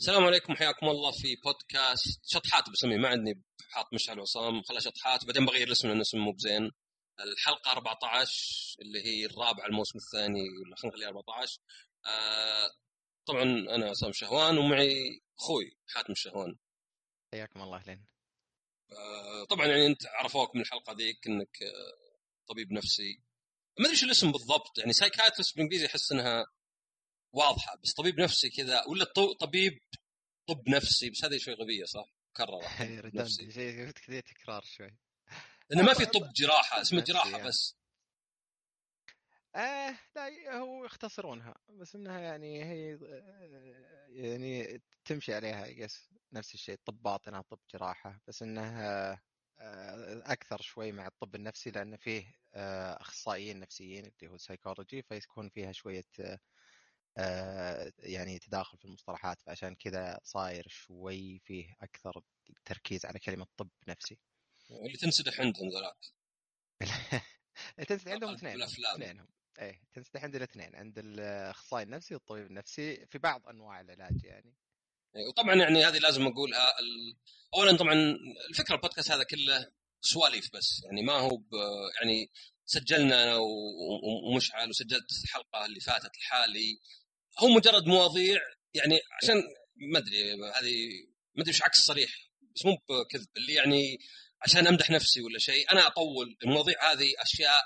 السلام عليكم حياكم الله في بودكاست شطحات بسميه ما عندي حاط مشعل عصام خلى شطحات بعدين بغير الاسم لأن اسمه مو بزين. الحلقة 14 اللي هي الرابعه الموسم الثاني خلينا نخليها 14 آه طبعا أنا عصام شهوان ومعي أخوي حاتم الشهوان حياكم الله أهلين. آه طبعا يعني أنت عرفوك من الحلقة ذيك إنك آه طبيب نفسي. ما أدري إيش الاسم بالضبط يعني سايكايترست بالإنجليزي احس إنها واضحة بس طبيب نفسي كذا ولا طبيب طب نفسي بس هذه شوي غبية صح؟ مكررة نفسي. شيء تكرار شوي لأنه ما في طب جراحة اسمه جراحة آه. بس آه لا هو يختصرونها بس إنها يعني هي آه، يعني تمشي عليها yes نفس الشيء طب باطنة طب جراحة بس إنها آه، أكثر شوي مع الطب النفسي لأن فيه آه، أخصائيين نفسيين اللي هو سايكولوجي فيكون فيها شوية آه، يعني تداخل في المصطلحات فعشان كذا صاير شوي فيه أكثر تركيز على كلمة طب نفسي اللي تنسدح عندهم ذولاك تنسدح عندهم اثنين. اثنينهم إيه تنسدح عند الاثنين عند الأخصائي النفسي والطبيب النفسي في بعض أنواع العلاج يعني وطبعا يعني هذه لازم اقولها ال... اولا طبعا الفكرة البودكاست هذا كله سواليف بس يعني ما هو. يعني سجلنا أنا ومشعل وسجلت الحلقة اللي فاتت لحالي هو مجرد مواضيع يعني عشان ما أدري هذه ما أدري عكس صريح بس مو بكذب اللي يعني عشان أمدح نفسي ولا شيء أنا أطول المواضيع هذه أشياء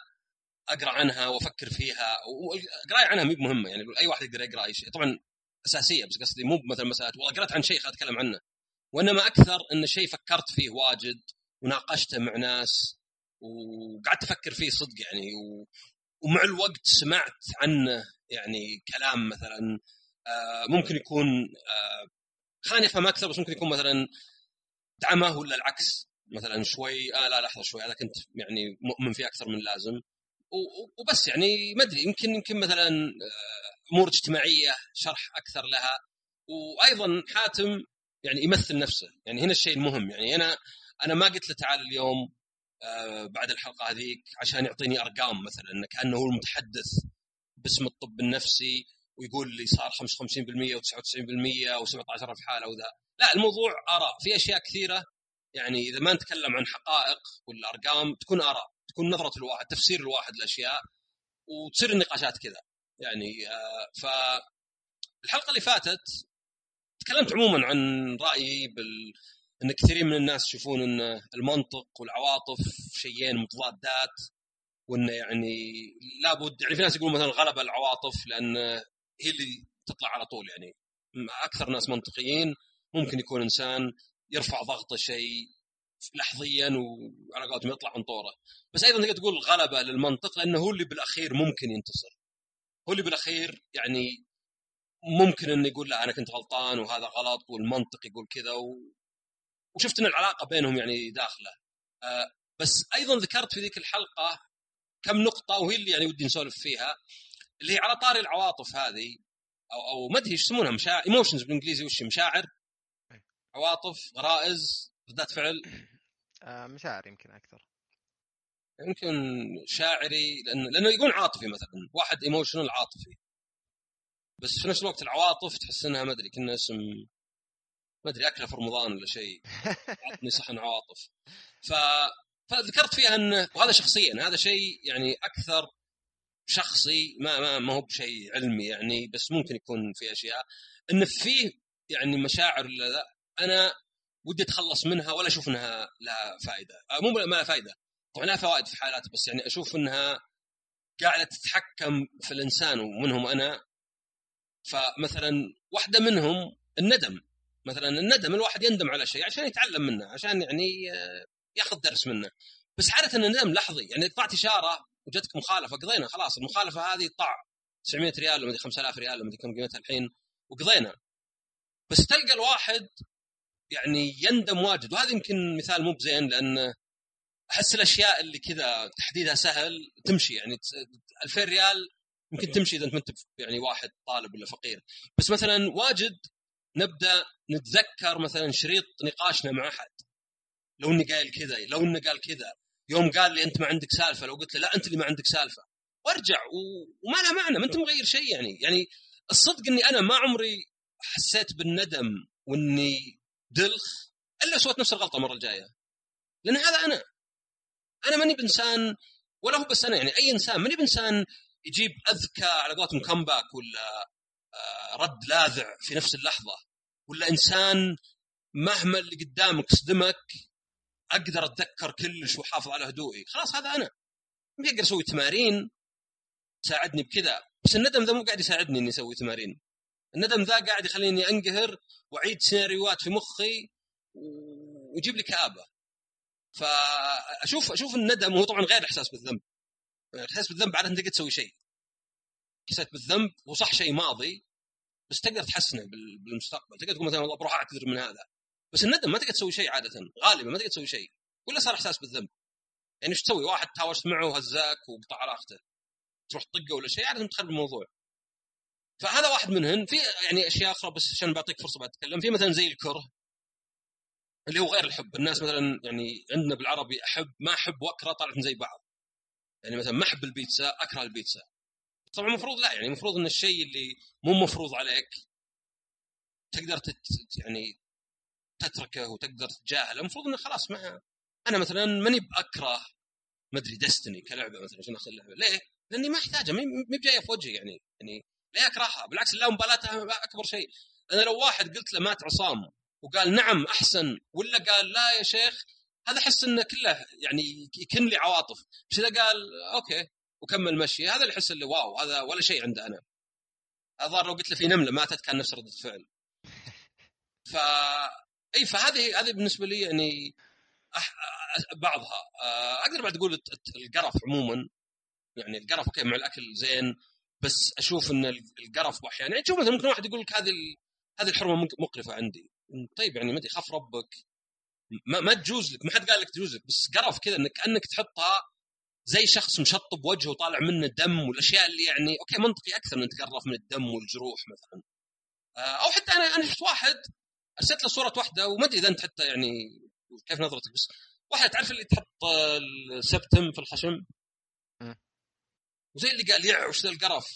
أقرأ عنها وأفكر فيها والقرايه عنها مي مهمة يعني أي واحد يقدر يقرأ أي شيء طبعا أساسية بس قصدي مو مثلا مساله والله قرأت عن شيء خل أتكلم عنه وإنما أكثر إن شيء فكرت فيه واجد وناقشته مع ناس وقعدت أفكر فيه صدق يعني و... ومع الوقت سمعت عنه يعني كلام مثلا آه، ممكن يكون آه، خلاني افهم أكثر بس ممكن يكون مثلا دعمه ولا العكس؟ مثلا شوي آه لا لحظة شوي هذا كنت يعني مؤمن فيه أكثر من لازم و- و- وبس يعني ما أدري يمكن يمكن مثلا آه، أمور اجتماعية شرح أكثر لها. وأيضا حاتم يعني يمثل نفسه. يعني هنا الشيء المهم. يعني أنا أنا ما قلت له تعال اليوم بعد الحلقة هذيك عشان يعطيني أرقام مثلا كأنه هو المتحدث باسم الطب النفسي ويقول لي صار 55% و99% و17000 حالة وذا. لا الموضوع آراء. في أشياء كثيرة يعني إذا ما نتكلم عن حقائق ولا ارقام تكون آراء تكون نظرة الواحد تفسير الواحد للاشياء وتصير النقاشات كذا. يعني آه ف الحلقة اللي فاتت تكلمت عموما عن رأيي بال إن كثيرين من الناس يشوفون إن المنطق والعواطف شيئين متضادات وإنه يعني لابد يعني في ناس يقولون مثلا غلب العواطف لأن هي اللي تطلع على طول يعني أكثر ناس منطقيين ممكن يكون إنسان يرفع ضغطه شيء لحظيا وعلى قولتهم يطلع من طوره بس أيضا تقدر تقول غلبه للمنطق لأنه هو اللي بالأخير ممكن ينتصر هو اللي بالأخير يعني ممكن إنه يقول لا أنا كنت غلطان وهذا غلط والمنطق يقول كذا. وشفت إن العلاقة بينهم يعني داخلة. آه بس أيضا ذكرت في ذيك الحلقة كم نقطة وهي اللي يعني ودي نسولف فيها اللي هي على طاري العواطف هذه أو أو ما أدري إيش يسمونها مشاعر ايموشنز بالإنجليزي وش؟ مشاعر. عواطف غرائز ردات فعل. آه، مشاعر يمكن أكثر. يمكن شاعري لأنه لأنه يقول عاطفي مثلا واحد ايموشنال عاطفي. بس في نفس الوقت العواطف تحس إنها ما أدري كنا اسم ما أدري أكلة في رمضان ولا شيء. عطني صحن عواطف ف فذكرت فيها انه وهذا شخصيا هذا شيء يعني أكثر شخصي ما ما, ما هو بشيء علمي يعني بس ممكن يكون في أشياء. انه فيه يعني مشاعر ولا لا أنا ودي أتخلص منها ولا أشوف إنها لها فائده مو ما لها فائده طبعا لها فوائد في حالات بس يعني أشوف إنها قاعدة تتحكم في الإنسان ومنهم أنا. فمثلا واحدة منهم الندم. مثلا الندم الواحد يندم على شيء عشان يتعلم منه عشان يعني آه، ياخذ درس منه. بس عادة الندم لحظي يعني طلعت إشارة وجتك مخالفة قضينا خلاص المخالفة هذه طع 900 ريال ولا مدري 5000 ريال ولا كم قيمتها الحين وقضينا. بس تلقى الواحد يعني يندم واجد وهذا يمكن مثال مو بزين لأن أحس الأشياء اللي كذا تحديدها سهل تمشي يعني تس- 2000 ريال يمكن تمشي إذا أنت يعني واحد طالب ولا فقير. بس مثلا واجد نبدأ نتذكر مثلا شريط نقاشنا مع أحد. لو إني قايل كذا لو إنه قال كذا يوم قال لي أنت ما عندك سالفة لو قلت له لا أنت اللي ما عندك سالفة. وارجع و... وما لها معنى ما أنت مغير شيء يعني. يعني الصدق إني أنا ما عمري حسيت بالندم وإني دلخ إلا سويت نفس الغلطة المرة الجاية. لأن هذا أنا. أنا ماني بإنسان ولا هو بس أنا يعني أي إنسان ماني بإنسان يجيب أذكى على قولتهم كمباك ولا رد لاذع في نفس اللحظة. ولا إنسان مهما اللي قدامك صدمك أقدر أتذكر كلش واحافظ على هدوئي. خلاص هذا أنا. ما أقدر أسوي تمارين تساعدني بكذا. بس الندم ذا مو قاعد يساعدني إني أسوي تمارين. الندم ذا قاعد يخليني أنقهر وأعيد سيناريوهات في مخي ويجيب لي كآبة. فاشوف أشوف الندم هو طبعا غير الاحساس بالذنب. الاحساس بالذنب عاده تقدر تسوي شيء. حسيت بالذنب وصح شيء ماضي بس تقدر تحسنه بالمستقبل. تقدر تقول مثلا والله بروح أعتذر من هذا. بس الندم ما تقدر تسوي شيء عادة غالبا ما تقدر تسوي شيء. ولا صار إحساس بالذنب. يعني إيش تسوي؟ واحد تهاوشت معه وهزاك وقطع علاقته. تروح تطقه ولا شيء عادة تخرب الموضوع. فهذا واحد منهن. في يعني أشياء أخرى بس عشان بعطيك فرصة بعد أتكلم. في مثلا زي الكره اللي هو غير الحب. الناس مثلا يعني عندنا بالعربي أحب ما أحب وأكره طلعت زي بعض. يعني مثلا ما أحب البيتزا أكره البيتزا. طبعا المفروض لا يعني المفروض إن الشيء اللي مو مفروض عليك تقدر تت يعني تتركه وتقدر تتجاهله المفروض إنه خلاص ما أنا مثلا ماني بأكره ما أدري دستني كلعبة مثلا عشان أخذ اللعبة. ليه؟ لأني ما أحتاجها مي بجاية في وجهي يعني يعني ليه اكرهها بالعكس لا مبالاتها أكبر شيء. أنا لو واحد قلت له مات عصام وقال نعم أحسن ولا قال لا يا شيخ هذا أحس إنه كله يعني يكن لي عواطف. بس إذا قال okay وكمل مشي. هذا اللي احس اللي wow هذا ولا شيء عنده أنا. الظاهر لو قلت له في نملة ماتت كان نفس ردة الفعل. ف إي فهذه هذه بالنسبة لي يعني أح... بعضها. أقدر بعد أقول القرف عموما. يعني القرف okay مع الأكل زين بس أشوف إن القرف أحيانا يعني تشوف مثلا ممكن واحد يقول لك هذه هذه الحرمة مقرفة عندي. طيب يعني ما أدري خاف ربك ما, ما تجوز لك ما حد قال لك تجوز لك بس قرف كذا انك كانك تحطها زي شخص مشطب وجهه وطالع منه دم والأشياء اللي يعني okay منطقي أكثر ان تقرف من الدم والجروح مثلا. آه، أو حتى أنا أنا شفت واحد أرسلت له صورة واحدة وما أدري إذا أنت حتى يعني كيف نظرتك بس واحدة تعرف اللي تحط ال septum في الخشم؟ وزي اللي قال يع وش ذا القرف؟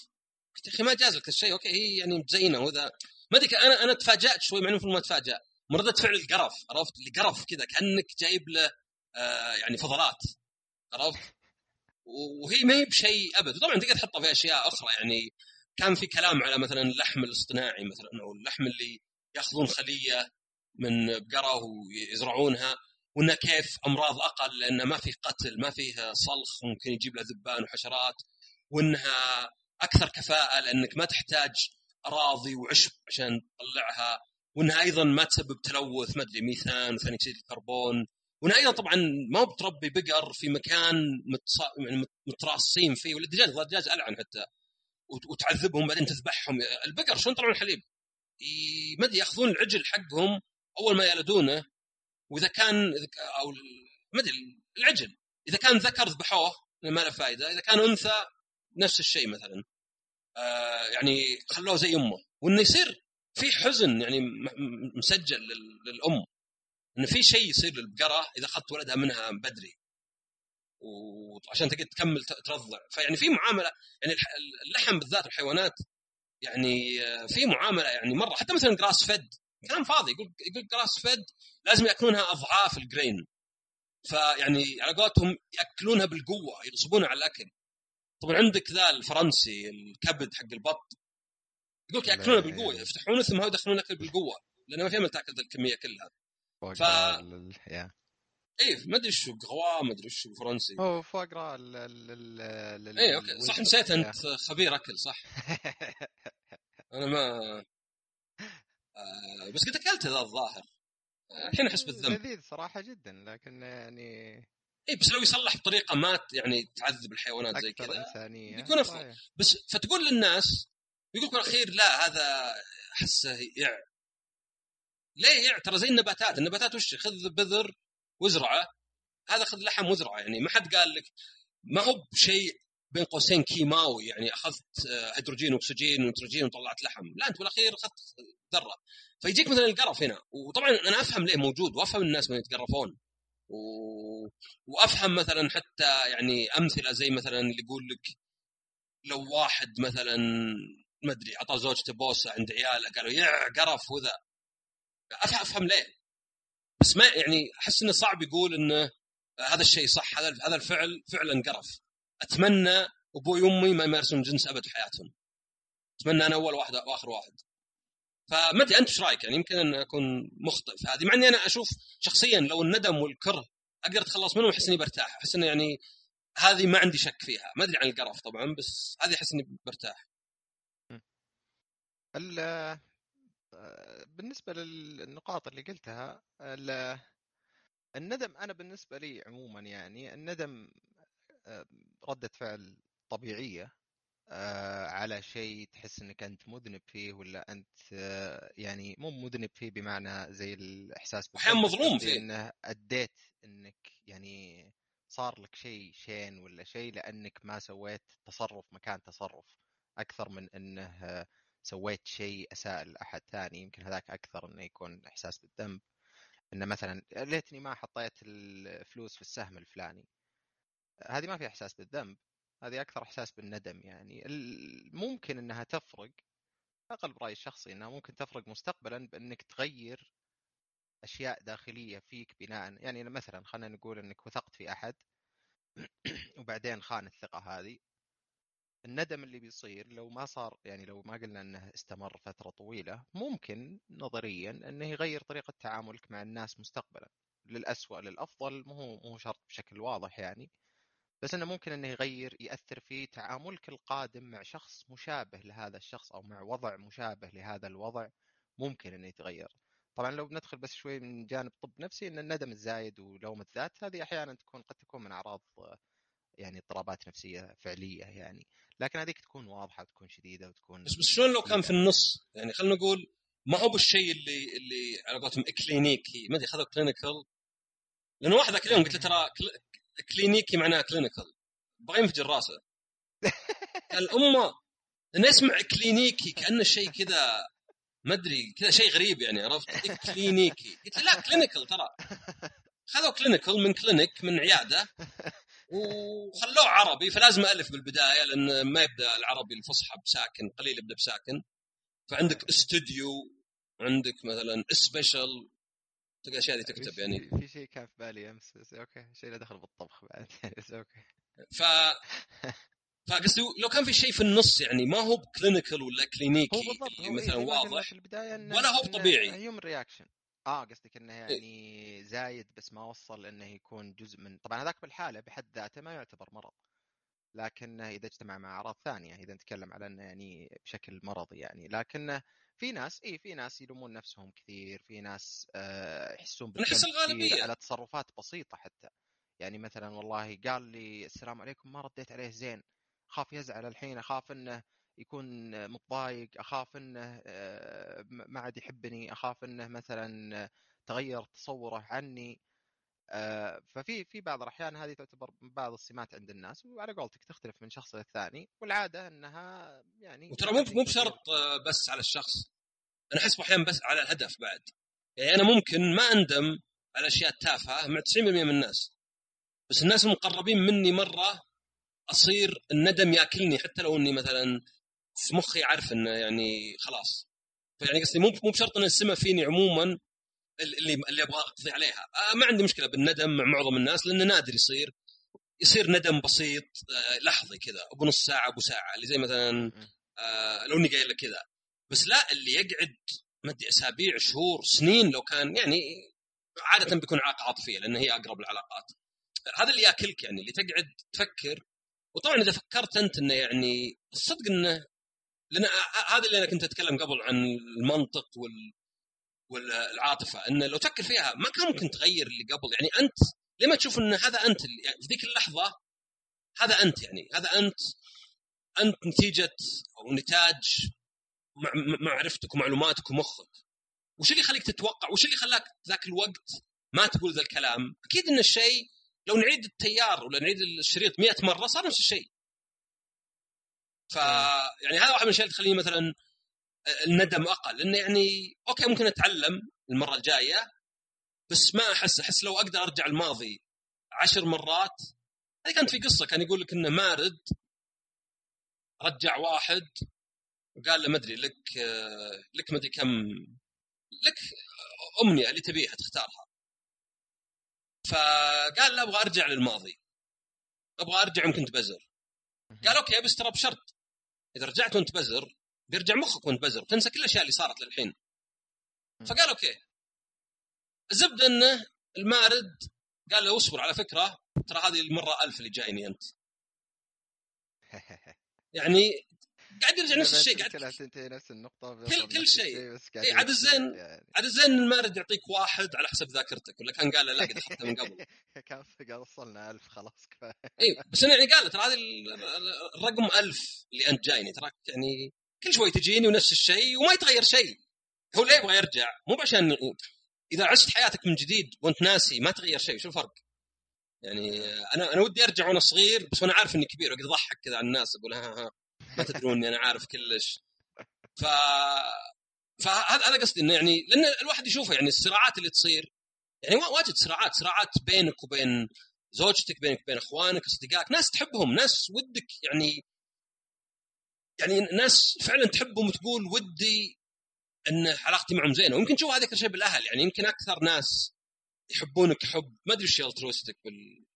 قلت يا أخي ما جاز لك الشيء okay هي يعني مزينه وذا. ما أدري أنا أنا تفاجأت شوي مع إنه المفروض ما اتفاجأ من رده فعل القرف عرفت؟ اللي قرف كذا كأنك جايب له آه يعني فضلات عرفت؟ وهي ما هي بشيء أبد. طبعا تقدر تحطها في أشياء أخرى يعني كان في كلام على مثلا اللحم الاصطناعي مثلا أو اللحم اللي يأخذون خلية من بقرة ويزرعونها وإنه كيف أمراض أقل لأنه ما فيه قتل ما فيه صلخ ممكن يجيب له ذبان وحشرات وإنها أكثر كفاءة لأنك ما تحتاج أراضي وعشب عشان تطلعها وإنها أيضا ما تسبب تلوث ما أدري ميثان وثاني اكسيد الكربون. وانها أيضا طبعا ما هو بتربي بقر في مكان متص... يعني متراصين فيه ولا الدجاج الدجاج العن حتى. وتعذبهم بعدين تذبحهم. البقر شلون يطلعون الحليب؟ ما أدري يأخذون العجل حقهم أول ما يلدونه وإذا كان أو ما أدري العجل. إذا كان ذكر ذبحوه ما له فائده إذا كان أنثى نفس الشيء مثلا. آه يعني خلوه زي أمه. وإنه يصير في حزن يعني مسجل للأم. انه في شيء يصير للبقره إذا أخذت ولدها منها بدري. وعشان تقدر تكمل ترضع. فيعني في معاملة يعني اللحم بالذات الحيوانات يعني آه، في معاملة يعني مرة. حتى مثلا جراس فيد كلام فاضي. يقول يقول grass fed لازم يأكلونها أضعاف ال grain فيعني على قولتهم يأكلونها بالقوة يغصبونها على الأكل. طبعا عندك ذا الفرنسي الكبد حق البط. يقول لك ياكلونه بالقوه يفتحونه ثم يدخلون اكل بالقوة. لأنه ما في تأكل الكمية كلها. ف اي ما أدري شو غوا ما أدري شو فرنسي. هو foie gras ال اي okay صح نسيت أنت خبير أكل صح. أنا ما آه بس قد أكلت ذا الظاهر. الحين أحس بالذنب. لذيذ صراحة جدا لكن يعني اي بس لو يصلح بطريقة ما يعني تعذب الحيوانات زي كذا إنسانية بيكون أفضل. بس فتقول للناس يقول بالاخير لا هذا أحسه يع ليه يع ترى زي النباتات. النباتات وش خذ بذر وازرعه هذا خذ لحم وازرعه يعني. ما حد قال لك ما هو بشيء بين قوسين كيماوي. يعني أخذت آه، هيدروجين وأكسجين ونيتروجين وطلعت لحم. لا أنت بالأخير أخذت ذرة. فيجيك مثلا القرف هنا. وطبعا أنا أفهم ليه موجود وأفهم الناس من يتقرفون. و... وأفهم مثلا حتى يعني أمثلة زي مثلا اللي يقول لك لو واحد مثلا ما أدري عطى زوجته بوسه عند عياله قالوا يا قرف وذا. أفهم ليه. بس ما يعني أحس إنه صعب يقول إنه هذا الشيء صح هذا هذا الفعل فعلا قرف أتمنى أبوي وأمي ما يمارسون جنس أبد في حياتهم. أتمنى أنا أول واحد وآخر واحد. فما أدري أنت إيش رأيك؟ يعني يمكن أن أكون مخطئ في هذه مع إني أنا أشوف شخصيا لو الندم والكره أقدر أتخلص منهم احس إني برتاح. أحس إنه يعني هذه ما عندي شك فيها. ما أدري عن القرف طبعا بس هذه أحس إني برتاح. بالنسبة للنقاط اللي قلتها الندم أنا بالنسبة لي عموما يعني الندم ردة فعل طبيعية على شيء تحس إنك أنت مذنب فيه ولا أنت يعني مو مذنب فيه بمعنى زي الإحساس أحيانا مظلوم فيه. إنه أديت إنك يعني صار لك شيء شين ولا شيء لأنك ما سويت تصرف مكان تصرف أكثر من إنه سويت شيء اساء لاحد ثاني يمكن هذاك أكثر إنه يكون إحساس بالذنب. إنه مثلا ليتني ما حطيت الفلوس في السهم الفلاني. هذه ما في إحساس بالذنب هذه أكثر إحساس بالندم يعني. ممكن إنها تفرق. أقل برأيي الشخصي إنها ممكن تفرق مستقبلا بإنك تغير أشياء داخلية فيك بناء. يعني مثلا خلينا نقول إنك وثقت في أحد وبعدين خان الثقة هذه. الندم اللي بيصير لو ما صار يعني لو ما قلنا إنه استمر فترة طويلة ممكن نظريا إنه يغير طريقة تعاملك مع الناس مستقبلا. للأسوأ للأفضل مو مو شرط بشكل واضح يعني بس إنه ممكن إنه يغير يأثر في تعاملك القادم مع شخص مشابه لهذا الشخص أو مع وضع مشابه لهذا الوضع ممكن إنه يتغير. طبعا لو بندخل بس شوي من جانب طب نفسي إن الندم الزايد ولوم الذات هذه أحيانا تكون قد تكون من أعراض يعني اضطرابات نفسية فعلية يعني. لكن هذيك تكون واضحة وتكون شديدة وتكون بس بس شلون لو كان في النص؟ يعني خلينا نقول ما هو بالشيء اللي اللي على قولتهم اكلينيكي ما أدري خذوا clinical لأنه واحد ذاك اليوم قلت له ترى كلينيكي معناه clinical بغى ينفجر راسه الامه أنا أسمع كلينيكي كأنه شيء كذا ما أدري كذا شيء غريب يعني عرفت؟ كلينيكي قلت لا clinical ترى. خذوا clinical من clinic من عيادة. وخلوه عربي فلازم ألف بالبداية لأن ما يبدأ العربي الفصحى بساكن قليل يبدا بساكن. فعندك استوديو عندك مثلا special تلقى الاشياء هذه تكتب يعني. في شيء كان في بالي أمس بس أوكي شيء له دخل بالطبخ بعد بس okay. ف فقصدي لو كان في شيء في النص يعني ما هو ب clinical ولا كلينيكي هو بالضبط مثلا إيه واضح في البداية ولا هو طبيعي. human reaction آه قصدك إنه يعني زايد بس ما وصل إنه يكون جزء من طبعا هذاك بالحالة بحد ذاته ما يعتبر مرض لكنه إذا اجتمع مع أعراض ثانية إذا نتكلم على إنه يعني بشكل مرضي يعني لكنه في ناس اي في ناس يلومون نفسهم كثير في ناس آه يحسون نحس الغالبية. على تصرفات بسيطة حتى. يعني مثلا والله قال لي السلام عليكم ما رديت عليه زين اخاف يزعل الحين اخاف إنه يكون متضايق أخاف إنه آه، ما عاد يحبني أخاف إنه مثلا تغير تصوره عني. آه، ففي في بعض الأحيان هذه تعتبر بعض السمات عند الناس وعلى قولتك تختلف من شخص للثاني والعادة إنها يعني وترى مو مو بشرط آه، بس على الشخص. أنا أحس أحيانا بس على الهدف بعد. يعني أنا ممكن ما أندم على أشياء تافهة مع 90% من الناس. بس الناس المقربين مني مرة أصير الندم ياكلني حتى لو إني مثلا في مخي عارف إنه يعني خلاص. فيعني قصدي مو مو بشرط إن السمه فيني عموما اللي اللي أبغى أقضي عليها. آه ما عندي مشكلة بالندم مع معظم الناس لأنه نادر يصير. يصير ندم بسيط آه لحظي كذا أبو نص ساعة أبو ساعة اللي زي مثلا آه لو إني قايل لك كذا. بس لا اللي يقعد ما أدري أسابيع شهور سنين لو كان يعني عادة بيكون علاقه عاطفية لأن هي أقرب العلاقات. هذا اللي ياكلك يعني اللي تقعد تفكر. وطبعا إذا فكرت أنت إنه يعني الصدق إنه لأن هذا اللي أنا كنت أتكلم قبل عن المنطق وال والعاطفة انه لو تفكر فيها ما كان ممكن تغير اللي قبل. يعني أنت لما تشوف إن هذا أنت اللي يعني في ذيك اللحظة هذا أنت يعني هذا أنت أنت نتيجة أو نتاج معرفتك ومعلوماتك ومخك. وش اللي يخليك تتوقع؟ وش اللي خلاك ذاك الوقت ما تقول ذا الكلام؟ أكيد إن الشيء لو نعيد التيار ولا نعيد الشريط مئة مرة صار نفس الشيء. ف يعني هذا واحد من الأشياء اللي تخليني مثلا الندم أقل. لأنه يعني okay ممكن أتعلم المرة الجاية بس ما أحس أحس لو أقدر أرجع الماضي عشر مرات هذه كانت في قصة. كان يقول لك إنه مارد رجع واحد وقال له ما أدري لك لك ما أدري كم لك أمنية اللي تبيها تختارها. فقال له أبغى أرجع للماضي. أبغى أرجع يمكن تبزر. قال okay بس ترى بشرط إذا رجعت وأنت بزر بيرجع مخك وأنت بزر تنسى كل الأشياء اللي صارت للحين. فقال okay. الزبده إنه المارد قال له اصبر على فكرة ترى هذه المرة ألف اللي جايني أنت. يعني قاعد يرجع نفس الشيء قاعد تنتهي نفس النقطة كل كل شيء. بس إيه عاد الزين يعني. عاد الزين المارد يعطيك واحد على حسب ذاكرتك ولا كان قال لا قد اخذته من قبل. كان قال وصلنا ألف خلاص كفاية. اي بس أنا يعني قال ترى هذه الرقم ألف اللي أنت جايني تراك يعني كل شوي تجيني ونفس الشيء وما يتغير شيء. هو ليه يبغى يرجع؟ مو عشان إذا عشت حياتك من جديد وأنت ناسي ما تغير شيء شو الفرق؟ يعني أنا أنا ودي أرجع وأنا صغير بس وأنا عارف إني كبير واقعد أضحك كذا على الناس أقول ها ها. ما تدرون اني أنا عارف كلش. ف فهذا هذا قصدي إنه يعني لأن الواحد يشوفه يعني الصراعات اللي تصير يعني واجد صراعات صراعات بينك وبين زوجتك بينك وبين أخوانك أصدقائك ناس تحبهم ناس ودك يعني يعني ناس فعلا تحبهم وتقول ودي إن علاقتي معهم زينة. ويمكن تشوف هذا أكثر شيء بالأهل يعني يمكن أكثر ناس يحبونك حب ما أدري إيش altruistic بال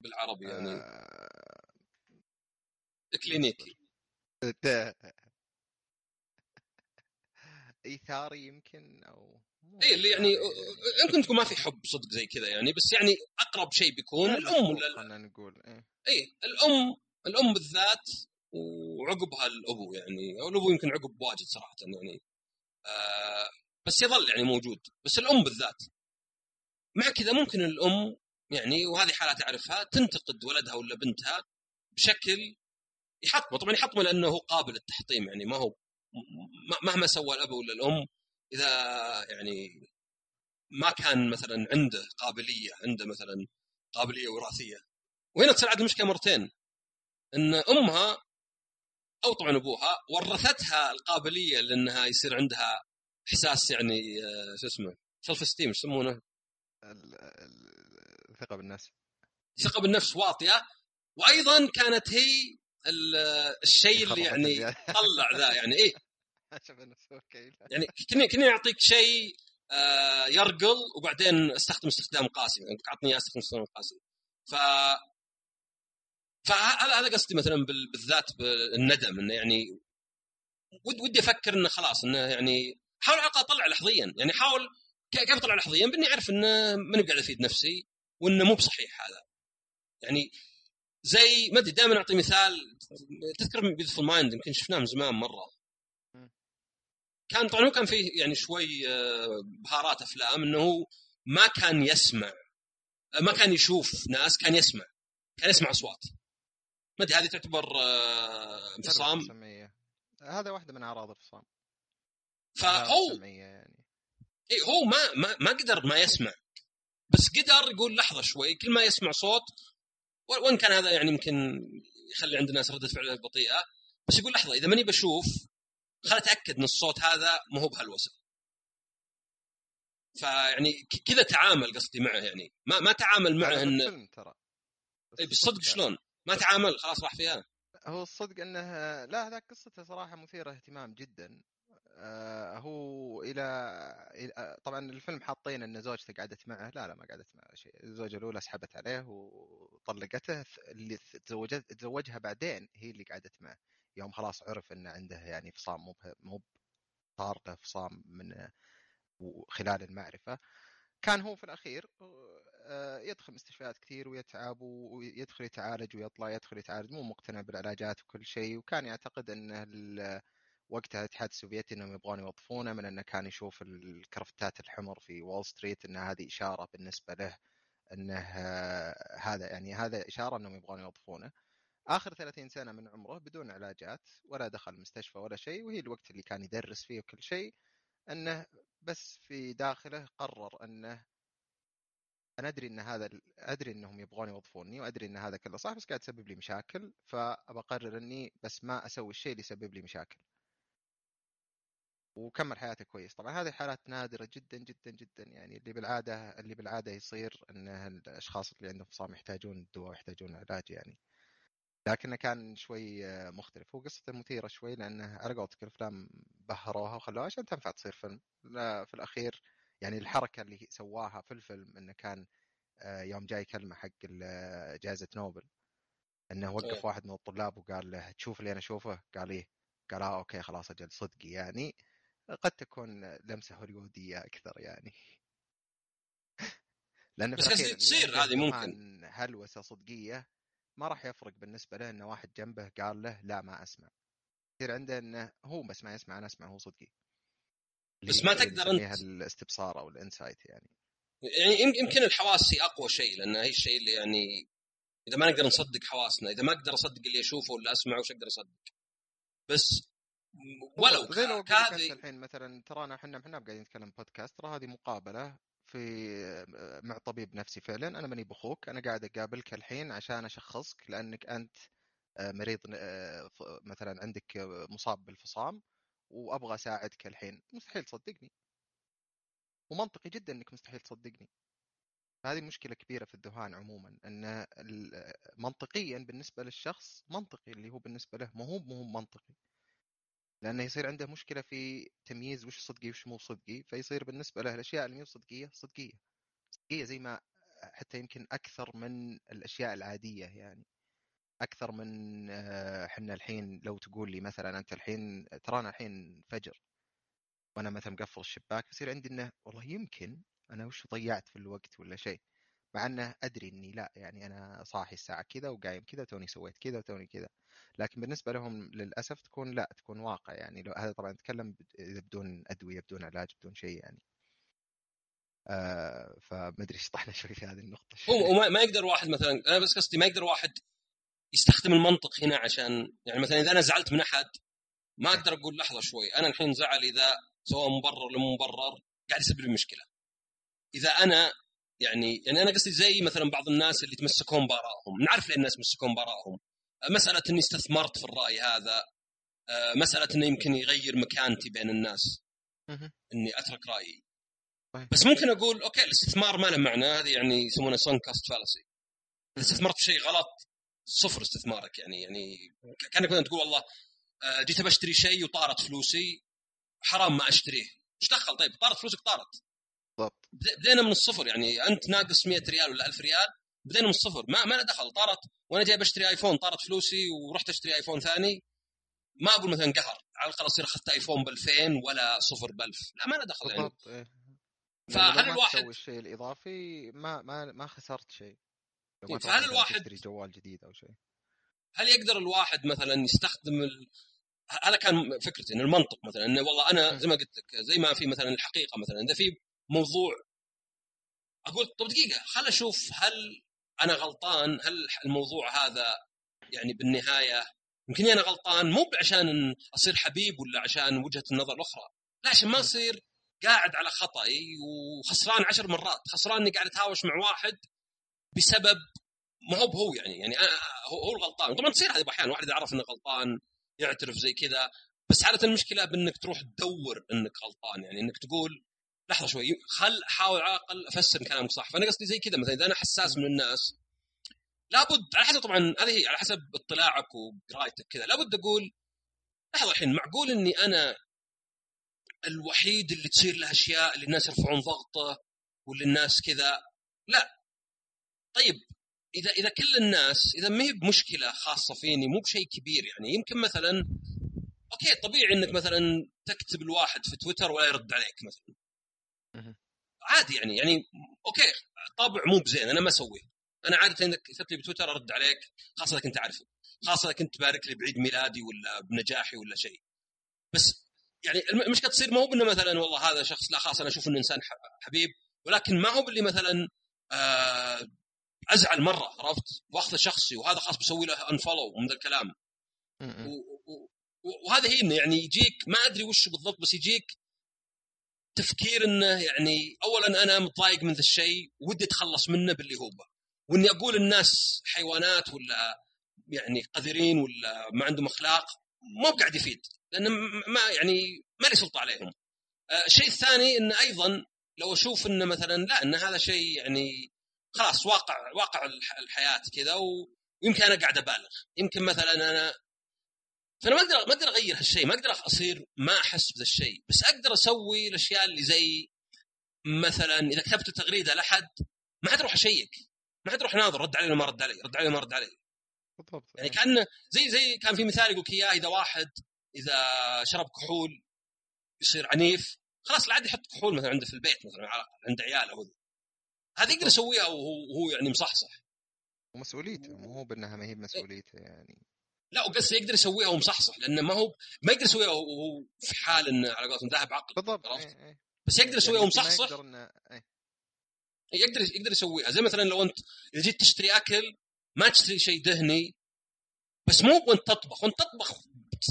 بالعربي يعني. آه... كلينيكي ايثاري يمكن أو اي اللي يعني يمكن تكون ما في حب صدق زي كذا يعني بس يعني أقرب شيء بيكون الأم ولا خلينا نقول اي اي الأم الأم بالذات وعقبها الأبو يعني أو الأبو يمكن عقب واجد صراحة يعني آه بس يظل يعني موجود بس الأم بالذات. مع كذا ممكن الأم يعني وهذه حالات أعرفها تنتقد ولدها ولا بنتها بشكل يحطمه طبعا يحطمه لأنه قابل للتحطيم يعني ما هو مهما سوى الاب ولا الام اذا يعني ما كان مثلا عنده قابليه عنده مثلا قابليه وراثيه وهنا تصير المشكلة مرتين ان امها أو طبعا ابوها ورثتها القابليه لانها يصير عندها احساس يعني شو اسمه self-esteem يسمونه؟ الثقه بالنفس ثقه بالنفس واطيه وأيضا كانت هي الشيء اللي يعني طلع ذا يعني إيه. يعني كني كني أعطيك شيء آه يرقل وبعدين أستخدم استخدام قاسي. يعني اعطني إياه أستخدم استخدام قاسي. ف فهذا هذا قصدي مثلا بالذات بالندم إنه يعني ودي أفكر إنه خلاص إنه يعني حاول على أطلع لحظيا. يعني حاول كيف أطلع لحظيا؟ بإني أعرف إنه ماني قاعد أفيد نفسي وإنه مو بصحيح هذا. يعني زي ما أدري دائما أعطي مثال. تذكر Beautiful Mind يمكن شفناه من زمان مرة. كان طبعا هو كان فيه يعني شوي آه، بهارات أفلام إنه هو ما كان يسمع ما كان يشوف ناس كان يسمع كان يسمع أصوات. ما أدري هذه تعتبر آه، انفصام. هذا واحدة من أعراض الانفصام. فهو يعني. اي هو ما ما ما قدر ما يسمع. بس قدر يقول لحظة شوي كل ما يسمع صوت وإن كان هذا يعني يمكن يخلي عند الناس ردة فعل بطيئة بس يقول لحظة إذا ماني بشوف خل أتأكد إن الصوت هذا ما هو بهالوسع فيعني كذا تعامل قصدي معه يعني. ما ما تعامل معه انه ترى. اي بالصدق شلون؟ ما تعامل خلاص راح فيها. هو الصدق إنه لا هذا قصته صراحة مثيرة اهتمام جدا. هو إلى طبعا الفيلم حاطين إن زوجته قعدت معه لا لا ما قعدت معه شيء. الزوجة الأولى سحبت عليه وطلقته اللي تزوجت تزوجها بعدين هي اللي قعدت معه. يوم خلاص عرف إنه عنده يعني فصام مو مو صار له فصام من خلال المعرفة. كان هو في الأخير آه، يدخل مستشفيات كثير ويتعب ويدخل يتعالج ويطلع يدخل يتعالج مو مقتنع بالعلاجات وكل شيء. وكان يعتقد ان وقتها الاتحاد السوفيتي إنهم يبغون يوظفونه من إنه كان يشوف الكرفتات الحمر في وول ستريت إن هذه إشارة بالنسبة له إنه هذا يعني هذا إشارة إنهم يبغون يوظفونه. آخر 30 سنة من عمره بدون علاجات ولا دخل مستشفى ولا شيء وهي الوقت اللي كان يدرس فيه وكل شيء إنه بس في داخله قرر إنه أنا أدري إن هذا أدري إنهم يبغون يوظفوني وأدري إن هذا كله صح بس قاعد تسبب لي مشاكل فبقرر إني بس ما أسوي الشيء اللي يسبب لي مشاكل. وكمل حياته كويس. طبعا هذه حالات نادرة جدا جدا جدا. يعني اللي بالعادة اللي بالعادة يصير إن الأشخاص اللي عندهم فصام يحتاجون دواء ويحتاجون علاج يعني. لكنه كان شوي آه، مختلف. هو قصته مثيرة شوي لأنه على قولتك الأفلام بهروها وخلوها عشان تنفع تصير فيلم. لا في الأخير يعني الحركة اللي سواها في الفيلم إنه كان آه، يوم جاي كلمة حق ال- جائزة نوبل. إنه وقف إيه. واحد من الطلاب وقال له تشوف اللي أنا أشوفه؟ قال إيه؟ قال آه أوكي خلاص أجل صدقي يعني. قد تكون لمسة هوليوودية أكثر يعني. لأن بس تصير هذه ممكن. هلوسة صدقية ما راح يفرق بالنسبة له إنه واحد جنبه قال له لا ما أسمع. يصير عنده إنه هو بس ما يسمع أنا أسمع هو صدقي. بس ما تقدر أنت- الاستبصار أو الإنسايت يعني. يعني يم- يمكن الحواس هي أقوى شيء لأن هي الشيء اللي يعني إذا ما نقدر نصدق حواسنا إذا ما أقدر أصدق اللي أشوفه ولا أسمعه وش أقدر أصدق؟ بس ولو زي لو ك- أقول لك كهذه انت الحين مثلا ترانا إحنا إحنا قاعدين نتكلم بودكاست ترى هذه مقابلة في مع طبيب نفسي فعلا أنا ماني بخوك أنا قاعد أقابلك الحين عشان أشخصك لأنك أنت آه، مريض آه، مثلا عندك آه، مصاب بالفصام وأبغى أساعدك الحين. مستحيل تصدقني. ومنطقي جدا إنك مستحيل تصدقني. هذه مشكلة كبيرة في الذهان عموما إن منطقيا بالنسبة للشخص منطقي اللي هو بالنسبة له ما هو منطقي. لأنه يصير عنده مشكلة في تمييز وش صدقي وش مو صدقي فيصير بالنسبة له الأشياء اللي مو صدقية صدقية. صدقية زي ما حتى يمكن أكثر من الأشياء العادية يعني. أكثر من آه، إحنا الحين لو تقول لي مثلا أنت الحين ترانا الحين فجر وأنا مثلا مقفل الشباك يصير عندي إنه والله يمكن أنا وش ضيعت في الوقت ولا شيء. مع إنه أدري إني لا يعني أنا صاحي الساعة كذا وقايم كذا وتوني سويت كذا وتوني كذا لكن بالنسبة لهم للأسف تكون لا تكون واقع يعني. لو هذا طبعا نتكلم إذا بدون أدوية بدون علاج بدون شيء يعني. آه فمدري إيش طحنا شوي في هذه النقطة. هو وما- ما يقدر واحد مثلا أنا بس قصدي ما يقدر واحد يستخدم المنطق هنا عشان يعني مثلا إذا أنا زعلت من أحد ما أقدر أقول لحظة شوي أنا الحين زعل إذا سواء مبرر ولا مبرر قاعد يسبب لي مشكلة. إذا أنا يعني يعني أنا قصدي زي مثلا بعض الناس اللي يتمسكون بارائهم نعرف ليه الناس يتمسكون بارائهم مسألة إني استثمرت في الرأي هذا آه، مسألة إنه يمكن يغير مكانتي بين الناس. إني أترك رأيي. صحيح. بس ممكن أقول okay الاستثمار ما له معنى هذه يعني يسمونه sunk cost fallacy اذا استثمرت في شيء غلط صفر استثمارك يعني يعني كأنك مثلا تقول والله آه، جيت بشتري شيء وطارت فلوسي حرام ما أشتريه. إيش دخل؟ طيب طارت فلوسك طارت. بالضبط. بد- بدينا من الصفر يعني أنت ناقص 100 ريال ولا 1000 ريال بدينا من الصفر. ما ما له دخل طارت وأنا جاي بشتري آيفون طارت فلوسي ورحت أشتري آيفون ثاني ما أقول مثلا قهر على الأقل أصير أخذت آيفون ب 2000 ولا صفر ب 1000 لا ما له دخل يعني. بالضبط إيه. فهل ما الواحد- تسوي الشيء الإضافي ما ما ما خسرت شيء. لو ما إيه، تروح فهل مثلاً الواحد- تشتري جوال جديد أو شيء. هل يقدر الواحد مثلا يستخدم ال... هذا كان فكرتي إن المنطق مثلا انه والله أنا زي ما قلت لك زي ما في مثلا الحقيقة مثلا إذا في موضوع. أقول طب دقيقة خل أشوف هل أنا غلطان هل الموضوع هذا يعني بالنهاية يمكن أنا غلطان مو عشان أصير حبيب ولا عشان وجهة النظر الاخرى لا عشان ما أصير قاعد على خطأي وخسران عشر مرات خسران إني قاعد أتهاوش مع واحد بسبب ما هو بهو يعني يعني هو هو الغلطان. طبعا تصير هذه أحيانا الواحد إذا عرف إنه غلطان يعترف زي كذا بس حاله المشكلة بإنك تروح تدور إنك غلطان يعني إنك تقول لحظة شوي. خل احاول على الأقل أفسر كلامك صح. فأنا قصدي زي كذا مثلا إذا أنا حساس من الناس لابد على حسب طبعا هذه على حسب اطلاعك وقرايتك كذا لابد أقول لحظة الحين معقول إني أنا الوحيد اللي تصير له أشياء اللي الناس يرفعون ضغطه واللي الناس كذا؟ لا. طيب إذا إذا كل الناس إذا ما هي بمشكلة خاصة فيني مو بشيء كبير يعني يمكن مثلا okay طبيعي إنك مثلا تكتب الواحد في تويتر ولا يرد عليك مثلا. عادي يعني يعني okay طابع مو بزين أنا ما أسويه. أنا عادة إنك كتبت لي بتويتر أرد عليك خاصة إذا كنت اعرفك خاصة إذا كنت تبارك لي بعيد ميلادي ولا بنجاحي ولا شيء. بس يعني الم- المشكلة تصير ما هو بإنه مثلا والله هذا شخص لا خلاص أنا أشوف إنه إنسان حبيب ولكن ما هو باللي مثلا آه أزعل مرة عرفت؟ واخذه شخصي وهذا خلاص بسوي له unfollow من ذا الكلام. و- و- وهذا هي إنه يعني يجيك ما أدري وش بالضبط بس يجيك تفكير إنه يعني اولا أنا متضايق من ذا الشيء ودي أتخلص منه باللي هو. وإني أقول الناس حيوانات ولا يعني قذرين ولا ما عندهم أخلاق ما هو قاعد يفيد لأن ما يعني ما لي سلطة عليهم. آه، الشيء الثاني انه أيضا لو أشوف انه مثلا لا إن هذا شيء يعني خلاص واقع واقع الح- الحياة كذا ويمكن أنا قاعد أبالغ يمكن مثلا أنا فأنا ما أقدر ما أقدر أغير هالشيء ما أقدر أصير ما أحس بذا الشيء. بس أقدر أسوي الأشياء اللي زي مثلا إذا كتبت تغريده لأحد ما حد أروح اشيك ما حد أروح ناظر رد علي ولا ما رد علي رد علي ولا ما رد علي بالضبط. يعني كان زي زي كان في مثال يقول اياه إذا واحد إذا شرب كحول يصير عنيف خلاص لا عاد يحط كحول مثلا عنده في البيت مثلا عند عياله هو. هذه يقدر يسويها وهو يعني مصحصح. ومسؤوليته مو هو بأنها ما هي بمسؤوليته يعني. لا وقصدي يقدر يسويها ومصحصح لأنه ما هو ما يقدر يسويها وهو في حال إنه على قولتهم ذاهب عقل بالضبط عرفت؟ إيه إيه. بس يقدر يسويها يعني ومصحصح يقدر إنه- إيه. يقدر يقدر يسويها زي مثلا لو أنت إذا جيت تشتري أكل ما تشتري شيء دهني بس مو وأنت تطبخ وأنت تطبخ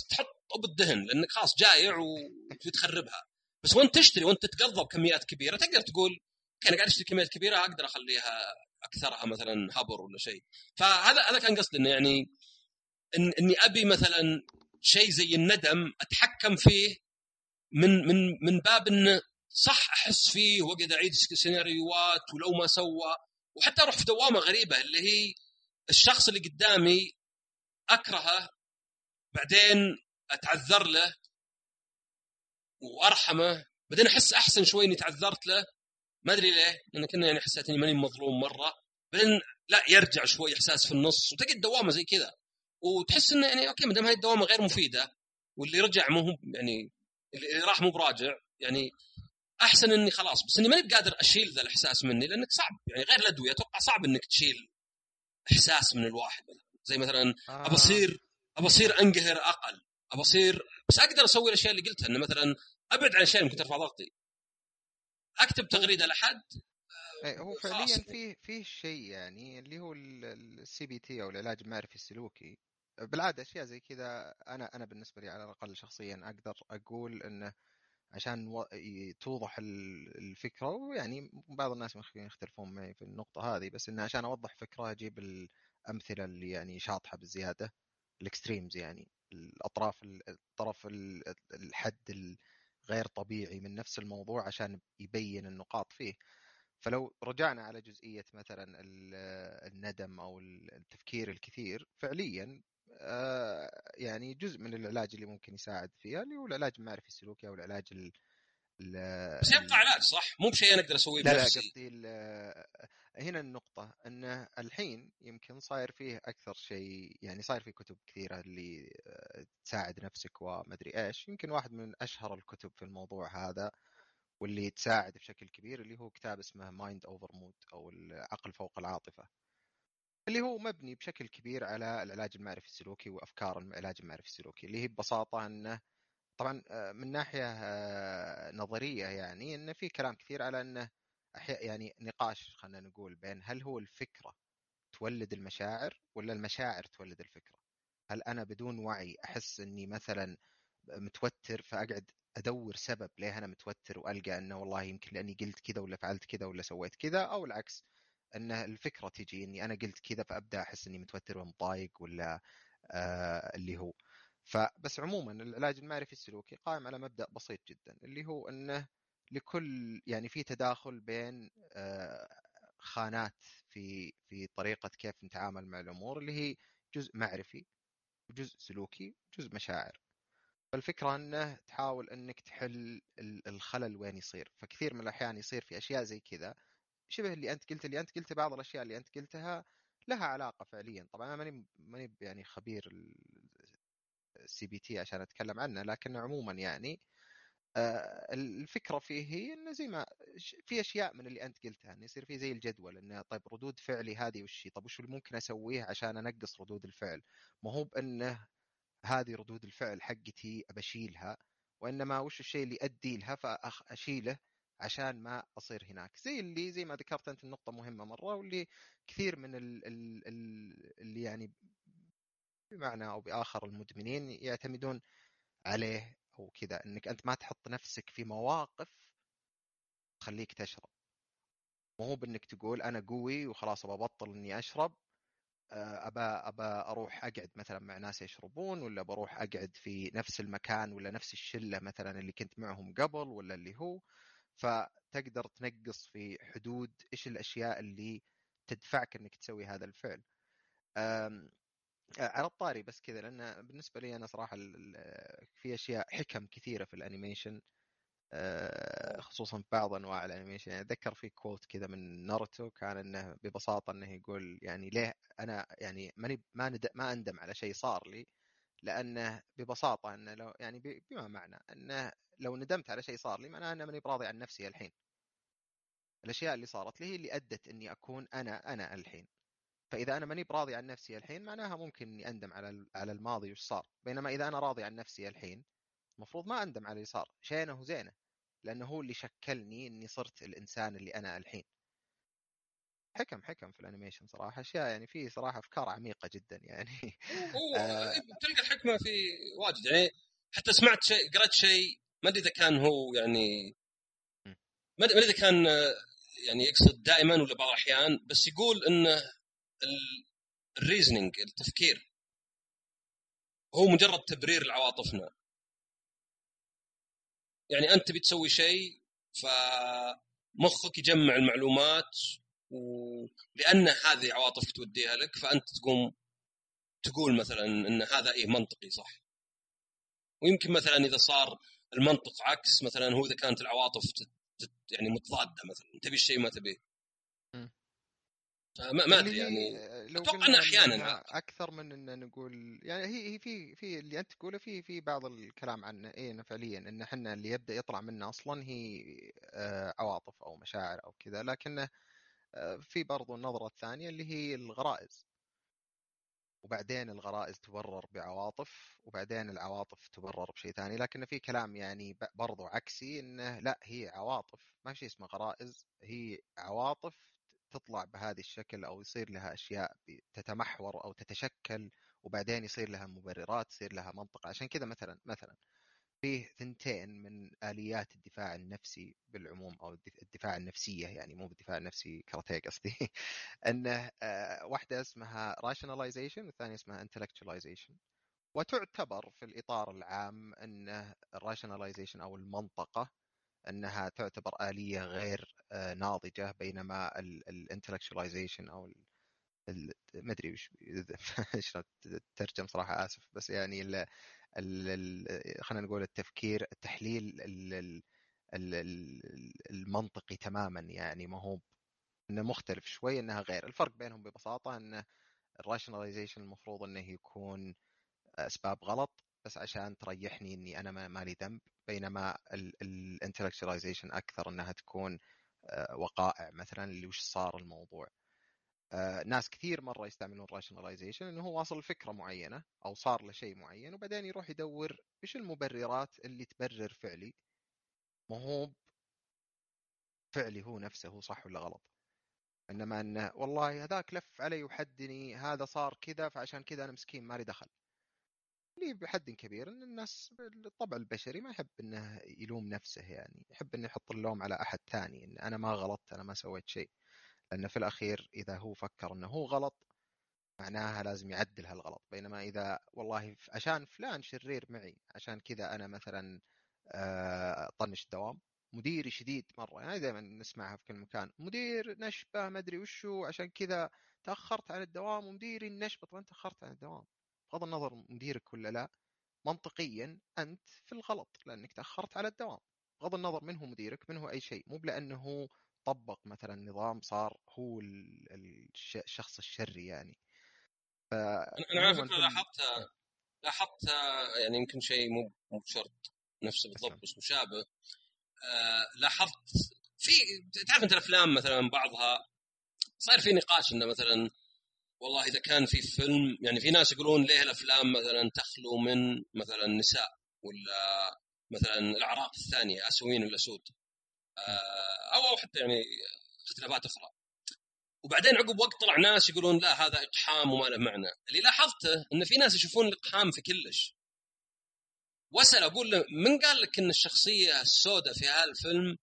تحط بالدهن لأنك خلاص جايع وتخربها بس وأنت تشتري وأنت تتقضى بكميات كبيرة تقدر تقول "أوكي، أنا قاعد أشتري كميات كبيرة أقدر أخليها أكثرها مثلا هبر ولا شيء فهذا هذا كان قصدي إنه يعني إن إني أبي مثلا شيء زي الندم أتحكم فيه من من من باب انه صح أحس فيه واقعد أعيد سيناريوهات ولو ما سوى. وحتى أروح في دوامة غريبة اللي هي الشخص اللي قدامي أكرهه بعدين أتعذر له وأرحمه بعدين أحس أحسن شوي إني تعذرت له. ما أدري ليه لأن كنا يعني حسيت إني ماني مظلوم مرة. بعدين لا يرجع شوي إحساس في النص. وتقعد دوامة زي كذا. وتحس إنه يعني okay ما دام هاي الدوامة غير مفيدة واللي رجع مو هو يعني اللي راح مو براجع يعني أحسن إني خلاص بس إني ماني بقادر أشيل ذا الإحساس مني لأنك صعب يعني غير الأدوية أتوقع صعب إنك تشيل إحساس من الواحد زي مثلا آه. ابى اصير ابى اصير أنقهر أقل ابى اصير بس أقدر أسوي الأشياء اللي قلتها إنه مثلا أبعد عن الاشياء اللي ممكن ترفع ضغطي أكتب تغريدة لحد إيه، هو. فعليا فيه فيه شيء يعني اللي هو ال CBT أو العلاج المعرفي السلوكي بالعادة أشياء زي كذا أنا أنا بالنسبة لي على الأقل شخصيا أقدر أقول إنه عشان و... توضح ال- الفكرة ويعني بعض الناس يختلفون معي في النقطة هذه بس إنه عشان أوضح فكرة أجيب الأمثلة اللي يعني شاطحة بالزيادة ال extremes يعني الأطراف ال- الطرف ال- الحد الغير طبيعي من نفس الموضوع عشان يبين النقاط فيه. فلو رجعنا على جزئية مثلا ال- الندم أو التفكير الكثير فعليا يعني جزء من العلاج اللي ممكن يساعد فيها اللي هو العلاج المعرفي السلوكي أو العلاج ال بس يبقى علاج صح؟ مو بشيء أنا أقدر أسويه لا لا قصدي ال- هنا النقطة إنه الحين يمكن صاير فيه أكثر شيء يعني صاير في كتب كثيرة اللي آه، تساعد نفسك ومدري إيش. يمكن واحد من أشهر الكتب في الموضوع هذا واللي تساعد بشكل كبير اللي هو كتاب اسمه Mind Over Mood أو العقل فوق العاطفة. اللي هو مبني بشكل كبير على العلاج المعرفي السلوكي وأفكار العلاج المعرفي السلوكي اللي هي ببساطة إنه طبعا آه، من ناحية آه، نظرية يعني انه في كلام كثير على إنه يعني نقاش خلينا نقول بين هل هو الفكرة تولد المشاعر ولا المشاعر تولد الفكرة؟ هل أنا بدون وعي أحس أني مثلا متوتر فأقعد أدور سبب ليه أنا متوتر وألقى أنه والله يمكن لأني قلت كذا ولا فعلت كذا ولا سويت كذا أو العكس أن الفكرة تجي أني أنا قلت كذا فأبدأ أحس أني متوتر ومضايق ولا آه اللي هو. فبس عموما العلاج المعرفي السلوكي قائم على مبدأ بسيط جدا اللي هو أنه لكل يعني في تداخل بين آه، خانات في في طريقة كيف نتعامل مع الأمور اللي هي جزء معرفي وجزء سلوكي وجزء مشاعر. فالفكرة أنه تحاول أنك تحل ال- الخلل وين يصير. فكثير من الأحيان يصير في أشياء زي كذا شبه اللي أنت قلت اللي أنت قلت بعض الأشياء اللي أنت قلتها لها علاقة فعليا طبعا أنا ماني ماني يعني خبير ال CBT عشان أتكلم عنه لكن عموما يعني آه، الفكرة فيه هي إنه زي ما في أشياء من اللي أنت قلتها إنه يصير في زي الجدول إنه طيب ردود فعلي هذه وش هي؟ طب وش اللي ممكن أسويه عشان أنقص ردود الفعل؟ ما هو بأنه هذه ردود الفعل حقتي أبشيلها وإنما وش الشيء اللي ادي لها فاشيله عشان ما أصير هناك. زي اللي زي ما ذكرت أنت النقطة مهمة مرة واللي كثير من ال ال ال اللي يعني بمعنى أو بآخر المدمنين يعتمدون عليه أو كذا. إنك أنت ما تحط نفسك في مواقف تخليك تشرب. مو بإنك تقول أنا قوي وخلاص أبى أبطل إني أشرب آه، أبى أبى أروح أقعد مثلا مع ناس يشربون ولا بروح أقعد في نفس المكان ولا نفس الشلة مثلا اللي كنت معهم قبل ولا اللي هو. فتقدر تنقص في حدود إيش الأشياء اللي تدفعك إنك تسوي هذا الفعل على الطاري بس كذا لأن بالنسبة لي أنا صراحة في أشياء حكم كثيرة في ال animation آه، خصوصا في بعض أنواع ال animation يعني أتذكر في quote كذا من ناروتو كان إنه ببساطة إنه يقول يعني ليه أنا يعني ماني ما. ما أندم على شيء صار لي لأنه ببساطة إنه لو يعني بما معنى إنه لو ندمت على شيء صار لي معناه انه ماني براضي عن نفسي الحين. الأشياء اللي صارت لي هي اللي أدت إني أكون أنا أنا الحين. فإذا أنا ماني براضي عن نفسي الحين معناها ممكن إني أندم على على الماضي وش صار. بينما إذا أنا راضي عن نفسي الحين المفروض ما أندم على اللي صار. شينه وزينه. لأنه هو اللي شكلني إني صرت الإنسان اللي أنا الحين. حكم حكم في ال animation صراحة. أشياء يعني في صراحة أفكار عميقة جدا يعني. هو آه. تلقى الحكمة في واجد. يعني حتى سمعت شيء قرأت شيء ما أدري إذا كان هو يعني ما أدري إذا كان يعني يقصد دائما ولا بعض الأحيان بس يقول انه ال reasoning التفكير هو مجرد تبرير لعواطفنا. يعني أنت بتسوي شيء فمخك يجمع المعلومات ولان هذه عواطفك توديها لك فأنت تقوم تقول مثلا إن هذا إيه منطقي صح. ويمكن مثلا إذا صار المنطق عكس مثلا هو إذا كانت العواطف يعني متضادة مثلا تبي الشيء ما تبيه ما ما أدري يعني. أتوقع انه أحيانا أكثر من إن نقول يعني هي هي في في اللي أنت تقوله في في بعض الكلام عنه اي انه فعليا إن إحنا اللي يبدأ يطلع منا أصلا هي آه، عواطف أو مشاعر أو كذا لكنه آه، في برضو النظرة الثانية اللي هي الغرائز. وبعدين الغرائز تبرر بعواطف وبعدين العواطف تبرر بشيء ثاني لكن في كلام يعني برضو عكسي إنه لا هي عواطف. ما شيء اسمه غرائز. هي عواطف تطلع بهذا الشكل أو يصير لها أشياء تتمحور أو تتشكل وبعدين يصير لها مبررات يصير لها منطقة. عشان كذا مثلا مثلا فيه ثنتين من آليات الدفاع النفسي بالعموم أو الدفاع النفسية يعني مو بالدفاع النفسي كاراتيه قصدي. إنه آه، واحدة اسمها rationalization والثانية اسمها intellectualization. وتعتبر في الإطار العام انه ال rationalization أو المنطقة إنها تعتبر آلية غير آه، ناضجة بينما ال intellectualization أو ما أدري وش شلون صراحة آسف بس يعني خلينا نقول التفكير التحليل المنطقي تماما يعني ما هو إنه مختلف شوي إنها غير. الفرق بينهم ببساطة انه ال rationalization المفروض إنه يكون أسباب غلط بس عشان تريحني إني أنا ما لي ذنب. بينما ال intellectualization أكثر إنها تكون آه، وقائع مثلا اللي وش صار الموضوع. ناس كثير مرة يستعملون rationalization إنه هو واصل لفكرة معينة أو صار له شيء معين وبعدين يروح يدور إيش المبررات اللي تبرر فعلي. ما هو فعلي هو نفسه هو صح ولا غلط. إنما إنه والله هذاك لف علي وحدني هذا صار كذا فعشان كذا أنا مسكين ما لي دخل. اللي بحد كبير إن الناس الطبع البشري ما يحب إنه يلوم نفسه يعني يحب إنه يحط اللوم على أحد ثاني إن أنا ما غلطت أنا ما سويت شيء. لأنه في الأخير إذا هو فكر إنه هو غلط معناها لازم يعدل هالغلط. بينما إذا والله عشان فلان شرير معي عشان كذا أنا مثلا آه، طنش الدوام مديري شديد مرة يعني دائما نسمعها في كل مكان مدير نشبة ما أدري وشو عشان كذا تأخرت عن الدوام ومديري النشبة انت تأخرت عن الدوام. بغض النظر مديرك ولا لا منطقيا أنت في الغلط لأنك تأخرت على الدوام. بغض النظر من هو مديرك من هو أي شيء مو بلأنه طبق مثلا نظام صار هو الشخص الشري يعني. ف... أنا على فكرة لاحظتها لاحظتها يعني يمكن شيء مو مو بشرط نفسه بالضبط بس مشابه. آه لاحظت في تعرف أنت الأفلام مثلا بعضها صاير في نقاش إنه مثلا والله إذا كان في فيلم يعني في ناس يقولون ليه الأفلام مثلا تخلو من مثلا نساء ولا مثلا الأعراق الثانية أسوين ولا سود آه، أو أو حتى يعني اختلافات أخرى. وبعدين عقب وقت طلع ناس يقولون لا هذا إقحام وما له معنى. اللي لاحظته إن في ناس يشوفون الإقحام في كلش. واسال أقول له من قال لك إن الشخصية السوداء في هذا الفيلم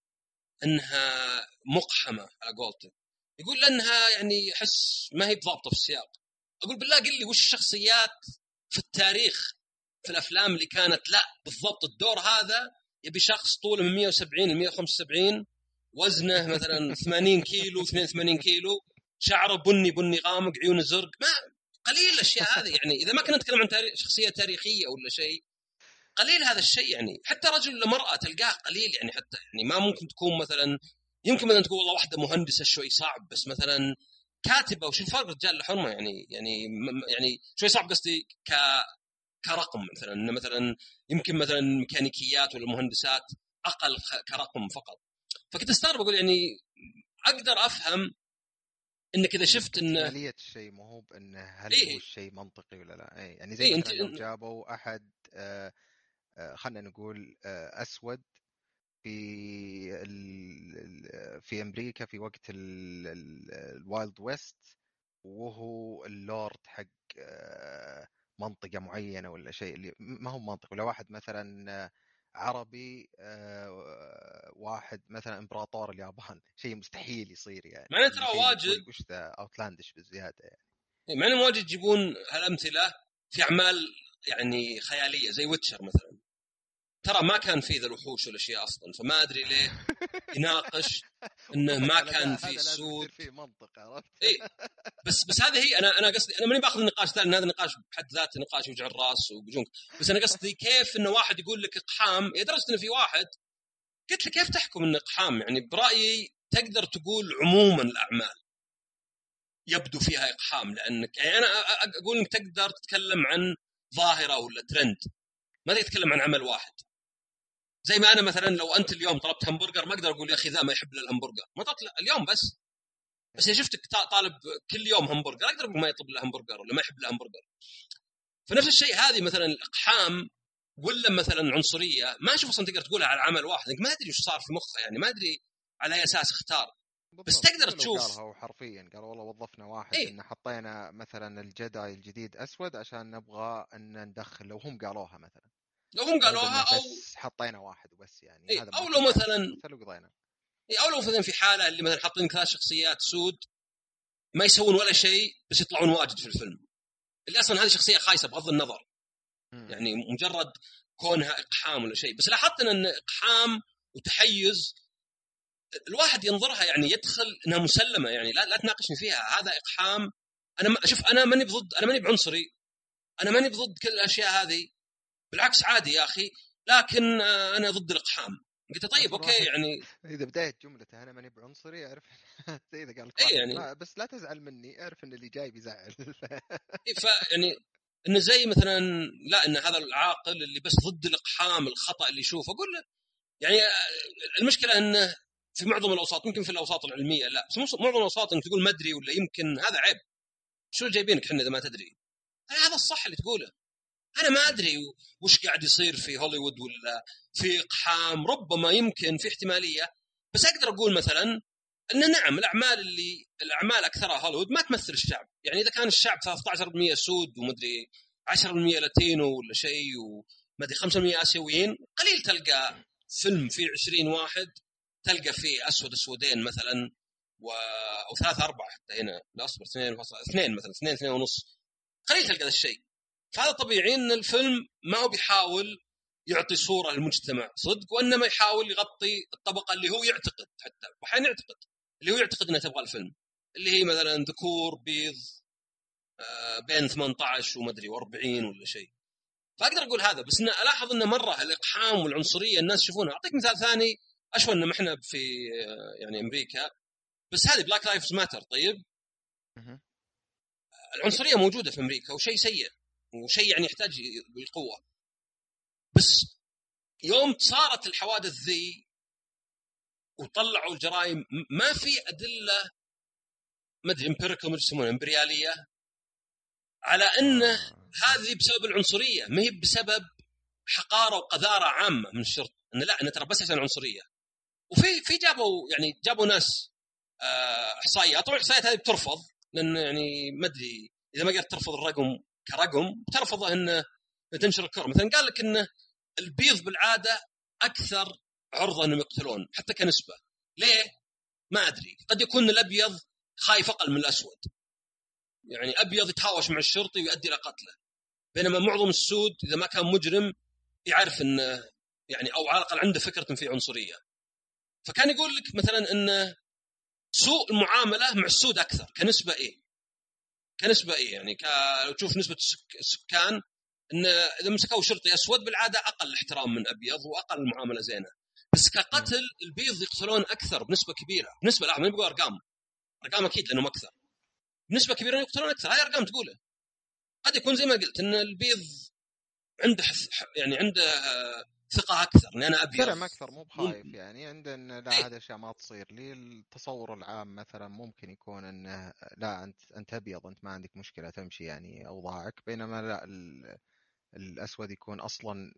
إنها مقحمة على قولته يقول لأنها يعني يحس ما هي بضابطة في السياق. أقول بالله قل لي وش الشخصيات في التاريخ في الأفلام اللي كانت لا بالضبط الدور هذا يبي شخص طوله من 170 ل 175 وزنه مثلا 80 كيلو 82 كيلو شعره بني بني غامق عيونه زرق ما قليل الأشياء هذه. يعني إذا ما كنا نتكلم عن تاريخ شخصية تاريخية ولا شيء قليل هذا الشيء. يعني حتى رجل ولا مراه تلقاه قليل. يعني حتى يعني ما ممكن تكون مثلا يمكن مثلا تقول والله واحدة مهندسة شوي صعب بس مثلا كاتبة. وش الفرق رجال لحرمه يعني يعني يعني شوي صعب قصدي ك كرقم مثلا إنه مثلا يمكن مثلا ميكانيكيات ولا مهندسات أقل كرقم فقط فكنت أستغرب أقول يعني أقدر أفهم إنك إذا شفت إن عملية الشيء مو هو بانه هل إيه؟ هو الشيء منطقي ولا لا إيه يعني زي إيه أنت لو جابوا أحد آه آه خلينا نقول آه أسود في في أمريكا في وقت ال Wild West وهو اللورد حق آه منطقة معينة ولا شيء اللي ما هو منطق ولا واحد مثلا عربي واحد مثلا إمبراطور اليابان شيء مستحيل يصير يعني مع ترى واجد وش ذا outlandish بالزيادة يعني. إيه، انه واجد يجيبون هالأمثلة في أعمال يعني خيالية زي ويتشر مثلا. ترى ما كان في ذا الوحوش والأشياء أصلا فما أدري ليه يناقش إنه ما كان في سود. في منطق عرفت؟ اي بس بس هذه هي أنا أنا قصدي أنا ماني بأخذ النقاش لأن هذا النقاش بحد ذاته نقاش يوجع الرأس وبجونك بس أنا قصدي كيف إنه واحد يقول لك إقحام لدرجه إنه في واحد قلت له كيف تحكم إنه إقحام؟ يعني برأيي تقدر تقول عموما الأعمال يبدو فيها إقحام لانك يعني أنا أقول إنك تقدر تتكلم عن ظاهرة ولا ترند ما تتكلم عن عمل واحد. زي ما أنا مثلا لو أنت اليوم طلبت همبرجر ما أقدر أقول يا أخي ذا ما يحب الهمبرجر ما طلبت اليوم بس. بس إذا شفتك طالب كل يوم همبرجر أقدر أقول ما يطلب له همبرجر ولا ما يحب له همبرجر. فنفس الشيء هذه مثلا الأقحام ولا مثلا عنصرية ما أشوف أصلا تقدر تقولها على عمل واحد. ما أدري وش صار في مخه يعني ما أدري على أي أساس اختار. بس تقدر تشوف. قالها حرفيا قال والله وظفنا واحد إيه؟ إن حطينا مثلا ال Jedi الجديد أسود عشان نبغى إن ندخل لو هم قالوها مثلا. لو هم قالوها أو بس حطينا واحد وبس يعني إيه؟ هذا أو لو مثلا قضينا. إيه أو لو مثلا في حالة اللي مثلا حاطين ثلاث شخصيات سود ما يسوون ولا شيء بس يطلعون واجد في الفيلم. اللي أصلا هذه شخصية خايسة بغض النظر. م. يعني مجرد كونها إقحام ولا شيء. بس لاحظت إن إقحام وتحيز الواحد ينظرها يعني يدخل إنها مسلمة يعني لا لا تناقشني فيها. هذا إقحام. أنا شوف أنا ماني بضد أنا ماني بعنصري. أنا ماني بضد كل الأشياء هذه. بالعكس عادي يا أخي لكن آه، أنا ضد الإقحام. قلت طيب okay يعني إذا بداية جملته أنا ماني بعنصري أعرف زي إذا قال إي يعني بس لا تزعل مني أعرف إن اللي جاي بيزعل. يعني انه زي مثلا لا إن هذا العاقل اللي بس ضد الإقحام الخطأ اللي يشوفه أقول له يعني آه، المشكلة إنه في معظم الأوساط يمكن في الأوساط العلمية لا بس معظم الأوساط انك تقول ما أدري ولا يمكن هذا عيب. شو جايبينك إحنا إذا ما تدري؟ هذا الصح اللي تقوله. أنا ما أدري وش قاعد يصير في هوليوود ولا في إقحام ربما يمكن في احتمالية بس أقدر أقول مثلا ان نعم الأعمال اللي الأعمال أكثرها هوليوود ما تمثل الشعب. يعني إذا كان الشعب 13% سود ومدري 10% لاتينو ولا شيء ومدري 5% آسيويين قليل تلقى فيلم فيه 20 واحد تلقى فيه أسود أسودين مثلا و... أو ثلاثة أربعة حتى هنا لا أصبر اثنين فصل اثنين مثلا اثنين اثنين ونص قليل تلقى ذا الشيء. فهذا طبيعي إن الفيلم ما هو بيحاول يعطي صورة للمجتمع صدق وإنما يحاول يغطي الطبقة اللي هو يعتقد حتى واحيانا يعتقد اللي هو يعتقد انها تبغى الفيلم اللي هي مثلا ذكور بيض آه، بين 18 ومدري و40 ولا شيء. فأقدر أقول هذا بس إن ألاحظ انه مرة الإقحام والعنصرية الناس يشوفونها. أعطيك مثال ثاني اشوى إن إحنا في آه، يعني أمريكا بس هذه Black Lives Matter طيب؟ العنصرية موجودة في أمريكا وشيء سيء. وشيء يعني يحتاج بالقوه بس يوم صارت الحوادث ذي وطلعوا الجرائم ما في أدلة ما أدري يسمونها empirically على أن هذه بسبب العنصرية. ما هي بسبب حقارة وقذارة عامة من الشرطة. انه لا انه ترى بس عشان العنصرية. وفي في جابوا يعني جابوا ناس آه، إحصائيات. طبعا الإحصائيات هذه بترفض لأن يعني ما أدري إذا ما قدرت ترفض الرقم كرقم ترفض انه تنشر الكرة. مثلا قال لك انه البيض بالعادة أكثر عرضة إنهم يقتلون حتى كنسبة. ليه؟ ما أدري. قد يكون الأبيض خايف أقل من الأسود. يعني أبيض يتهاوش مع الشرطي ويؤدي إلى قتله. بينما معظم السود إذا ما كان مجرم يعرف انه يعني أو على الأقل عنده فكرة في عنصرية. فكان يقول لك مثلا إن سوء المعاملة مع السود أكثر. كنسبة إيه؟ كنسبة اي يعني ك... لو تشوف نسبة السك... السكان إن إذا مسكوا شرطي أسود بالعادة أقل احترام من أبيض وأقل معاملة زينة. بس كقتل البيض يقتلون أكثر بنسبة كبيرة. بنسبه لا ما يبغوا أرقام. أرقام أكيد لأنهم أكثر. بنسبة كبيرة يقتلون أكثر. هاي أرقام تقوله. قد يكون زي ما قلت إن البيض عنده. يعني عنده ثقة أكثر اني أنا ابيض درعم أكثر مو بخايف يعني. عنده إن لا هذه اشياء ما تصير. لي التصور العام مثلا ممكن يكون إنه لا أنت أنت أبيض أنت ما عندك مشكلة تمشي يعني أوضاعك بينما لا ال... الأسود يكون أصلا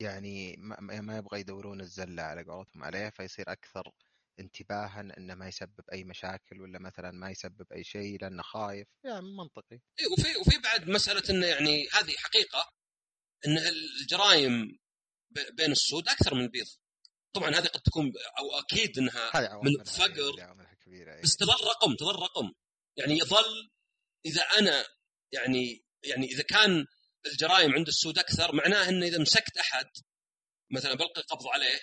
يعني ما, ما يبغى يدورون الزلة على قولتهم عليه فيصير أكثر انتباها إنه ما يسبب أي مشاكل ولا مثلا ما يسبب أي شيء لأنه خايف. يعني منطقي. إيه وفي وفي بعد مسألة إنه يعني هذه حقيقة إن الجرائم بين السود أكثر من البيض. طبعا هذه قد تكون أو أكيد إنها من فقر كبيرة بس تظل رقم تظل رقم. يعني يظل إذا أنا يعني يعني إذا كان الجرائم عند السود أكثر معناه إنه إذا مسكت أحد مثلا بلقي قبض عليه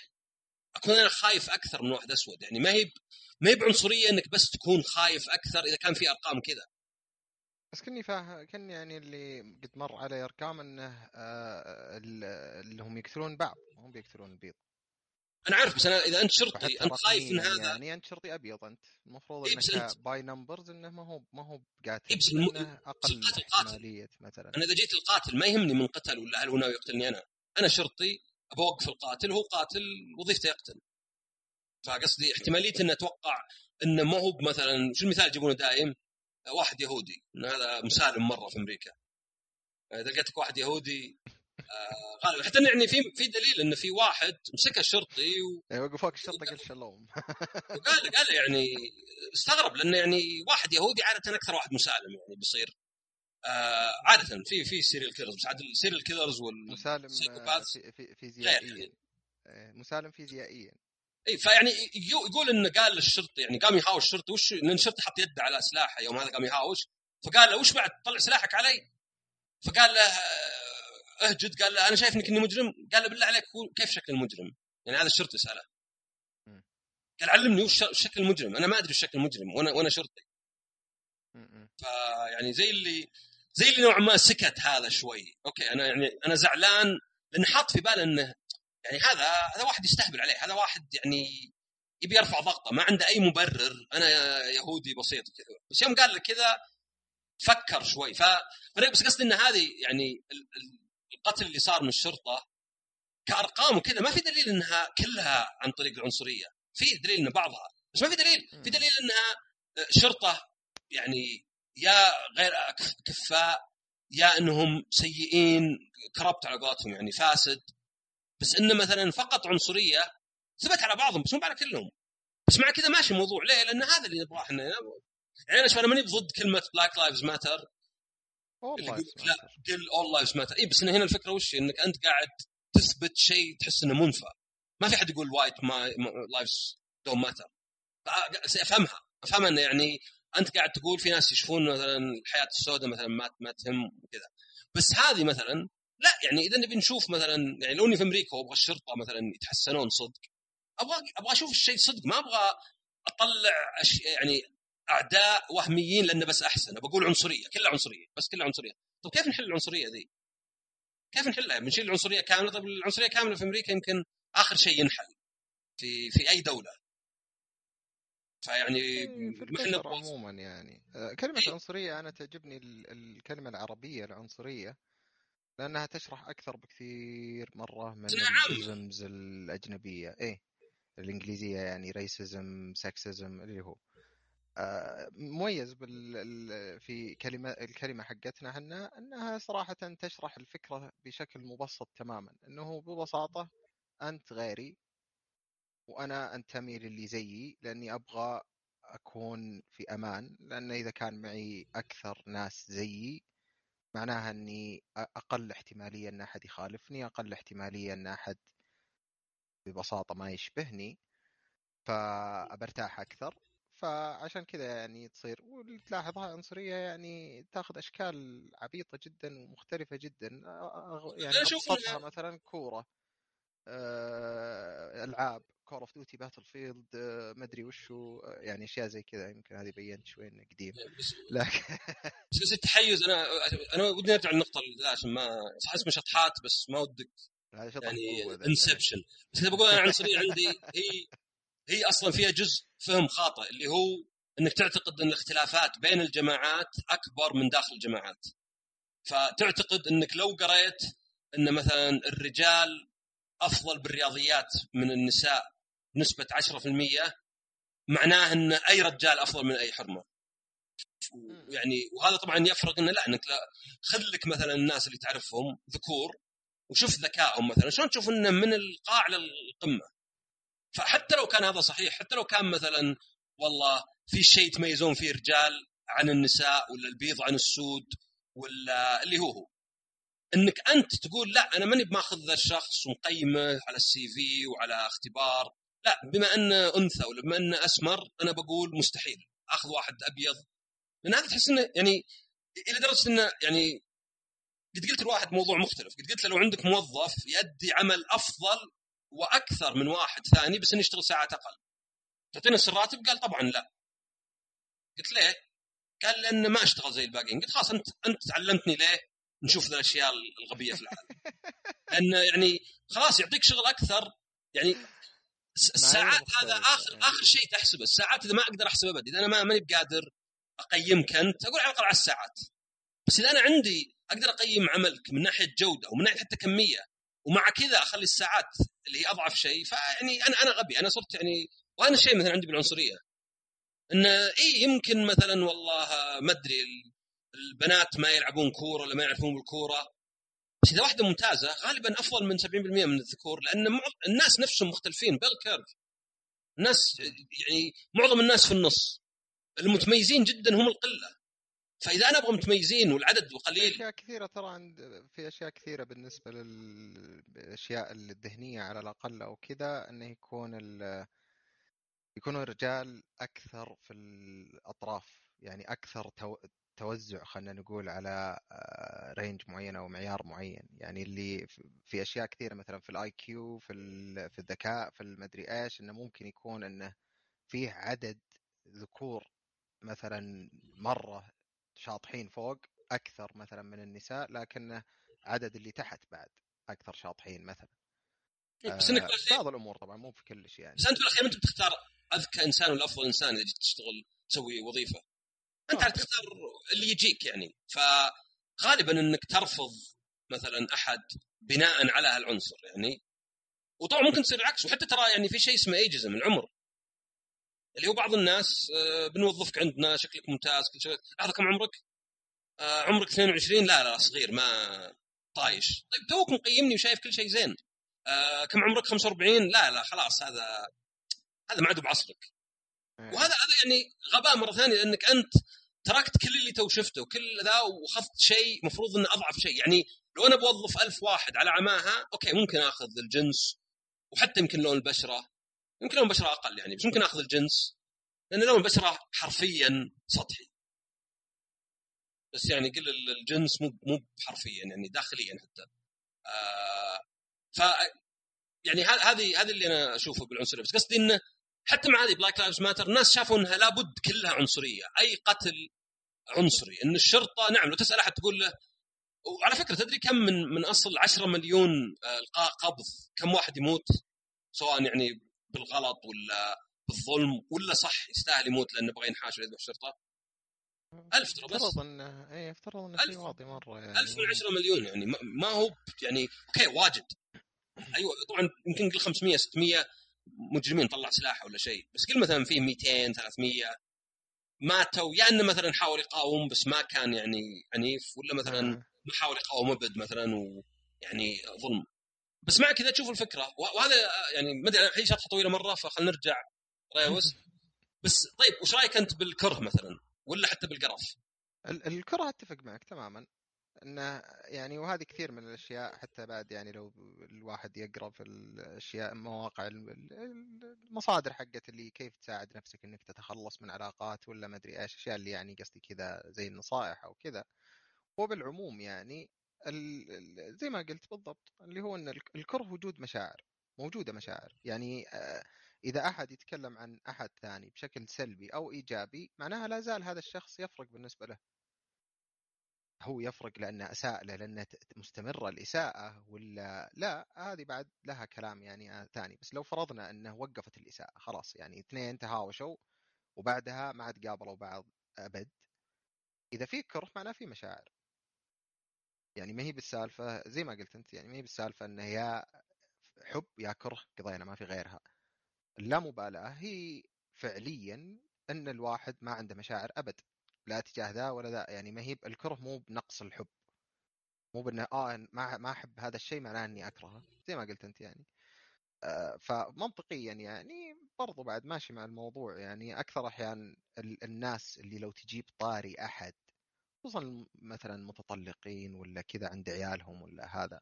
أكون أنا خايف أكثر من واحد أسود. يعني ما هي ما هي بعنصرية إنك بس تكون خايف أكثر إذا كان في أرقام كذا. بس كني فاهم كني يعني اللي قد مر علي أرقام إنه آه اللي هم يقتلون بعض هم بيقتلون البيض. أنا عارف بس أنا إذا أنت شرطي أنت خايف من هذا يعني أنت شرطي أبيض أنت. المفروض إيه انك أنت... by numbers إنه ما هو ما هو إيه بس الم... أقل احتمالية مثلا. أنا إذا جيت القاتل ما يهمني من قتل ولا هل هو ناوي يقتلني أنا. أنا شرطي ابى اوقف القاتل هو قاتل وظيفته يقتل. فقصدي احتمالية إنه أتوقع إنه ما هو مثلا شو المثال يجيبونه دائم؟ واحد يهودي. هذا مسالم مرة في أمريكا. إذا لقيتك واحد يهودي آه غالبا. حتى يعني في في دليل إنه في واحد مسكه الشرطي و... اي وقفوك الشرطة قال شلوم. وقال قال يعني استغرب لأنه يعني واحد يهودي عادة أكثر واحد مسالم يعني بيصير. آه عادة في في serial killers بس عاد ال serial killers مسالم في في فيزيائيا. إيه، مسالم فيزيائيا. اي فيعني يقول إنه قال للشرطي يعني قام يهاوش الشرطي وش لأن الشرطي حط يده على سلاحه يوم هذا قام يهاوش. فقال له وش بعد طلع سلاحك علي؟ فقال له اهجد قال له أنا شايف انك إني مجرم. قال له بالله عليك كيف شكل المجرم؟ يعني هذا الشرطي سأله. قال علمني وش شكل المجرم؟ أنا ما أدري شكل المجرم وأنا وأنا شرطي. فيعني زي اللي زي اللي نوعا ما سكت هذا شوي. أوكي أنا يعني أنا زعلان لأن حاط في باله إنه يعني هذا هذا واحد يستهبل عليه هذا واحد يعني يبي يرفع ضغطه ما عنده أي مبرر أنا يهودي بسيط كذا بس يوم قال لك كذا فكر شوي. ف بس قصدي إن هذه يعني القتل اللي صار من الشرطة كأرقام وكذا ما في دليل إنها كلها عن طريق العنصرية. في دليل إن بعضها بس ما في دليل. في دليل إنها شرطه يعني يا غير كفاء يا إنهم سيئين corrupt على قولتهم يعني فاسد. بس انه مثلا فقط عنصرية ثبت على بعضهم بس مو على كلهم. بس مع كذا ماشي الموضوع. ليه؟ لأن هذا اللي نبغاه إحنا. يعني أنا ماني ضد كلمة Black Lives Matter لا قل all lives matter اي بس هنا الفكرة وش؟ إنك أنت قاعد تثبت شيء تحس إنه منفى. ما في حد يقول white lives don't matter افهمها أفهمها إنه يعني أنت قاعد تقول في ناس يشوفون مثلا الحياة السوداء مثلا ما ما تهم وكذا. بس هذه مثلا لا يعني إذا نبي نشوف مثلا يعني لو إني في أمريكا وأبغى الشرطة مثلا يتحسنون صدق أبغى أبغى أشوف الشيء صدق ما أبغى أطلع أش... يعني أعداء وهميين لأنه بس أحسن بقول عنصرية كلها عنصرية بس كلها عنصرية طيب كيف نحل العنصرية ذي؟ كيف نحلها؟ بنشيل العنصرية كاملة طيب العنصرية كاملة في أمريكا يمكن آخر شيء ينحل في في أي دولة فيعني إيه، في البشر عموما يعني آه، كلمة إيه؟ عنصرية أنا تعجبني الكلمة العربية العنصرية لأنها تشرح أكثر بكثير مرة من الإزمز الأجنبية. إيه الإنجليزية يعني ريسزم سكسزم اللي هو. آه، مميز بال في كلمة الكلمة حقتنا إحنا إنها صراحة تشرح الفكرة بشكل مبسط تماما. إنه ببساطة أنت غيري وأنا أنتمي للي زيي لأني أبغى أكون في أمان. لأن إذا كان معي أكثر ناس زيي معناها إني أقل احتمالية إن أحد يخالفني أقل احتمالية إن أحد ببساطة ما يشبهني فبرتاح أكثر. فعشان كذا يعني تصير وتلاحظها عنصرية يعني تاخذ أشكال عبيطة جدا ومختلفة جدا. يعني مثلا كورة آه، ألعاب. Call of Duty Battlefield ما أدري وشو آه، يعني أشياء زي كذا يمكن هذه بينت شوي إنه قديم. بس لكن بس التحيز أنا أنا ودي ارجع للنقطة اللي عشان ما احس شطحات بس ما ودك يعني. Inception بس أنا بقول أنا العنصريه عندي هي هي أصلا فيها جزء فهم خاطئ اللي هو إنك تعتقد إن الاختلافات بين الجماعات أكبر من داخل الجماعات. فتعتقد إنك لو قريت إن مثلا الرجال أفضل بالرياضيات من النساء بنسبه 10% معناه إن أي رجال أفضل من أي حرمة. يعني وهذا طبعا يفرق إنه لا إنك لا خذ لك مثلا الناس اللي تعرفهم ذكور وشوف ذكائهم مثلا. شلون تشوف إنه من القاع للقمة؟ فحتى لو كان هذا صحيح حتى لو كان مثلا والله في شيء يتميزون فيه رجال عن النساء ولا البيض عن السود ولا اللي هو هو. إنك أنت تقول لا أنا ماني بماخذ ذا الشخص ومقيمه على السي في وعلى اختبار. لا بما أنه أنثى ولا بما أنه أسمر أنا بقول مستحيل. أخذ واحد أبيض. لأن هذا تحس إنه يعني إلى درجة إنه يعني قد قلت لواحد موضوع مختلف. قد قلت له لو عندك موظف يؤدي عمل أفضل وأكثر من واحد ثاني بس إنه يشتغل ساعات أقل. تعطينا نفس الراتب؟ قال طبعا لا. قلت ليه؟ قال لأن ما أشتغل زي الباقيين. قلت خلاص أنت أنت علمتني ليه؟ نشوف ذا الأشياء الغبية في العالم. لأن يعني خلاص يعطيك شغل أكثر يعني الس- الساعات هذا اخر آخر شيء تحسبه. الساعات إذا ما أقدر أحسب ابد إذا أنا ما ماني بقادر أقيمك أنت أقول على الأقل على الساعات. بس إذا أنا عندي أقدر أقيم عملك من ناحية جودة ومن ناحية حتى كمية ومع كذا أخلي الساعات اللي هي أضعف شيء فيعني أنا أنا غبي. أنا صرت يعني وأنا الشيء مثلا عندي بالعنصرية. إن اي يمكن مثلا والله ما أدري البنات ما يلعبون كورة ولا ما يعرفون بالكورة. بس إذا واحدة ممتازة غالبا أفضل من 70% من الذكور لأن الناس نفسهم مختلفين بيل كيرف الناس يعني معظم الناس في النص. المتميزين جدا هم القلة. فإذا أنا أبغى متميزين والعدد في قليل أشياء كثيرة ترى عند في أشياء كثيرة بالنسبة للاشياء الذهنية على الأقل أو كذا إنه يكون ال... يكونوا الرجال أكثر في الأطراف. يعني أكثر تو... توزع خلينا نقول على آه، range معين أو معيار معين. يعني اللي في- في أشياء كثيرة مثلا في ال IQ في في الذكاء في المدري إيش إنه ممكن يكون إنه فيه عدد ذكور مثلا مرة شاطحين فوق أكثر مثلا من النساء لكن عدد اللي تحت بعد أكثر شاطحين مثلا. بس إنك آه، بعض الأمور طبعا مو في كل شيء يعني. بس أنت بالاخير أنت بتختار أذكى إنسان ولا افضل إنسان اذا جيت تشتغل تسوي وظيفة. أنت تختار اللي يجيك يعني. فغالبا إنك ترفض مثلا أحد بناء على هالعنصر يعني. وطبعا ممكن تصير العكس. وحتى ترى يعني في شيء اسمه ايجزم العمر. اللي هو بعض الناس آه، بنوظفك عندنا شكلك ممتاز كل شيء. لحظه كم عمرك؟ آه، عمرك 22 لا لا صغير ما طايش. طيب توك مقيمني وشايف كل شيء زين. آه، كم عمرك؟ 45 لا لا خلاص هذا هذا ما عاد بعصرك. إيه. وهذا هذا يعني غباء مرة ثانية لأنك أنت تركت كل اللي تو شفته وكل ذا وأخذت شيء مفروض انه أضعف شيء. يعني لو أنا بوظف ألف واحد على عماها أوكي ممكن آخذ الجنس وحتى يمكن لون البشرة. يمكن لون البشرة أقل يعني بس ممكن آخذ الجنس لأن لون البشرة حرفيا سطحي. بس يعني قل ال- الجنس مو مو حرفيا يعني داخليا حتى. آه ف يعني هذه هذه اللي أنا أشوفه بالعنصرية. بس قصدي إنه حتى مع هذه Black Lives Matter الناس شافوا إنها لابد كلها عنصرية أي قتل عنصري. إن الشرطة نعم لو تسأل أحد تقول له وعلى فكرة تدري كم من من أصل 10 مليون آه، القاء قبض كم واحد يموت؟ سواء يعني بالغلط ولا بالظلم ولا صح يستاهل يموت لأنه يبغى ينحاش ولا يذبح الشرطه ألف ترى بس. افترض انه اي افترض انه ألف. شيء واطي مرة يعني. ألف من 10 مليون يعني ما- هو يعني أوكي واجد. أيوه طبعا يمكن قل 500 600 مجرمين طلع سلاح ولا شيء. بس قل مثلا فيه 200 300 ماتوا يا إنه مثلا حاول يقاوم بس ما كان يعني عنيف ولا مثلا آه. ما حاول يقاوم أبد مثلا ويعني ظلم. بس مع كذا تشوف الفكرة. وهذا يعني ما أدري هي شطحه طويلة مرة فخلينا نرجع ريوس. بس طيب وش رأيك أنت بالكره مثلا؟ ولا حتى بالقرف؟ ال- الكرة أتفق معك تماما. انه يعني وهذه كثير من الأشياء حتى بعد يعني لو الواحد يقرأ في الأشياء مواقع ال- ال- المصادر حقت اللي كيف تساعد نفسك إنك تتخلص من علاقات ولا ما أدري إيش أشياء اللي يعني قصدي كذا زي النصائح أو كذا. وبالعموم يعني زي ما قلت بالضبط اللي هو إن الك- الكره وجود مشاعر موجودة مشاعر. يعني آه، إذا أحد يتكلم عن أحد ثاني بشكل سلبي أو إيجابي معناها لا زال هذا الشخص يفرق بالنسبة له. هو يفرق لأنه أساء له لأنه مستمرة الإساءة ولا لا؟ هذه بعد لها كلام يعني ثاني. بس لو فرضنا إنه وقفت الإساءة خلاص يعني اثنين تهاوشوا وبعدها ما عاد قابلوا بعض أبد. إذا في كره معناه في مشاعر. يعني ما هي بالسالفة زي ما قلت أنت يعني ما هي بالسالفة إنه يا حب يا كره قضينا ما في غيرها. اللامبالاة هي فعليا إن الواحد ما عنده مشاعر أبد. لا تجاه ذا ولا ذا. يعني ما هي الكره مو بنقص الحب. مو بانه آه ما ما أحب هذا الشيء معناه أني أكرهه زي ما قلت أنت يعني. آه فمنطقيا يعني برضو بعد ماشي مع الموضوع. يعني أكثر أحيان الناس اللي لو تجيب طاري أحد خصوصا مثلا متطلقين ولا كذا عند عيالهم ولا هذا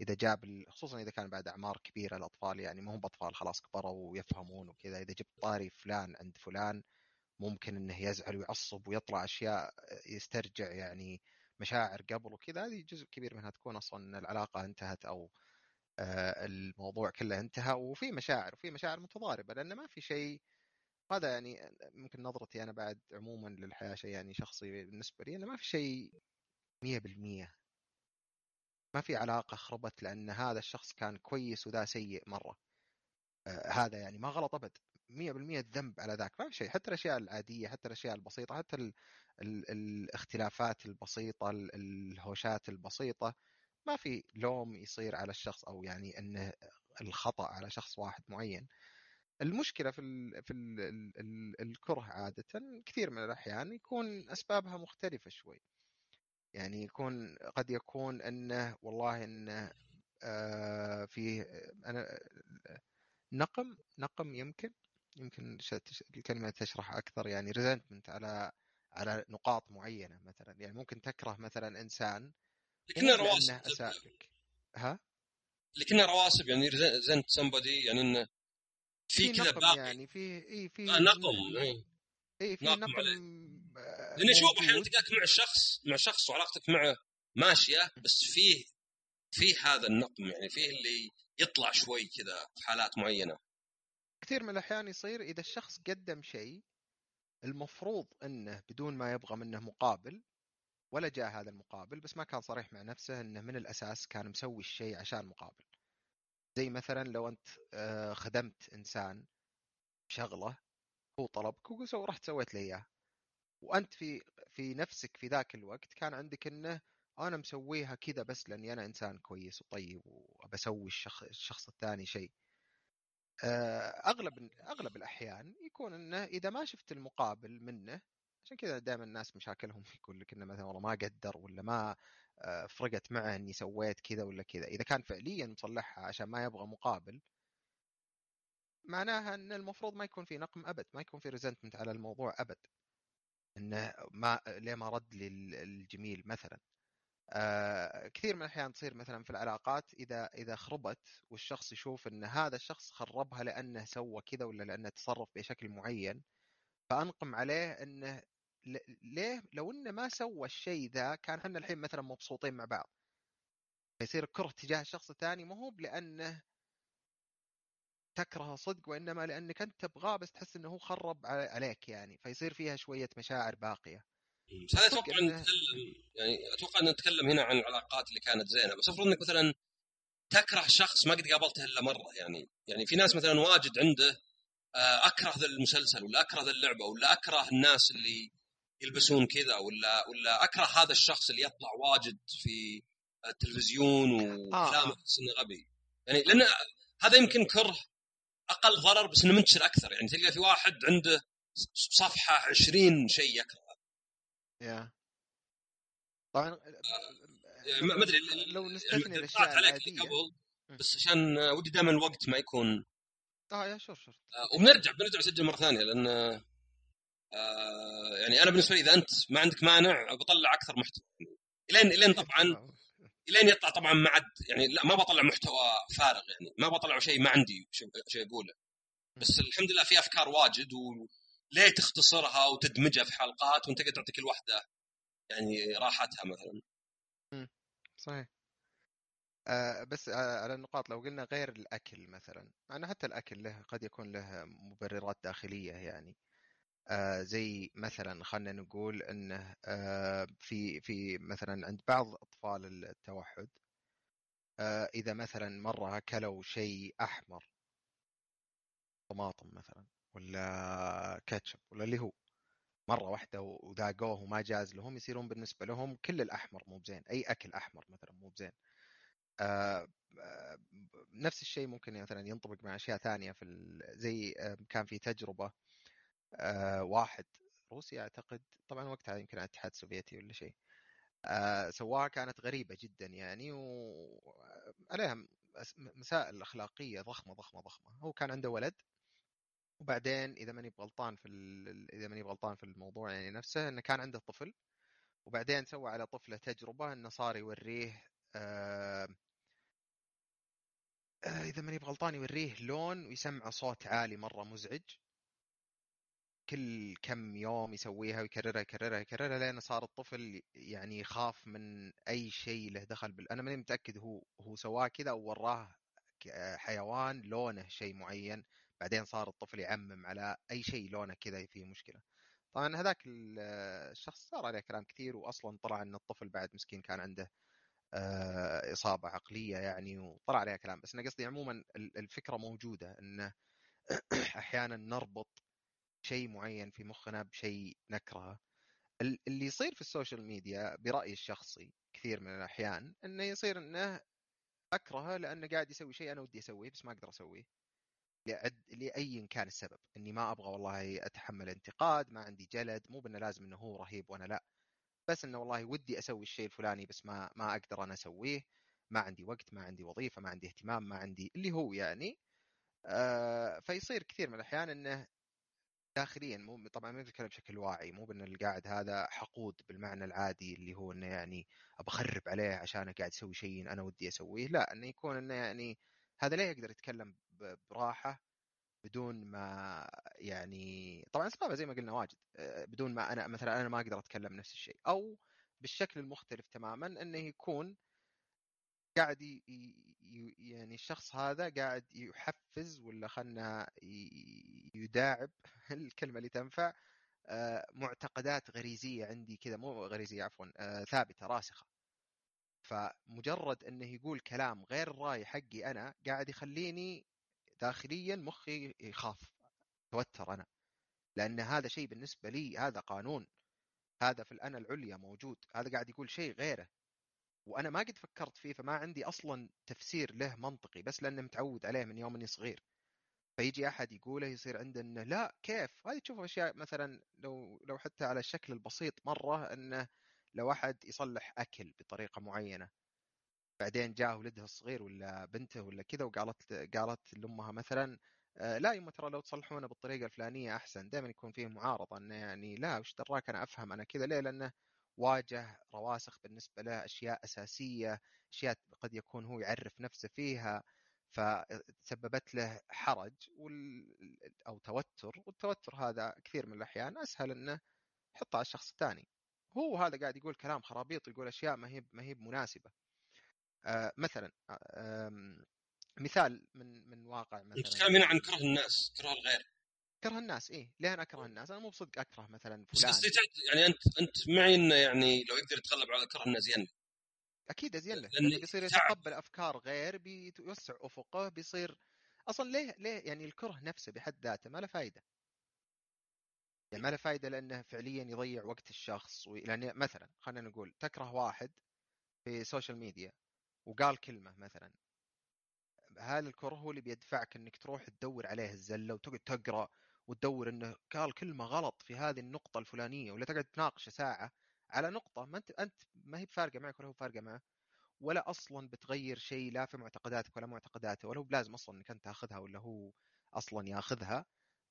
إذا جاب خصوصا إذا كان بعد أعمار كبيرة الأطفال يعني ما هم بأطفال خلاص كبروا ويفهمون وكذا. إذا جبت طاري فلان عند فلان ممكن إنه يزعل ويعصب ويطلع أشياء يسترجع يعني مشاعر قبل وكذا هذه جزء كبير منها تكون أصلا العلاقة انتهت أو آه، الموضوع كله انتهى وفي مشاعر وفي مشاعر متضاربة لأن ما في شيء هذا يعني ممكن نظرتي أنا بعد عموما للحياة شيء يعني شخصي بالنسبة لي إنه ما في شيء 100% ما في علاقة خربت لأن هذا الشخص كان كويس وذا سيء مرة. آه هذا يعني ما غلط أبد. 100% الذنب على ذاك. ما في شيء. حتى الأشياء العادية حتى الأشياء البسيطة حتى ال ال الاختلافات البسيطة الهوشات البسيطة. ما في لوم يصير على الشخص أو يعني إنه الخطأ على شخص واحد معين. المشكلة في ال في ال ال الكره عادة كثير من الأحيان يكون أسبابها مختلفة شوي. يعني يكون قد يكون إنه والله إنه آه فيه أنا نقم نقم يمكن يمكن الكلمة تشرح أكثر يعني ريزنتمنت على على نقاط معينة مثلا. يعني ممكن تكره مثلا إنسان لكنها رواسب اساء لك ها؟ لكنها رواسب يعني resent somebody يعني إنه في كذا باقي. يعني في إي في آه نقم إي. إي في نقم, لأن شوف أحيانا تلقاك مع شخص مع شخص وعلاقتك معه ماشية بس فيه فيه هذا النقم يعني فيه اللي يطلع شوي كذا في حالات معينة. كثير من الأحيان يصير إذا الشخص قدم شيء المفروض إنه بدون ما يبغى منه مقابل ولا جاء هذا المقابل بس ما كان صريح مع نفسه إنه من الأساس كان مسوي الشيء عشان مقابل. زي مثلا لو أنت آه، خدمت إنسان شغله هو طلبك ورحت سويت له إياه. وأنت في في نفسك في ذاك الوقت كان عندك إنه أنا مسويها كذا بس لأني أنا إنسان كويس وطيب وبسوي الشخص, الشخص الثاني شيء. أغلب أغلب الأحيان يكون إنه إذا ما شفت المقابل منه عشان كذا دائما الناس مشاكلهم يقول لك إنه مثلا والله ما قدر ولا ما آه، فرقت معه إني سويت كذا ولا كذا. إذا كان فعليا مصلحها عشان ما يبغى مقابل معناها إن المفروض ما يكون في نقم أبد ما يكون في resentment على الموضوع أبد. إنه ما ليه ما رد لي الجميل مثلا. آه كثير من الأحيان تصير مثلا في العلاقات إذا إذا خربت والشخص يشوف إن هذا الشخص خربها لأنه سوى كذا ولا لأنه تصرف بشكل معين فأنقم عليه إنه ليه؟ لو إنه ما سوى الشيء ذا كان إحنا الحين مثلا مبسوطين مع بعض. فيصير كره تجاه الشخص الثاني ما هو لأنه تكرهه صدق وإنما لأنك أنت تبغاه بس تحس إنه هو خرب عليك يعني فيصير فيها شوية مشاعر باقية. بس هذا أتوقع إن نتكلم يعني أتوقع إن نتكلم هنا عن العلاقات اللي كانت زينة بس افرض إنك مثلا تكره شخص ما قد قابلته إلا مرة يعني يعني في ناس مثلا واجد عنده آه، أكره ذا المسلسل ولا أكره ذا اللعبة ولا أكره الناس اللي يلبسون كذا ولا ولا أكره هذا الشخص اللي يطلع واجد في التلفزيون وكلامه آه. انه غبي. يعني لأن هذا يمكن كره أقل ضرر بس إنه منتشر أكثر يعني تلقى في واحد عنده صفحة 20 شيء يكره. يا طبعا ما أدري لو نستثني الأشياء العادية قبل بس عشان ودي دائما الوقت ما يكون آه يا شور شور. آه وبنرجع بنرجع نسجل مرة ثانية لأن آه يعني أنا بالنسبة لي إذا أنت ما عندك مانع بطلع أكثر محتوى. إلين إلين طبعا إلين يطلع طبعا ما عاد يعني لا ما بطلع محتوى فارغ يعني ما بطلع شيء ما عندي شيء اقوله بس الحمد لله في أفكار واجد وليه تختصرها وتدمجها في حلقات وانت قاعد تعطي كل واحدة يعني راحتها مثلا. صحيح. آه بس آه على النقاط لو قلنا غير الأكل مثلا انه حتى الأكل له قد يكون له مبررات داخلية يعني. آه زي مثلا خلينا نقول إنه آه في في مثلا عند بعض أطفال التوحد آه إذا مثلا مرة أكلوا شيء أحمر طماطم مثلا. ولا كاتشب ولا اللي هو مرة واحدة وذاقوه وما جاز لهم يصيرون بالنسبة لهم كل الأحمر مو بزين أي أكل أحمر مثلا مو بزين. آه نفس الشيء ممكن مثلا ينطبق مع أشياء ثانية في زي آه كان في تجربة آه واحد روسي أعتقد طبعا وقتها يمكن الاتحاد السوفيتي ولا شيء آه سواها كانت غريبة جدا يعني وعليها مسائل أخلاقية ضخمة ضخمة ضخمة. هو كان عنده ولد وبعدين إذا ماني بغلطان في إذا ماني بغلطان في الموضوع يعني نفسه إنه كان عنده طفل وبعدين سوى على طفله تجربة إنه صار يوريه آه آه إذا ماني بغلطان يوريه لون ويسمعه صوت عالي مرة مزعج. كل كم يوم يسويها ويكررها يكررها يكررها لين صار الطفل يعني يخاف من أي شيء له دخل بال... أنا ماني متأكد هو هو سواه كذا أو وراه حيوان لونه شيء معين. بعدين صار الطفل يعمم على أي شيء لونه كذا فيه مشكلة. طبعا هذاك الشخص صار عليه كلام كثير واصلا طلع إن الطفل بعد مسكين كان عنده إصابة عقلية يعني وطلع عليها كلام. بس أنا قصدي عموما الفكرة موجودة انه أحيانا نربط شيء معين في مخنا بشيء نكرهه. اللي يصير في السوشيال ميديا برأيي الشخصي كثير من الأحيان إنه يصير إنه أكرهه لأنه قاعد يسوي شيء أنا ودي أسويه بس ما أقدر أسويه. لاي كان السبب. إني ما أبغى والله أتحمل انتقاد ما عندي جلد مو بأنه لازم إنه هو رهيب وأنا لأ. بس إنه والله ودي أسوي الشيء الفلاني بس ما ما أقدر أنا أسويه. ما عندي وقت ما عندي وظيفة ما عندي اهتمام ما عندي اللي هو يعني. آه فيصير كثير من الأحيان إنه داخليا مو طبعا ما نتكلم بشكل واعي مو بأن القاعد هذا حقود بالمعنى العادي اللي هو إنه يعني بخرب عليه عشان قاعد يسوي شيء أنا ودي أسويه. لأ إنه يكون إنه يعني هذا ليه يقدر يتكلم براحة بدون ما يعني طبعا اسبابها زي ما قلنا واجد بدون ما أنا مثلا أنا ما أقدر أتكلم نفس الشيء أو بالشكل المختلف تماما إنه يكون قاعد ي... يعني الشخص هذا قاعد يحفز ولا خلنا يداعب الكلمة اللي تنفع معتقدات غريزية عندي كذا مو غريزية عفوا ثابتة راسخة. فمجرد إنه يقول كلام غير الراي حقي أنا قاعد يخليني داخليا مخي يخاف توتر أنا. لأن هذا شيء بالنسبة لي هذا قانون. هذا في الانا العليا موجود. هذا قاعد يقول شيء غيره. وأنا ما قد فكرت فيه فما عندي أصلا تفسير له منطقي بس لأنه متعود عليه من يوم اني صغير. فيجي أحد يقوله يصير عندنا لا كيف؟ هذه تشوف أشياء مثلا لو لو حتى على الشكل البسيط مرة إنه لو أحد يصلح أكل بطريقة معينة بعدين جاء ولدها الصغير ولا بنته ولا كذا وقالت قالت لأمها مثلا لا يما ترى لو تصلحونه بالطريقة الفلانية أحسن دائما يكون فيه معارضة انه يعني لا وش دراك أنا أفهم أنا كذا ليه؟ لأنه واجه رواسخ بالنسبة له أشياء أساسية أشياء قد يكون هو يعرف نفسه فيها فسببت له حرج وال... أو توتر والتوتر هذا كثير من الأحيان أسهل إنه يحطه على الشخص الثاني هو هذا قاعد يقول كلام خرابيط يقول أشياء ما هي ما هي مناسبه آه مثلا آه مثال من من واقع مثلا تتكلم عن كره الناس كره الغير. كره الناس إيه ليه أنا أكره الناس؟ أنا مو بصدق أكره مثلا فلان. بس يعني أنت أنت معي إنه يعني لو يقدر يتغلب على كره الناس زين أكيد ازين له لأنه بيصير يتقبل أفكار غير بيوسع أفقه بيصير أصلا ليه ليه يعني الكره نفسه بحد ذاته ما له فائده يعني ما له فائده لأنه فعليا يضيع وقت الشخص و... لأن مثلا خلينا نقول تكره واحد في ال social media وقال كلمة مثلا هل الكره هو اللي بيدفعك إنك تروح تدور عليه الزلة وتقعد تقرأ وتدور إنه قال كلمة غلط في هذه النقطة الفلانية ولا تقعد تناقشه ساعة على نقطة ما أنت أنت ما هي بفارقة معك ولا هو فارقه معه ولا أصلا بتغير شيء لا في معتقداتك ولا معتقداته ولا هو بلازم أصلا إنك أنت تاخذها ولا هو أصلا ياخذها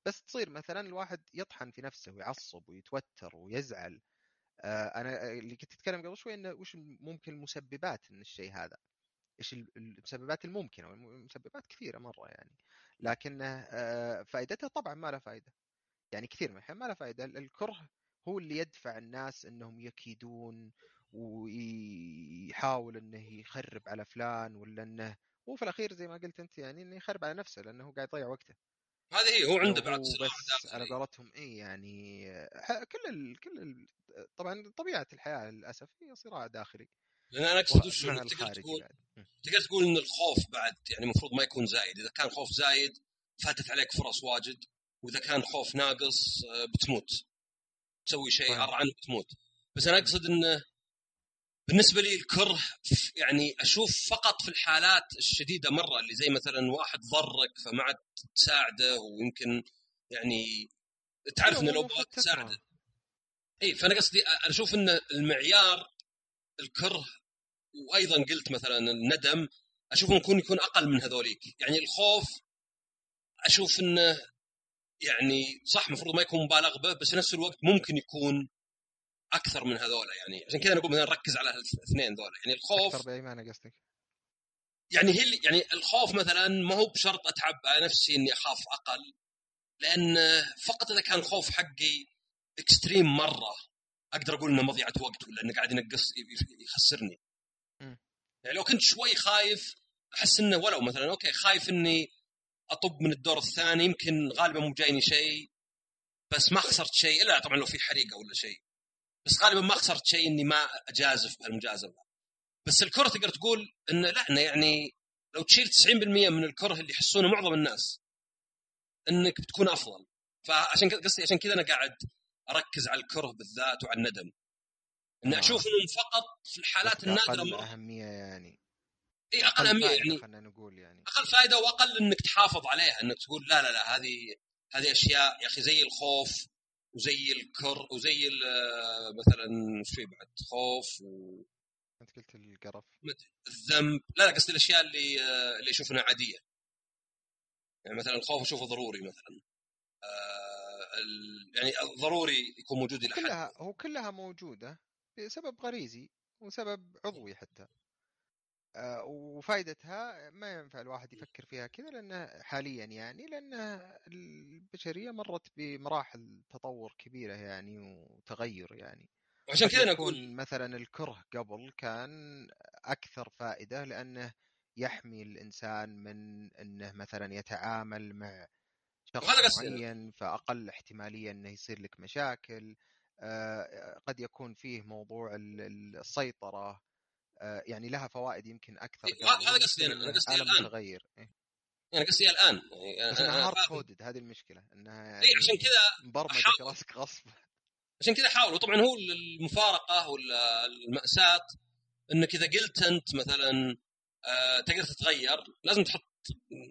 بس تصير مثلا الواحد يطحن في نفسه ويعصب ويتوتر ويزعل. أنا اللي كنت أتكلم قبل شوي إنه وش ممكن المسببات من الشيء هذا؟ إيش المسببات الممكنة؟ والمسببات كثيرة مرة يعني. لكن فائدتها طبعا ما لها فائده يعني كثير من الأحيان ما لها فائده الكره هو اللي يدفع الناس إنهم يكيدون ويحاول إنه يخرب على فلان ولا إنه هو في الأخير زي ما قلت أنت يعني إنه يخرب على نفسه لأنه هو قاعد يضيع وقته. هذه هي هو عنده بعد بس على. قولتهم إي يعني كل ال... كل ال... طبعا طبيعة الحياة للأسف هي صراع داخلي لأن أنا أقصد وش تقدر تقول. تقدر تقول إن الخوف بعد يعني المفروض ما يكون زايد إذا كان خوف زايد فاتت عليك فرص واجد وإذا كان خوف ناقص آه، بتموت تسوي شيء. أرعن بتموت بس أنا أقصد إنه بالنسبة لي الكره يعني أشوف فقط في الحالات الشديدة مرة اللي زي مثلا واحد ضرك فما عاد تساعده ويمكن يعني تعرف إنه أيوة، لو المفروض بغيت. تساعده إي فأنا قصدي أشوف إن المعيار الكره وأيضا قلت مثلا الندم أشوف ممكن يكون أقل من هذوليك يعني الخوف أشوف إنه يعني صح المفروض ما يكون مبالغ به بس في نفس الوقت ممكن يكون أكثر من هذولا يعني عشان كذا أنا أقول مثلا نركز على الاثنين ذولا يعني الخوف أكثر بأي معنى قصدك؟ يعني هي يعني الخوف مثلا ما هو بشرط أتعب على نفسي إني أخاف أقل لأن فقط إذا كان خوف حقي extreme مرة أقدر أقول إنه مضيعة وقت ولا إنه قاعد ينقص يخسرني. مم. يعني لو كنت شوي خايف أحس إنه ولو مثلا أوكي خايف إني أطب من الدور الثاني يمكن غالبا مو جايني شيء بس ما خسرت شيء إلا طبعا لو في حريقة ولا شيء بس غالبا ما خسرت شيء إني ما أجازف بهالمجازفه بس الكرة تقدر تقول إنه لا إنه يعني لو تشيل 90% من الكره اللي يحسونه معظم الناس إنك بتكون أفضل. فعشان كذا قصدي عشان كذا أنا قاعد أركز على الكره بالذات وعلى الندم. إني آه. أشوف انهم فقط في الحالات النادرة أقل أهمية يعني. إي أقل أهمية فائدة يعني خلينا نقول يعني. أقل فائده وأقل إنك تحافظ عليها إنك تقول لا لا لا هذه هذه أشياء يا أخي زي الخوف وزي الكر وزي آه، مثلا في بعد خوف والذنب أنت قلت القرف. لا لا قصدي الأشياء اللي آه، اللي أشوفها عادية. يعني مثلا الخوف أشوفه ضروري مثلا. آه، ال- يعني ضروري يكون موجود إلى كلها هو كلها موجودة بسبب غريزي وسبب عضوي حتى. وفائدتها ما ينفع الواحد يفكر فيها كذا لأنه حاليا يعني لأن البشرية مرت بمراحل تطور كبيرة يعني وتغير يعني. وعشان قد كذا أنا أقول مثلا الكره قبل كان أكثر فائدة لأنه يحمي الإنسان من إنه مثلا يتعامل مع شخص. معين فأقل احتمالية إنه يصير لك مشاكل. آه، قد يكون فيه موضوع ال- ال- السيطرة آه، يعني لها فوائد يمكن أكثر إيه،. هذا قصدي. المشكلة أنا إنه قصدي عالم الآن. متغير إيه. يعني قصدي الآن يعني بس إنها hard coded هذه المشكلة إنها اي عشان كذا مبرمجة. في راسك غصب عشان كذا حاول وطبعا هو المفارقة ولا المأساة إنك إذا قلت أنت مثلا آه تقدر تتغير لازم تحط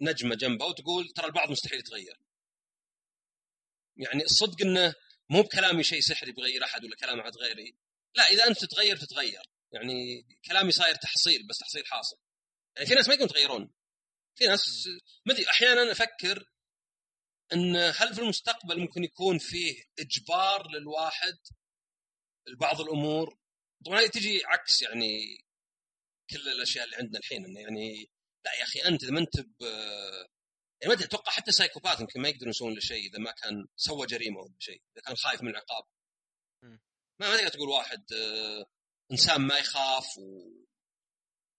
نجمة جنبها وتقول ترى البعض مستحيل يتغير. يعني الصدق إنه مو بكلامي شيء سحري بيغير أحد ولا كلام احد غيري. لا إذا أنت تتغير تتغير. يعني كلامي صاير تحصيل بس تحصيل حاصل. يعني في ناس ما يقدرون يتغيرون. في ناس ما ادري أحيانا أفكر إن هل في المستقبل ممكن يكون فيه إجبار للواحد لبعض الأمور طبعا هذه تجي عكس يعني كل الأشياء اللي عندنا الحين إنه يعني لا يا أخي أنت إذا ما أنت ب يعني ما أدري أتوقع حتى سايكوباث يمكن ما يقدرون يسوون له شيء إذا ما كان سوى جريمة ولا شيء إذا كان خايف من العقاب. ما ما تقدر تقول واحد آه، إنسان ما يخاف.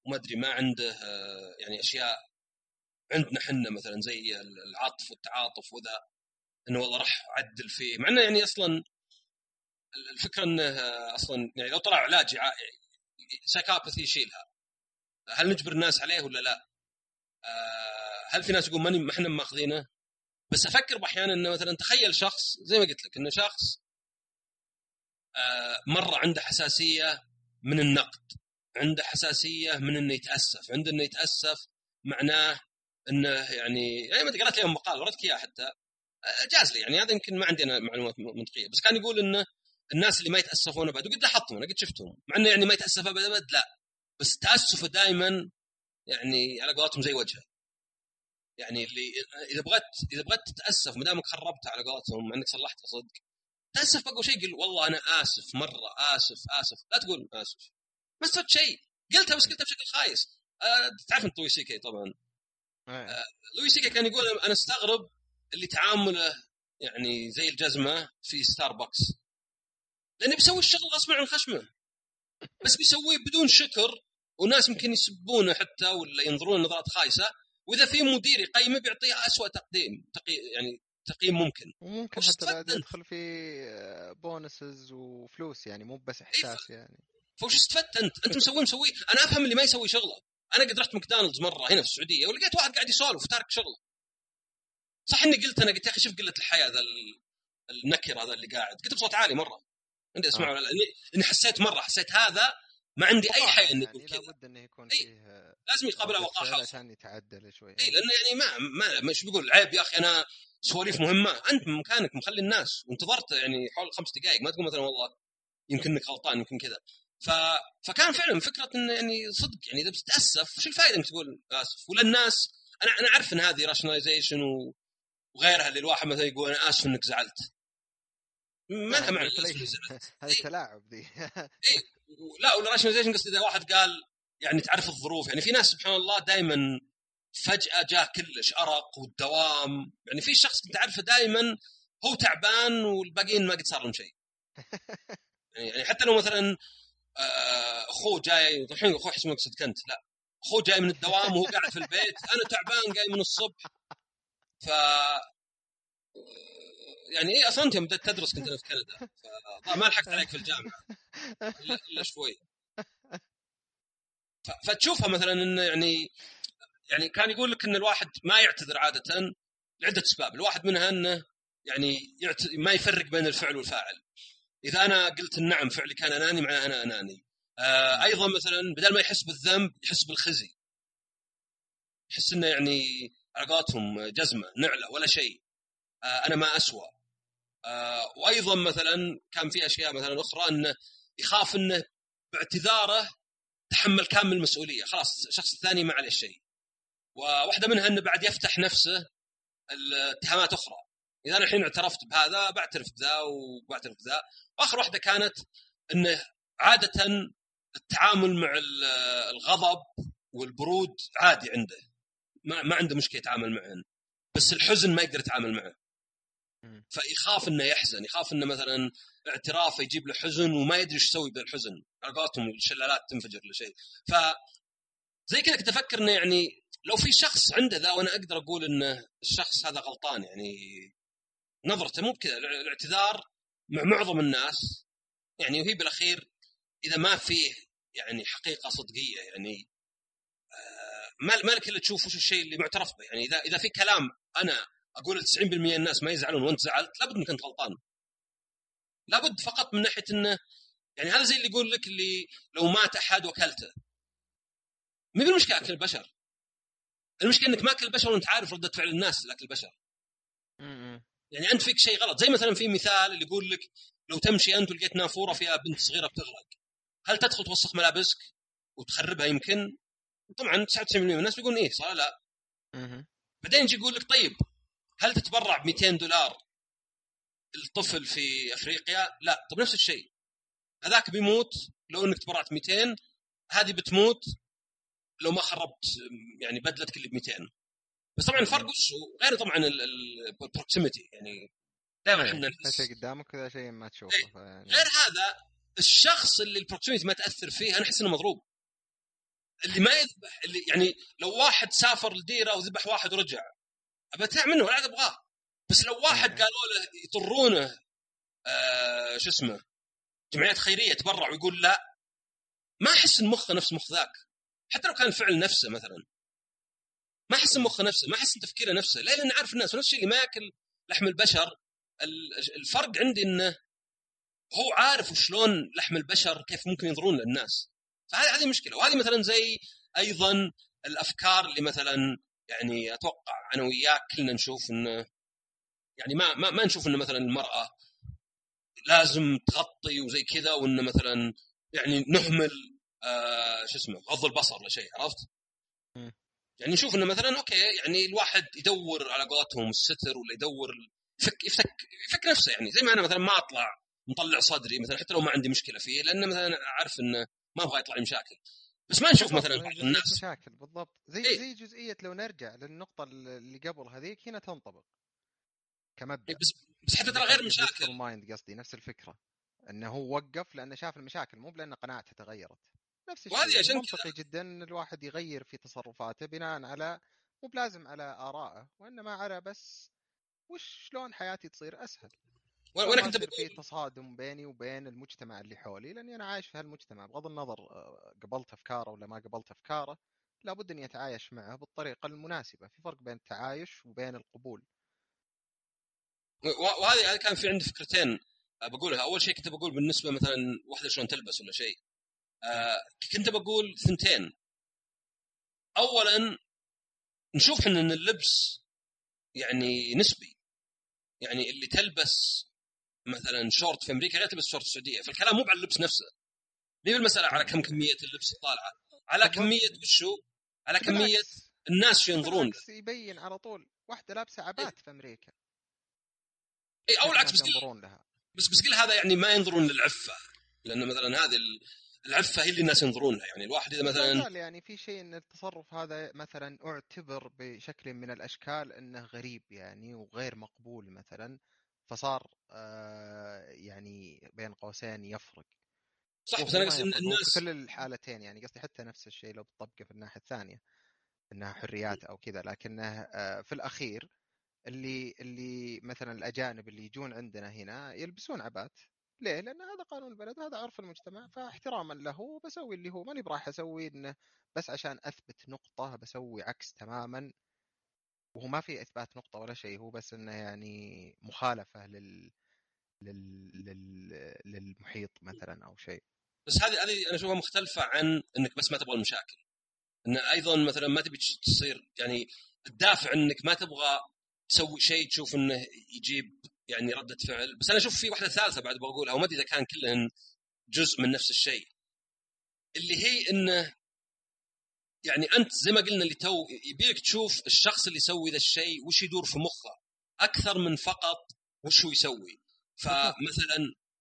وما أدري ما عنده آه، يعني أشياء عندنا حنا مثلا زي العطف والتعاطف وذا إنه والله راح أعدل فيه مع إنه يعني أصلا الفكرة إنه آه، أصلا يعني لو طلع علاج سايكوباثي يشيلها هل نجبر الناس عليه ولا لا؟ آه، هل في ناس يقول ماني ما إحنا ماخذينه؟ بس أفكر باحيانا إنه مثلا تخيل شخص زي ما قلت لك إنه شخص مرة عنده حساسية من النقد عنده حساسية من إنه يتأسف. عنده إنه يتأسف معناه إنه يعني يعني ما قرأت اليوم مقال وريتك اياه حتى. جاز لي يعني هذا يمكن ما عندي أنا معلومات منطقية. بس كان يقول إنه الناس اللي ما يتأسفون أبد وقد لاحظتهم أنا قد شفتهم. مع إنه يعني ما يتأسف أبد أبد لا. بس تأسفه دائما يعني على قولتهم زي وجهه. يعني اللي إذا بغيت إذا بغيت تتأسف ما دامك خربتها على قولتهم مع إنك صلحتها صدق تأسف بقى شيء قل والله أنا آسف مرة آسف آسف. لا تقول آسف. ما استفدت شيء. قلتها بس قلتها بشكل خايس. آه تعرف انت لوي سي كي طبعا. إيه. لوي سي كي كان يقول أنا أستغرب اللي تعامله يعني زي الجزمة في ستاربكس لأنه بيسوي الشغل غصب عن خشمه. بس بيسويه بدون شكر وناس يمكن يسبونه حتى ولا ينظرون نظرات خايسة. وإذا في مدير يقيمه بيعطيه أسوأ تقديم تقي يعني تقييم ممكن. وممكن حتى بعد؟ يدخل في bonuses وفلوس يعني مو بس إحساس يعني. فوش استفدت أنت؟ أنت مسوي مسوي. أنا أفهم اللي ما يسوي شغلة. أنا قد رحت ماكدونالدز مرة هنا في السعودية ولقيت واحد قاعد يسولف وتارك شغلة. صح إني قلت أنا قلت يا أخي شوف قلة الحيا ذا ال- النكر هذا اللي قاعد. قلت بصوت عالي مرة. عندي أسمع آه. إني حسيت مرة حسيت هذا ما عندي أي حيا إني أقول يعني كذا. لابد إنه يكون. فيه لازم فعل وقاحه عشان يتعدل شوي. اي لأنه يعني ما ما مش بيقول؟ عيب يا أخي أنا سواليف مهمة. أنت مكانك مخلي الناس وانتظرت يعني حول خمس دقائق ما تقول مثلا والله يمكن إنك غلطان يمكن كذا. ف... فكان فعلا فكرة انه يعني صدق يعني إذا بتتأسف وش الفائدة إنك تقول؟ آسف. ولا الناس أنا أنا أعرف إن هذه rationalization و... وغيرها اللي الواحد مثلا يقول أنا آسف إنك زعلت. ما لها معنى. هذا تلاعب ذي لا ولا rationalization قصدي إذا واحد قال يعني تعرف الظروف. يعني في ناس سبحان الله دائما فجأة جاه كلش أرق والدوام. يعني في شخص كنت اعرفه دائما هو تعبان والباقيين ما قد صار لهم شيء. يعني يعني حتى لو مثلا آه، أخوه جاي الحين أخوه يحسب مقصد كنت. لا. أخوه جاي من الدوام وهو قاعد في البيت. أنا تعبان جاي من الصبح. ف يعني إيه أصلا أنت تدرس كنت أنا في كندا. ف- ما لحقت عليك في الجامعة. إلا شوي. فتشوفها مثلا إنه يعني يعني كان يقول لك إن الواحد ما يعتذر عادة لعدة أسباب، الواحد منها إنه يعني. ما يفرق بين الفعل والفاعل. إذا أنا قلت النعم فعلي كان أناني معناه أنا أناني. آه أيضا مثلا بدل ما يحس بالذنب يحس بالخزي. يحس إنه يعني على جزمة نعلة ولا شيء. آه أنا ما اسوى. آه وأيضا مثلا كان في أشياء مثلا أخرى إنه يخاف إنه باعتذاره تحمل كامل المسؤولية، خلاص الشخص الثاني ما عليه شيء. وواحدة منها إنه بعد يفتح نفسه الاتهامات أخرى. إذا أنا الحين اعترفت بهذا بعترف بذا وبعترف بذا. وآخر واحدة كانت إنه عادة التعامل مع ال- الغضب والبرود عادي عنده. ما, ما عنده مشكلة يتعامل معهن. بس الحزن ما يقدر يتعامل معه. فيخاف إنه يحزن. يخاف إنه مثلا اعترافه يجيب له حزن وما يدري إيش يسوي بالحزن. على قولتهم الشلالات تنفجر ولا شيء. ف زي كذا كنت أفكر إنه يعني لو في شخص عنده ذا وأنا أقدر أقول إنه الشخص هذا غلطان يعني نظرته مو بكذا الاعتذار مع معظم الناس يعني وهي بالأخير إذا ما فيه يعني حقيقة صدقية يعني آه، ما ما لك إلا تشوف وش الشيء اللي معترف به. يعني إذا إذا في كلام أنا أقول ل 90% من الناس ما يزعلون وأنت زعلت لابد إنك أنت غلطان. لابد فقط من ناحية إنه يعني هذا زي اللي يقول لك اللي لو مات أحد وكلته مو بالمشكلة أكل البشر. المشكلة إنك ماكل البشر وأنت عارف ردة فعل الناس لاكل البشر. يعني أنت فيك شيء غلط. زي مثلا في مثال اللي يقول لك لو تمشي أنت ولقيت نافورة فيها بنت صغيرة بتغرق هل تدخل توسخ ملابسك وتخربها يمكن؟ طبعا 99% من الناس بيقولون إيه صح لا. بعدين يجي يقول لك طيب هل تتبرع ب 200 دولار الطفل في أفريقيا؟ لا طب نفس الشيء. هذاك بيموت لو إنك تبرعت 200 هذه بتموت لو ما خربت يعني بدلتك اللي ب 200 بس طبعا الفرق وش هو؟ غير طبعا البروكسيمتي يعني دائما إحنا شيء قدامك وذا شيء ما تشوفه. فيعني غير هذا الشخص اللي البروكسيمتي ما تأثر فيه أنا أحس إنه مضروب اللي ما يذبح اللي يعني لو واحد سافر لديرة وذبح واحد ورجع أبى منه ولا عاد أبغاه بس لو واحد. قالوا له يضرونه آه شو اسمه جمعيات خيرية يتبرع ويقول لا ما أحس إن مخه نفس مخ ذاك. حتى لو كان الفعل نفسه مثلا. ما أحس إن مخه نفسه ما أحس إن تفكيره نفسه. ليه لأن عارف الناس ونفس الشيء اللي ما يأكل لحم البشر ال- الفرق عندي إنه هو عارف وشلون لحم البشر كيف ممكن ينظرون للناس. فهذه هذه مشكلة. وهذه مثلا زي أيضا الأفكار اللي مثلا يعني أتوقع أنا وياك كلنا نشوف إنه يعني ما ما, ما نشوف إنه مثلا المرأة لازم تغطي وزي كذا وانه مثلا يعني نهمل آه شو اسمه غض البصر ولا شيء عرفت؟ يعني نشوف إنه مثلا okay يعني الواحد يدور على قولتهم الستر ولا يدور يفك يفك يفك نفسه يعني. زي ما أنا مثلا ما أطلع مطلع صدري مثلا حتى لو ما عندي مشكلة فيه لأن مثلا عارف إنه ما أبغى يطلع لي مشاكل. بس ما نشوف مثلا بعض الناس مشاكل بالضبط. زي إيه. زي جزئية لو نرجع للنقطة اللي قبل هذيك هنا تنطبق كمبدأ. بس بس حتى ترى غير مشاكل. mind قصدي نفس الفكرة. إنه هو وقف لأنه شاف المشاكل مو لأن قناعته تغيرت. نفس الشيء عشان منطقي جدا إن الواحد يغير في تصرفاته بناء على مو بلازم على آرائه وإنما على بس وش شلون حياتي تصير أسهل. وأنا كنت في تصادم بيني وبين المجتمع اللي حولي؟ لأني أنا عايش في هالمجتمع. بغض النظر آه، قبلت أفكاره ولا ما قبلت أفكاره لابد إني أتعايش معه بالطريقة المناسبة. في فرق بين التعايش وبين القبول. وهذه هذه كان في عندي فكرتين آه، بقولها. أول شيء كنت بقول بالنسبة مثلا واحدة شلون تلبس ولا شيء. آه، كنت بقول ثنتين. اولا نشوف إحنا إن اللبس يعني نسبي. يعني اللي تلبس مثلا شورت في أمريكا غير تلبس شورت في السعودية. فالكلام مو على اللبس نفسه. ليه المساله على كم كمية اللبس الطالعه على. كمية وشو؟ على كمية الناس شو ينظرون. يبين على طول. واحدة لابسة عبات في أمريكا. اي أو العكس بس لها. بس بس قل هذا يعني ما ينظرون للعفة. لأن مثلا هذه ال- العفة هي اللي الناس ينظرون لها يعني الواحد إذا لا مثلا يعني في شيء إن التصرف هذا مثلا اعتبر بشكل من الأشكال إنه غريب يعني وغير مقبول مثلا فصار آه يعني بين قوسين يفرق. صح بس أنا قصدي الناس في كل الحالتين يعني. قصدي حتى نفس الشيء لو بتطبقه في الناحية الثانية إنها حريات أو كذا لكنه آه، في الأخير اللي اللي مثلا الأجانب اللي يجون عندنا هنا يلبسون عبات. ليه؟ لأن هذا قانون البلد هذا عرف المجتمع فاحتراما له بسوي اللي هو. ماني براح أسوي إنه بس عشان أثبت نقطة بسوي عكس تماما. وهو ما في إثبات نقطة ولا شيء هو بس إنه يعني مخالفة لل لل, لل... للمحيط مثلا أو شيء. بس هذه هذه أنا أشوفها مختلفة عن إنك بس ما تبغى المشاكل. إن أيضا مثلا ما تبي تصير يعني الدافع إنك ما تبغى تسوي شيء تشوف إنه يجيب يعني ردة فعل. بس أنا أشوف في واحدة ثالثة بعد بقولها وما أدري إذا كان كلهن جزء من نفس الشيء. اللي هي إنه يعني أنت زي ما قلنا اللي تو يبيك تشوف الشخص اللي يسوي ذا الشيء وش يدور في مخه. أكثر من فقط وش هو يسوي. فمثلا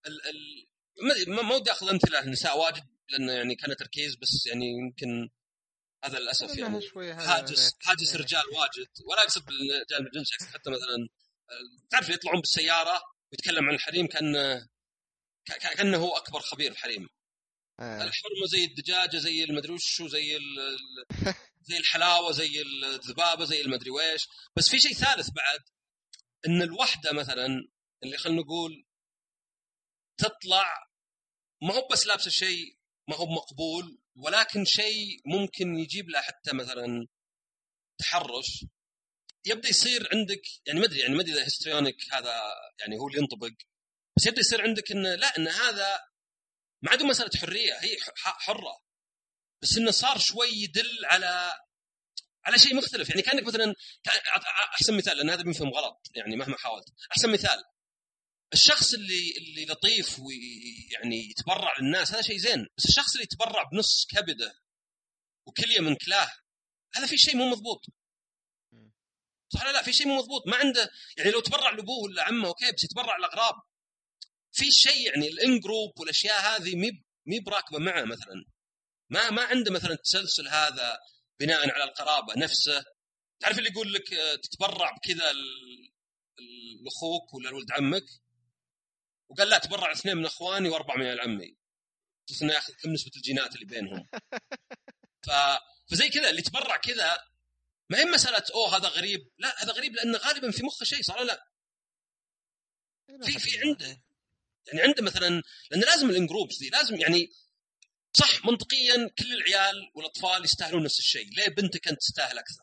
ال ال ما- ودي أخذ أمثلة النساء واجد لأنه يعني كان تركيز بس يعني يمكن هذا للأسف يعني ذاك. هاجس إيه. رجال واجد ولا اقصد بالجانب الجنسي حتى مثلا تعرف يطلعون بالسيارة ويتكلم عن الحريم كان ك- ك- كأنه هو أكبر خبير الحريم آه. الحرمة زي الدجاجة زي المدري وشو زي ال- زي الحلاوة زي الذبابة زي المدري ويش بس في شيء ثالث بعد إن الوحدة مثلا اللي خلينا نقول تطلع ما هو بس لابسه شيء ما هو مقبول ولكن شيء ممكن يجيب له حتى مثلا تحرش. يبدأ يصير عندك يعني ما أدري يعني ما أدري إذا هيستريونيك هذا يعني هو اللي ينطبق بس يبدأ يصير عندك إنه لا إن هذا ما عاد مسألة حرية هي حرة. بس إنه صار شوي يدل على على شيء مختلف. يعني كأنك مثلا أحسن مثال لأن هذا بينفهم غلط يعني مهما حاولت. أحسن مثال الشخص اللي اللي لطيف ويعني يتبرع للناس هذا شيء زين. بس الشخص اللي يتبرع بنص كبدة وكلية من كلاه هذا في شيء مو مضبوط. صح ولا لا؟ في شيء مو مضبوط. ما عنده يعني لو تبرع لأبوه ولا عمه okay بس يتبرع لأغراب. في شيء يعني ال in-group والأشياء هذه مي مي براكبة معه مثلا. ما ما عنده مثلا التسلسل هذا بناء على القرابة نفسه. تعرف اللي يقول لك آه، تتبرع بكذا لاخوك ولا لولد عمك؟ وقال لا تبرع اثنين من اخواني واربعة من عمي. بس انه ياخذ كم نسبة الجينات اللي بينهم؟ ف... فزي كذا اللي تبرع كذا ما هي مسألة أوه هذا غريب. لا هذا غريب لأنه غالبا في مخه شيء ولا لا؟ في في عنده. يعني عنده مثلا لأن لازم الإنجروبس دي لازم يعني صح منطقيا كل العيال والأطفال يستاهلون نفس الشيء. ليه بنتك أنت تستاهل أكثر؟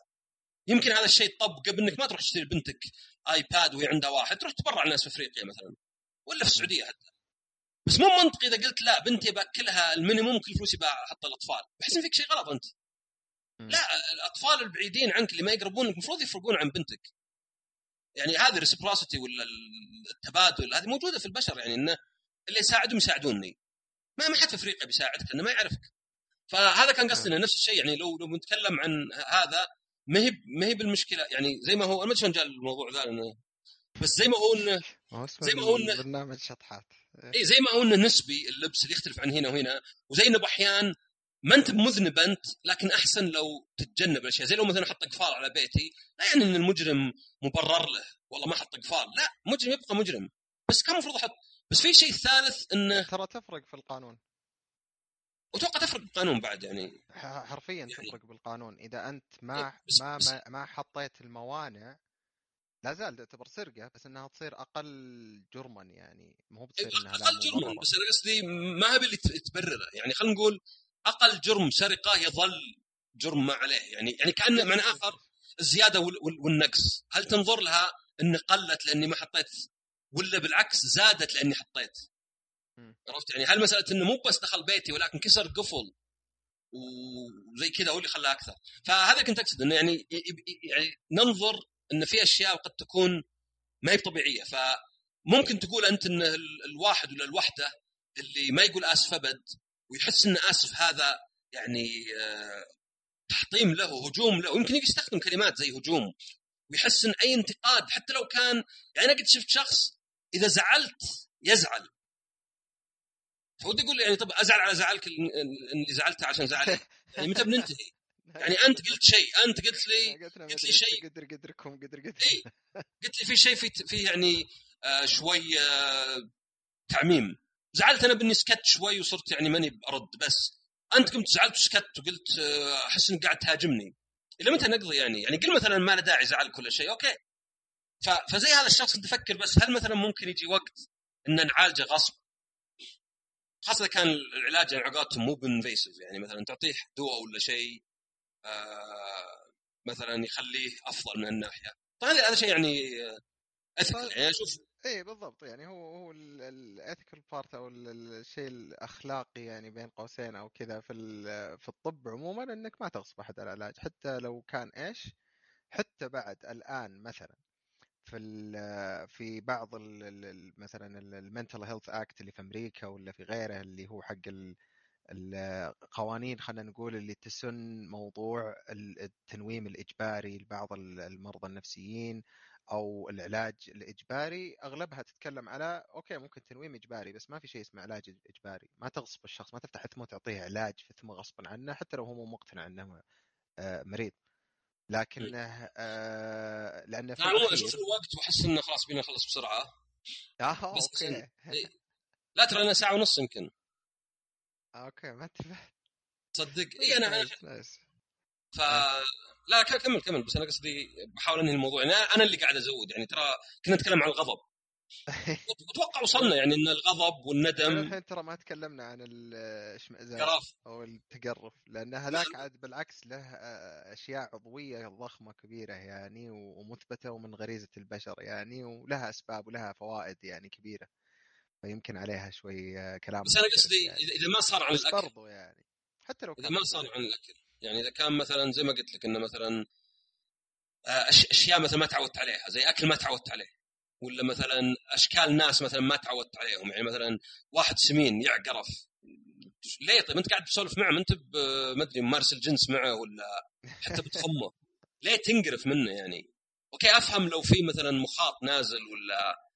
يمكن هذا الشيء يطبق بأنك ما تروح تشتري بنتك ايباد وهي عندها واحد تروح تبرع الناس في أفريقيا مثلا. ولا في السعودية حتى. بس مو منطقي إذا قلت لا بنتي باكلها ال minimum كل فلوسي بحط الأطفال. بحس إن فيك شيء غلط أنت. لا الأطفال البعيدين عنك اللي ما يقربونك المفروض يفرقون عن بنتك. يعني هذه ال reciprocity ولا التبادل هذه موجودة في البشر يعني انه اللي يساعدهم يساعدوني. ما ما حد في أفريقيا بيساعدك لأنه ما يعرفك. فهذا كان قصدنا نفس الشيء يعني لو لو بنتكلم عن هذا ما هي ما هي بالمشكلة. يعني زي ما هو أنا ما أدري شلون جاء الموضوع ذا بس زي ما هو إنه ما زي ما إنه- برنامج شطحات. اي زي ما انه نسبي اللبس اللي يختلف عن هنا وهنا. وزي إنه بأحيان ما أنت مذنب أنت لكن أحسن لو تتجنب الأشياء. زي لو مثلا أحط اقفال على بيتي لا يعني إن المجرم مبرر له. والله ما أحط اقفال لا مجرم يبقى مجرم. بس كان المفروض أحط. بس في شيء ثالث إنه ترى تفرق في القانون. واتوقع تفرق بالقانون بعد يعني. حرفيا يعني- تفرق بالقانون. إذا أنت ما إيه، بس- ما بس- ما, ما حطيت الموانع لا زال تعتبر سرقة بس إنها تصير أقل جرما يعني. مو بتصير إنها أقل جرما. بس أنا قصدي ما هي اللي تبرره يعني خلينا نقول أقل جرم سرقة يظل جرم ما عليه. يعني يعني كأن معنى آخر الزيادة وال- وال- والنقص. هل تنظر لها إن قلت لأني ما حطيت ولا بالعكس زادت لأني حطيت. عرفت؟ يعني هل مسألة إنه مو بس دخل بيتي ولكن كسر قفل وزي كذا هو اللي خلاه أكثر. فهذا كنت أقصد إنه يعني يعني ننظر إن في أشياء قد تكون ما هي طبيعية. فممكن تقول أنت إن ال- الواحد ولا الوحدة اللي ما يقول آسف أبد ويحس إن آسف هذا يعني آه، تحطيم له هجوم له. يمكن يستخدم كلمات زي هجوم ويحس إن أي انتقاد حتى لو كان يعني أنا قد شفت شخص إذا زعلت يزعل. فودي أقول يعني طب أزعل على زعلك ال- ال- اللي زعلته عشان زعلك؟ يعني متى بننتهي؟ يعني أنت قلت شيء أنت قلت لي قلت لي شيء. قدر قدركم قدر قدر. اي قلت لي في شيء في في يعني آه شوي آه تعميم. زعلت أنا باني سكت شوي وصرت يعني ماني برد بس أنت قمت زعلت وسكت وقلت آه، أحس إنك قاعد تهاجمني. إلى متى نقضي يعني؟ يعني قل مثلا ما له داعي زعل كل شيء okay. فزي هذا الشخص أنت فكر بس هل مثلا ممكن يجي وقت إن نعالجه غصب خاصة كان العلاج يعني مو ب invasive يعني مثلا تعطيه دواء ولا شيء آه مثلا يخليه أفضل من الناحية. فهذا هذا شيء يعني آه، ethical. يعني أشوف اي بالضبط. يعني هو هو ال ethical part أو ال- ال- الشيء الأخلاقي يعني بين قوسين أو كذا في في الطب عموما إنك ما تغصب أحد على العلاج. حتى لو كان إيش حتى بعد الآن مثلا في ال- في بعض ال- ال- ال- مثلا ال mental health act اللي في أمريكا ولا في غيره اللي هو حق القوانين خلينا نقول اللي تسن موضوع ال- التنويم الإجباري لبعض ال- المرضى النفسيين أو العلاج الإجباري أغلبها تتكلم على okay ممكن تنويم إجباري بس ما في شيء اسمه علاج إجباري. ما تغصب الشخص ما تفتح ثمه وتعطيه علاج ثمه غصبا عنه حتى لو هو مو مقتنع إنه آه، مريض. لكنه آه، لأنه في عموما أشوف الوقت واحس إنه خلاص بينا نخلص بسرعة. آه بس okay. إيه. لا ترى أنا ساعة ونص يمكن. okay ما انتبهت. تصدق اي أنا أنا نايس. ف لا كمل كمل. بس أنا قصدي بحاول أنهي الموضوع. يعني أنا اللي قاعد أزود. يعني ترى كنا نتكلم عن الغضب. أتوقع وصلنا يعني إن الغضب والندم الحين ترى ما تكلمنا عن الاشمئزاز أو التقرف. لأن هذاك عاد بالعكس له آه، أشياء عضوية ضخمة كبيرة يعني ومثبتة ومن غريزة البشر يعني ولها أسباب ولها فوائد يعني كبيرة. فيمكن عليها شوي آه، كلام بس أنا قصدي يعني. اذا ما صار عن الأكل. برضو يعني حتى لو إذا ما صار عن الأكل. يعني إذا كان مثلا زي ما قلت لك إنه مثلا آه، أشياء مثلا ما تعودت عليها زي أكل ما تعودت عليه ولا مثلا أشكال ناس مثلا ما تعودت عليهم. يعني مثلا واحد سمين يعقرف. ليه طيب؟ أنت قاعد تسولف معه ما أنت ما أدري ممارس الجنس معه ولا حتى بتخمه. ليه تنقرف منه يعني؟ أوكي أفهم لو في مثلا مخاط نازل ولا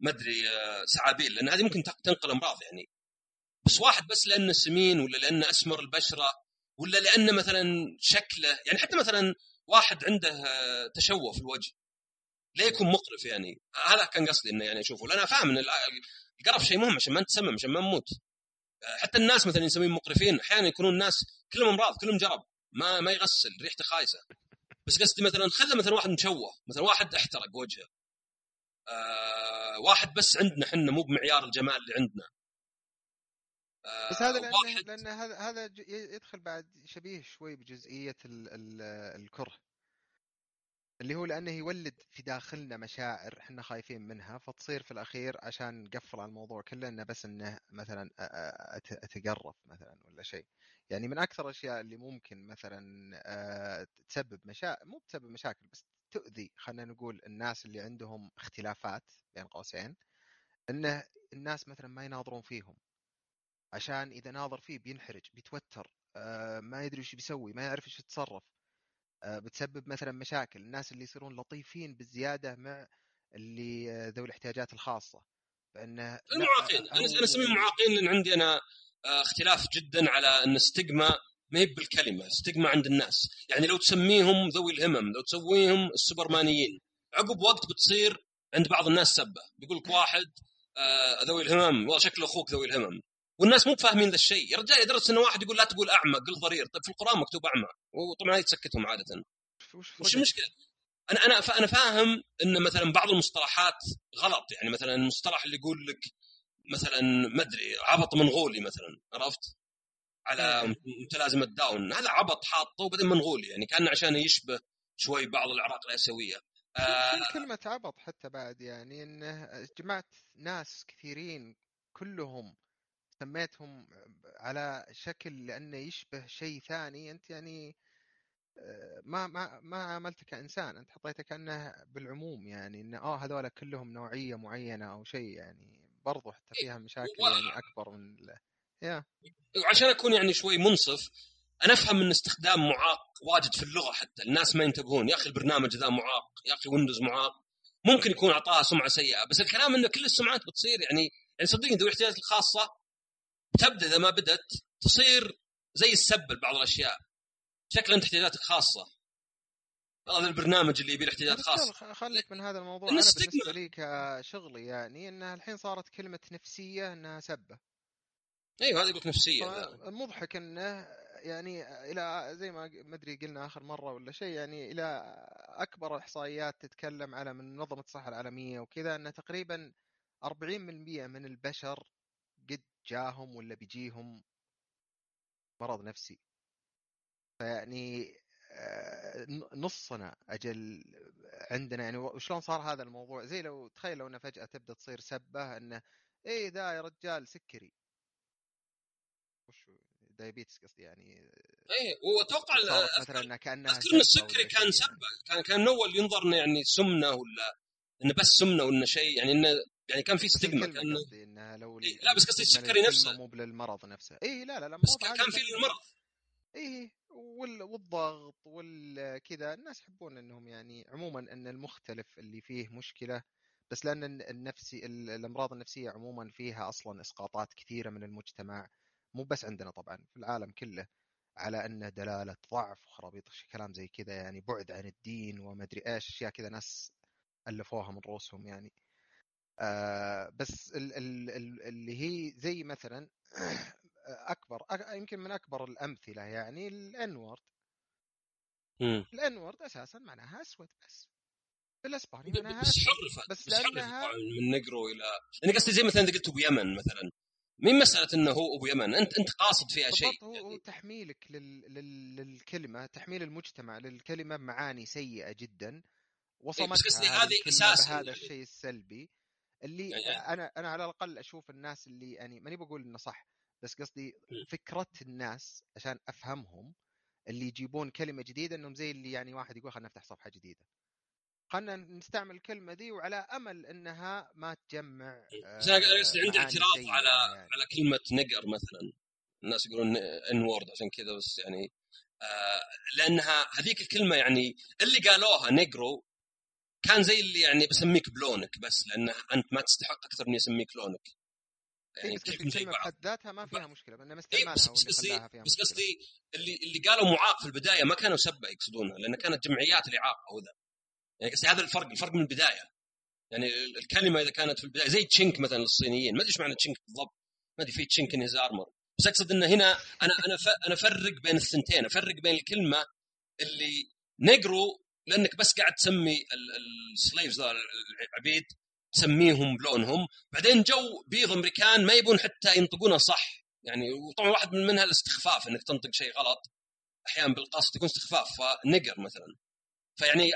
ما أدري آه، سعابيل لأن هذه ممكن تنقل أمراض يعني. بس واحد بس لأنه سمين ولا لأنه أسمر البشرة ولا لأنه مثلا شكله يعني حتى مثلا واحد عنده آه، تشوه في الوجه ليه يكون مقرف يعني. هذا كان قصدي إنه يعني أشوفه. لأن فاهم إن ال- القرف شيء مهم عشان ما نتسمم عشان ما نموت. آه، حتى الناس مثلا يسميهم مقرفين أحيانا يكونون الناس كلهم أمراض كلهم جرب ما ما يغسل ريحته خايسة. بس قصدي مثلا خذ مثلا واحد مشوه مثلا واحد أحترق وجهه. آه واحد بس عندنا إحنا مو بمعيار الجمال اللي عندنا. آه بس هذا لأنه واحد لأن هذا هذا يدخل بعد شبيه شوي بجزئية ال ال الكره. اللي هو لأنه يولد في داخلنا مشاعر إحنا خايفين منها فتصير في الأخير عشان نقفل على الموضوع كله إنه بس إنه مثلا أتقرف مثلا ولا شيء. يعني من أكثر الأشياء اللي ممكن مثلا آه، تسبب مشاكل مو تسبب مشاكل بس تؤذي خلينا نقول الناس اللي عندهم اختلافات بين قوسين إنه الناس مثلا ما يناظرون فيهم. عشان إذا ناظر فيه بينحرج بيتوتر آه، ما يدري وش بيسوي ما يعرف إيش يتصرف آه، بتسبب مثلا مشاكل. الناس اللي يصيرون لطيفين بالزياده مع اللي آه، ذوي الاحتياجات الخاصة. فانه لا، المعاقين. أنا اسميهم معاقين لأن عندي أنا اختلاف جدا على إن ستيغما ما هي بالكلمة ستيغما عند الناس. يعني لو تسميهم ذوي الهمم لو تسويهم السوبرمانيين. عقب وقت بتصير عند بعض الناس سبة. بيقول لك واحد آه ذوي الهمم والله شكله أخوك ذوي الهمم. والناس مو فاهمين ذا الشيء. يا رجال يدرس إنه واحد يقول لا تقول أعمى قل ضرير. طيب في القرآن مكتوب أعمى. وطبعا هذه تسكتهم عادة. وش المشكلة؟ أنا أنا أنا فاهم إن مثلا بعض المصطلحات غلط. يعني مثلا المصطلح اللي يقول لك مثلا ما أدري عبط منغولي مثلا عرفت؟ على متلازمه داون. هذا عبط حاطه؟ وبعدين منغولي يعني كان عشان يشبه شوي بعض الاعراق الآسيوية. آه كلمة عبط حتى بعد يعني إنه جمعت ناس كثيرين كلهم سميتهم على شكل لأنه يشبه شيء ثاني. أنت يعني ما ما ما عاملته كإنسان. أنت حطيته كأنه بالعموم يعني إنه آه هذول كلهم نوعية معينة أو شيء يعني برضو حتى فيها مشاكل يعني أكبر من يا وعشان أكون يعني شوي منصف أنا أفهم إن استخدام معاق واجد في اللغة حتى الناس ما ينتبهون. يا أخي البرنامج ذا معاق يا أخي ويندوز معاق. ممكن يكون اعطاها سمعة سيئة بس الكلام إنه كل السمعات بتصير يعني يعني صدقني ذوي الاحتياجات الخاصة تبدا إذا ما بدت تصير زي السب لبعض الأشياء. شكل أنت احتياجاتك خاصة. هذا البرنامج اللي يبي احتياجات خاصة. خليك من هذا الموضوع. أنا بالنسبة لي كشغلي يعني انها الحين صارت كلمة نفسية إنها سبة. أيوه هذه يقول نفسية المضحك إنه يعني إلى زي ما ما أدري قلنا آخر مرة ولا شيء يعني إلى أكبر إحصائيات تتكلم على من منظمه الصحة العالمية وكذا إن تقريبا 40% من البشر قد جاهم ولا بيجيهم مرض نفسي. فيعني آه، نصنا أجل عندنا يعني وشلون صار هذا الموضوع؟ زي لو تخيل لو إنه فجأة تبدأ تصير سبة إنه إيه ذا يا رجال سكري. وش diabetes قصدي يعني إيه وأتوقع مثلا انها كانها أذكر ان السكري كان يعني. سبه كان كان اول ينظر انه يعني سمنة ولا إنه بس سمنة ولا شيء يعني انه يعني كان في stigma كان إنه لو إيه لا بس قصدي السكري نفسه. مو بالمرض نفسه. اي لا لا لا بس كان في المرض إيه والضغط والكذا الناس يحبون إنهم يعني عموما إن المختلف اللي فيه مشكلة بس لأن النفسي الأمراض النفسية عموما فيها أصلا إسقاطات كثيرة من المجتمع. مو بس عندنا طبعا في العالم كله على أنه دلالة ضعف وخرابيط كلام زي كذا يعني بعد عن الدين وما أدري إيش أشياء كذا ناس ألفوها من رؤوسهم يعني. آه بس ال ال ال اللي هي زي مثلا أكبر يمكن من أكبر الأمثلة يعني الان وورد الان وورد أساسا معناها أسود بس. بالاسباني معناها بس بس, بس لأنها من نقرو إلى أنا قصدي زي مثلا إذا قلت ابو يمن مثلا. مين مسألة إنه هو أبو يمن انت أنت قاصد فيها شيء هو يعني. تحميلك لل... لل... للكلمة تحميل المجتمع للكلمة معاني سيئة جدا إيه، وصمتها بس قصدي هذه أساس هذا. الشيء السلبي اللي يعني. أنا أنا على الأقل أشوف الناس اللي يعني ماني بقول إنه صح بس قصدي فكرة الناس عشان أفهمهم اللي يجيبون كلمة جديدة إنهم زي اللي يعني واحد يقول خلينا نفتح صفحة جديدة خلينا نستعمل الكلمة ذي وعلى أمل أنها ما تجمع آه عندي اعتراض على يعني. على كلمة نقر مثلا. الناس يقولون ان وورد عشان كذا بس يعني آه لأنها هذيك الكلمة يعني اللي قالوها نقرو كان زي اللي يعني بسميك بلونك بس لأن أنت ما تستحق أكثر من يسميك لونك. يعني الكلمة بحد ذاتها ما فيها مشكلة انما استعمالها إيه بس, بس قصدي بس قصدي اللي اللي قالوا معاق في البداية ما كانوا سبه يقصدونها لأن كانت جمعيات الإعاقة وذا. يعني قصدي هذا الفرق الفرق من البداية. يعني الكلمة إذا كانت في البداية زي chink مثلا للصينيين ما أدري إيش معنى chink بالضبط. ما أدري في chink in his armor بس أقصد إن هنا أنا أنا أنا أفرق بين الثنتين. أفرق بين الكلمة اللي negro لأنك بس قاعد تسمي ال slaves العبيد تسميهم بلونهم. بعدين جو بيض أمريكان ما يبون حتى ينطقونها صح. يعني وطبعا واحد من منها الاستخفاف إنك تنطق شيء غلط. أحيانا بالقصد يكون استخفاف فنقر مثلا. فيعني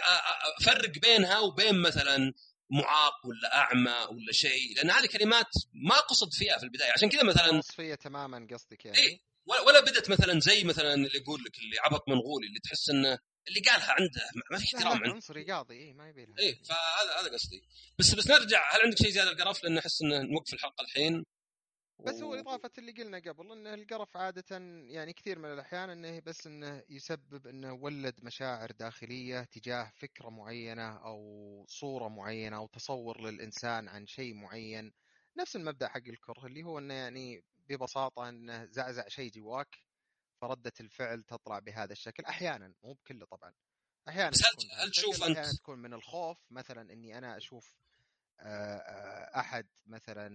افرق بينها وبين مثلا معاق ولا أعمى ولا شيء لأن هذه كلمات ما قصد فيها في البداية عشان كذا مثلا وصفية تماما قصدك يعني. إيه ولا بدت مثلا زي مثلا اللي يقول لك اللي عبط منغولي اللي تحس إنه اللي قالها عنده ما في احترام عنده. عنصر رياضي اي ما يبي اي فهذا هذا قصدي. بس بس نرجع هل عندك شيء زيادة القرف؟ لأن أحس إنه نوقف الحلقة الحين. بس هو اضافه اللي قلنا قبل إنه القرف عادة يعني كثير من الأحيان إنه بس إنه يسبب إنه ولد مشاعر داخلية تجاه فكرة معينة أو صورة معينة أو تصور للإنسان عن شيء معين. نفس المبدأ حق الكره اللي هو إنه يعني ببساطة إنه زعزع شيء جواك فردة الفعل تطلع بهذا الشكل. أحيانا مو بكله طبعا. أحيانا بس هل, هل تشوف أنت أحيانا تكون من الخوف مثلا إني أنا أشوف أحد مثلا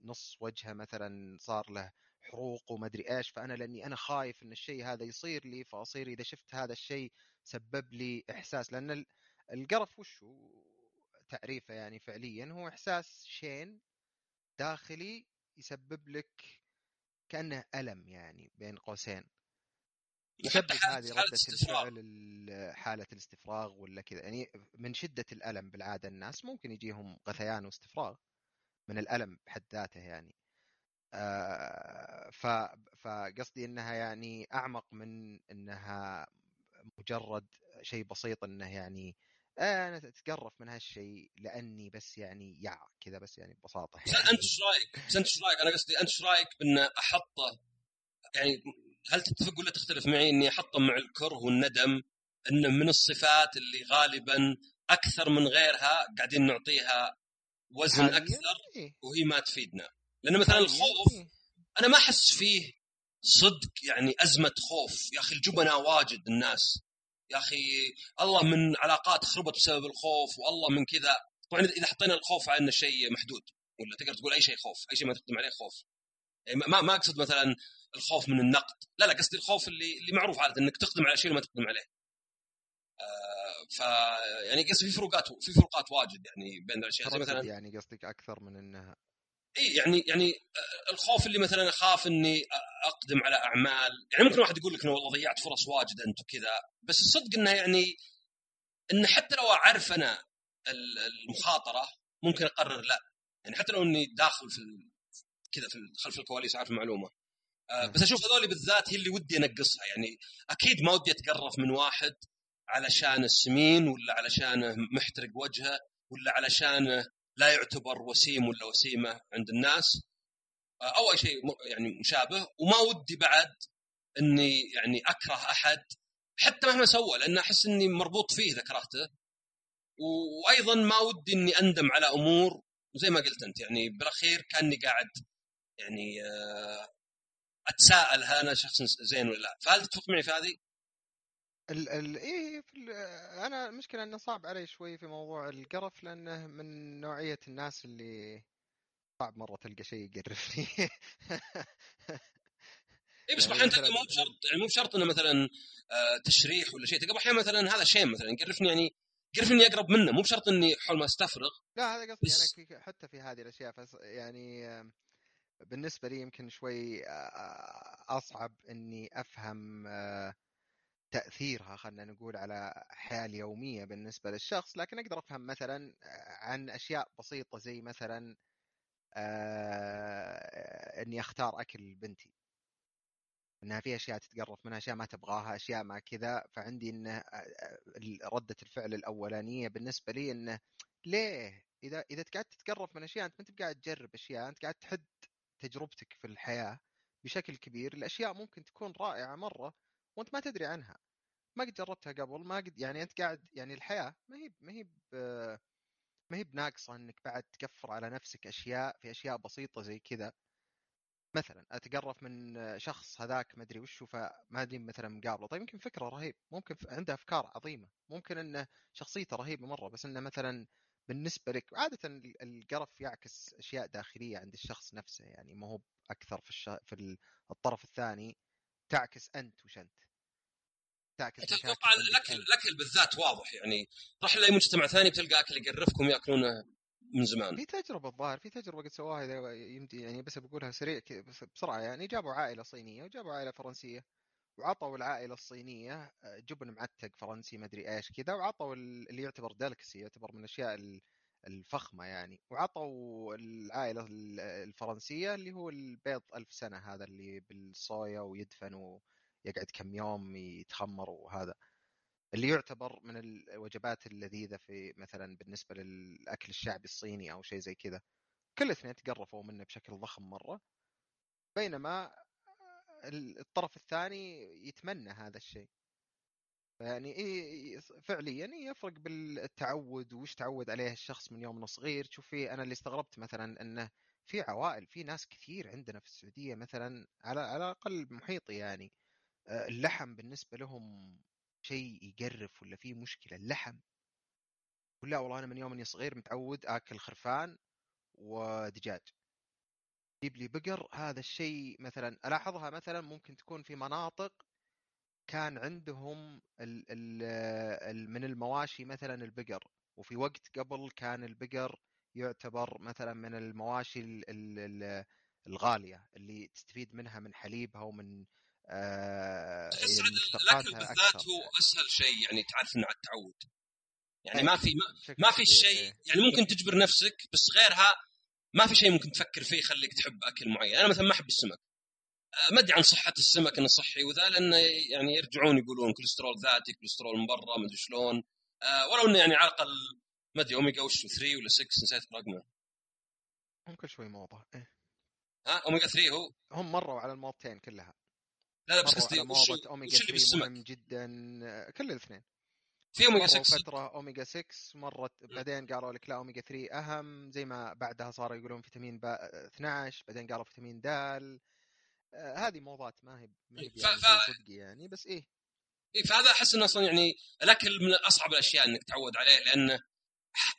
نص وجهة مثلا صار له حروق وما ادري إيش فأنا لأني أنا خايف إن الشيء هذا يصير لي فأصير إذا شفت هذا الشيء سبب لي إحساس. لأن القرف وش هو؟ تعريفه يعني فعليا هو إحساس شين داخلي يسبب لك كأنه ألم يعني بين قوسين. يسبب هذه ردة الفعل حالة الاستفراغ ولا كذا يعني من شدة الألم بالعادة الناس ممكن يجيهم غثيان واستفراغ من الألم بحد ذاته يعني آه فقصدي إنها يعني أعمق من إنها مجرد شيء بسيط إنه يعني آه أنا أتقرف من هالشيء لأني بس يعني يع كذا بس يعني ببساطة يعني. أنت إيش رأيك؟ أنت إيش رأيك؟ أنا قصدي أنت إيش رأيك بان أحطه يعني هل تتفق ولا تختلف معي إني احطه مع الكره والندم انه من الصفات اللي غالبا أكثر من غيرها قاعدين نعطيها وزن أكثر إيه. وهي ما تفيدنا. لأن مثلا الخوف إيه. أنا ما أحس فيه صدق يعني أزمة خوف. يا أخي الجبناء واجد الناس. يا أخي الله من علاقات خربت بسبب الخوف والله من كذا. طبعا إذا حطينا الخوف على إنه شيء محدود ولا تقدر تقول أي شيء خوف أي شيء ما تقدم عليه خوف. يعني ما ما أقصد مثلا الخوف من النقد. لا لا قصدي الخوف اللي اللي معروف عادة إنك تقدم على شيء وما تقدم عليه. آه ف يعني قصدي في فروقات في فروقات واجد يعني بين الأشياء. زي مثلا يعني قصدك أكثر من إنها. إي يعني يعني آه، الخوف اللي مثلا أخاف إني أقدم على أعمال. يعني ممكن واحد يقول لك إنه والله ضيعت فرص واجد أنت وكذا بس الصدق إنه يعني انه حتى لو أعرف أنا المخاطرة ممكن أقرر لا. يعني حتى لو إني داخل في كذا في خلف الكواليس عارف المعلومة. بس أشوف هذول بالذات هي اللي ودي أنقصها. يعني أكيد ما ودي اتقرف من واحد علشان السمين ولا علشان محترق وجهه ولا علشان لا يعتبر وسيم ولا وسيمة عند الناس. آه، أو اي شيء يعني مشابه. وما ودي بعد إني يعني أكره أحد حتى مهما سوى لأن أحس إني مربوط فيه إذا كرهته. وأيضا ما ودي إني أندم على أمور زي ما قلت أنت يعني بالأخير كأني قاعد يعني آه، أتساءل هل أنا شخص زين ولا لا؟ فهل تتفق معي في هذه؟ ال ال إيه أنا المشكلة إنه صعب علي شوي في موضوع القرف لأنه من نوعية الناس اللي صعب مرة تلقى شيء يقرفني. اي بس يعني أحيانا مو بشرط يعني مو بشرط إنه مثلا آه، تشريح ولا شيء. تلقى أحيانا مثلا هذا شيء مثلا يقرفني يعني يقرفني أقرب منه. مو بشرط إني حول ما أستفرغ. لا هذا قصدي بس... أنا حتى في هذه الأشياء. يعني بالنسبة لي يمكن شوي أصعب إني أفهم تأثيرها خلينا نقول على الحياة اليومية بالنسبة للشخص. لكن أقدر أفهم مثلا عن أشياء بسيطة زي مثلا إني أختار أكل بنتي. إنها في أشياء تتقرف منها أشياء ما تبغاها أشياء ما كذا. فعندي انه ردة الفعل الأولانية بالنسبة لي إنه ليه؟ إذا إذا قاعد تتقرف من أشياء أنت ما أنت قاعد تجرب أشياء أنت قاعد تحد تجربتك في الحياة بشكل كبير الأشياء ممكن تكون رائعة مرة وأنت ما تدري عنها. ما قد جربتها قبل ما قد يعني أنت قاعد يعني الحياة ما هي ما هي ما هي بناقصة إنك بعد تكفر على نفسك أشياء في أشياء بسيطة زي كذا. مثلا اتقرف من شخص هذاك ما أدري وشو فما أدري مثلا مقابلة. طيب يمكن فكرة رهيب ممكن عنده أفكار عظيمة. ممكن إنه شخصيته رهيبة مرة بس إنه مثلا بالنسبة لك عاده القرف يعكس أشياء داخلية عند الشخص نفسه يعني ما هو أكثر في الش... في الطرف الثاني تعكس أنت وش أنت؟ تعكس أتوقع الأكل الأكل بالذات واضح يعني راح لأي مجتمع ثاني بتلقى أكل يقرفكم ياكلونه من زمان. في تجربة الظاهر في تجربة قد سواها إذا يمدي يعني بس بقولها سريع بسرعة يعني جابوا عائلة صينية وجابوا عائلة فرنسية. وعطوا العائلة الصينية آه، جبن معتق فرنسي ما أدري إيش كذا وعطوا اللي يعتبر دلكسي يعتبر من الأشياء الفخمة يعني. وعطوا العائلة الفرنسية اللي هو البيض ألف سنة هذا اللي بالصويا ويدفن ويقعد كم يوم يتخمر وهذا. اللي يعتبر من الوجبات اللذيذة في مثلا بالنسبة للأكل الشعبي الصيني أو شيء زي كذا. كل الاثنين تقرفوا منه بشكل ضخم مرة. بينما الطرف الثاني يتمنى هذا الشيء. يعني إيه فعليا يفرق بالتعود وش تعود عليه الشخص من يوم صغير تشوف في أنا اللي استغربت مثلا انه في عوائل في ناس كثير عندنا في السعودية مثلا على على الأقل محيطي يعني آه، اللحم بالنسبة لهم شيء يقرف ولا في مشكلة اللحم. يقول لا والله أنا من يوم اني صغير متعود آكل خرفان ودجاج. جيب لي بقر هذا الشيء مثلا ألاحظها مثلا ممكن تكون في مناطق كان عندهم ال ال ال من المواشي مثلا البقر وفي وقت قبل كان البقر يعتبر مثلا من المواشي ال ال الغالية اللي تستفيد منها من حليبها ومن آه يعني الاكل بالذات هو. أسهل شيء يعني تعرف انه على التعود يعني إيه، ما في ما, ما في شيء إيه. يعني ممكن تجبر نفسك بس غيرها ما في شيء ممكن تفكر فيه يخليك تحب أكل معين. أنا مثلا ما أحب السمك. آه، ما أدري عن صحة السمك إنه صحي وذا لأنه يعني يرجعون يقولون كوليسترول ذاتي كوليسترول من برا ما أدري شلون. آه ولو إنه يعني على الاقل ما أدري أوميجا وش 3 ولا 6 نسيت رقمه ممكن شوي موضة. إيه. ها؟ أوميجا 3 هو؟ هم مروا على الموضتين كلها. لا لا بس قصدي وش أوميجا 3 مهم جدا كل الاثنين. في أوميجا 6 فتره أوميجا 6 مرت بعدين قالوا لك لا أوميجا 3 أهم زي ما بعدها صاروا يقولون فيتامين B 12 بعدين قالوا فيتامين د آه هذه موضات ما هي ما هي يعني صدقي يعني بس إيه. إيه فهذا أحس إنه أصلا يعني الأكل من أصعب الأشياء إنك تعود عليه لأنه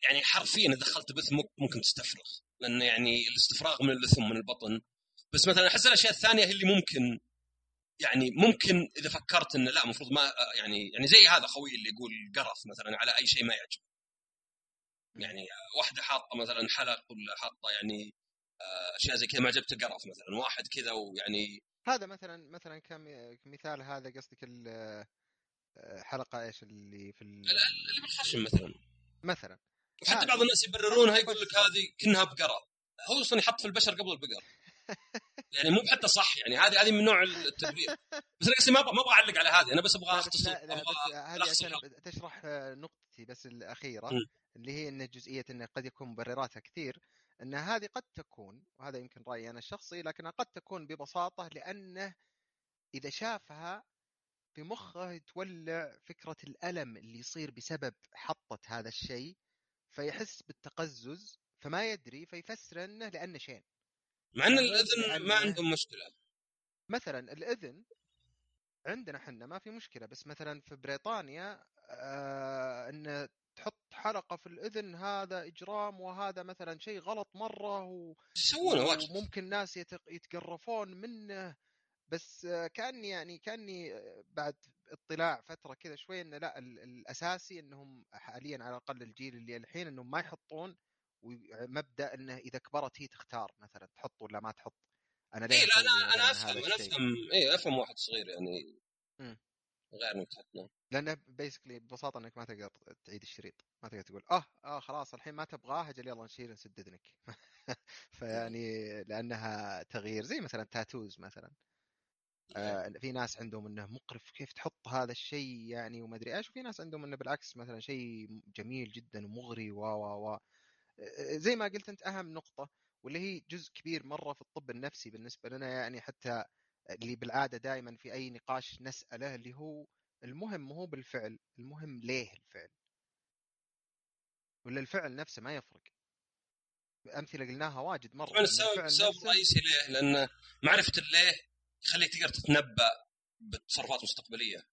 يعني حرفيا إذا دخلت بث ممكن تستفرغ لأنه يعني الاستفراغ من اللثم من البطن. بس مثلا أحس الأشياء الثانية هي اللي ممكن يعني ممكن إذا فكرت إنه لا المفروض ما يعني يعني زي هذا خوي اللي يقول قرف مثلا على أي شيء ما يعجب يعني واحدة حاطة مثلا حلق ولا حاطة يعني آه، أشياء زي كذا ما عجبته قرف مثلا واحد كذا ويعني هذا مثلا مثلا كمثال هذا قصدك الحلقة آه، إيش اللي في اللي بالخشم مثلا. مثلا. وحتى بعض الناس يبررونها يقول لك هذه كأنها بقره هو أصلا يحط في البشر قبل البقر. يعني مو بحتى صح يعني هذه هذه من نوع التبرير بس أنا ما أبغى ما أبغى أعلق على هذه أنا بس أبغى أختصر. هذه عشان تشرح نقطتي بس الأخيرة م. اللي هي إن جزئية انه قد يكون مبرراتها كثير إن هذه قد تكون وهذا يمكن رأيي أنا الشخصي لكنها قد تكون ببساطة لأنه إذا شافها في مخه تولع فكرة الألم اللي يصير بسبب حطه هذا الشيء فيحس بالتقزز فما يدري فيفسر إنه لأنه شين. مع إن الإذن ما عندهم مشكلة. مثلا الإذن عندنا إحنا ما في مشكلة بس مثلا في بريطانيا آه إن تحط حلقة في الإذن هذا إجرام وهذا مثلا شيء غلط مرة و... وممكن ناس يتقرفون منه بس كأني يعني كأني بعد اطلاع فترة كذا شوي إنه لا الأساسي إنهم حاليا على الأقل الجيل اللي الحين إنهم ما يحطون ومبدأ إنه إذا كبرت هي تختار مثلا تحط ولا ما تحط. أنا ليه إيه لا أنا أنا أفهم أنا أفهم اي أفهم واحد صغير يعني م. غير انك تحط لأنه بيسكلي ببساطة إنك ما تقدر تعيد الشريط. ما تقدر تقول آه آه خلاص الحين ما تبغاه أجل يلا نشيل نسد إذنك. فيعني لأنها تغيير زي مثلا تاتوز مثلا. آه في ناس عندهم إنه مقرف كيف تحط هذا الشيء يعني وما أدري إيش وفي ناس عندهم إنه بالعكس مثلا شيء جميل جدا ومغري و و و زي ما قلت أنت أهم نقطة واللي هي جزء كبير مرة في الطب النفسي بالنسبة لنا يعني حتى اللي بالعادة دائما في أي نقاش نسأله اللي هو المهم مو بالفعل المهم ليه الفعل؟ ولا الفعل نفسه ما يفرق. أمثلة قلناها واجد مرة السبب السبب الرئيسي ليه؟ لأن معرفة الليه يخليك تقدر تتنبأ بتصرفات مستقبلية.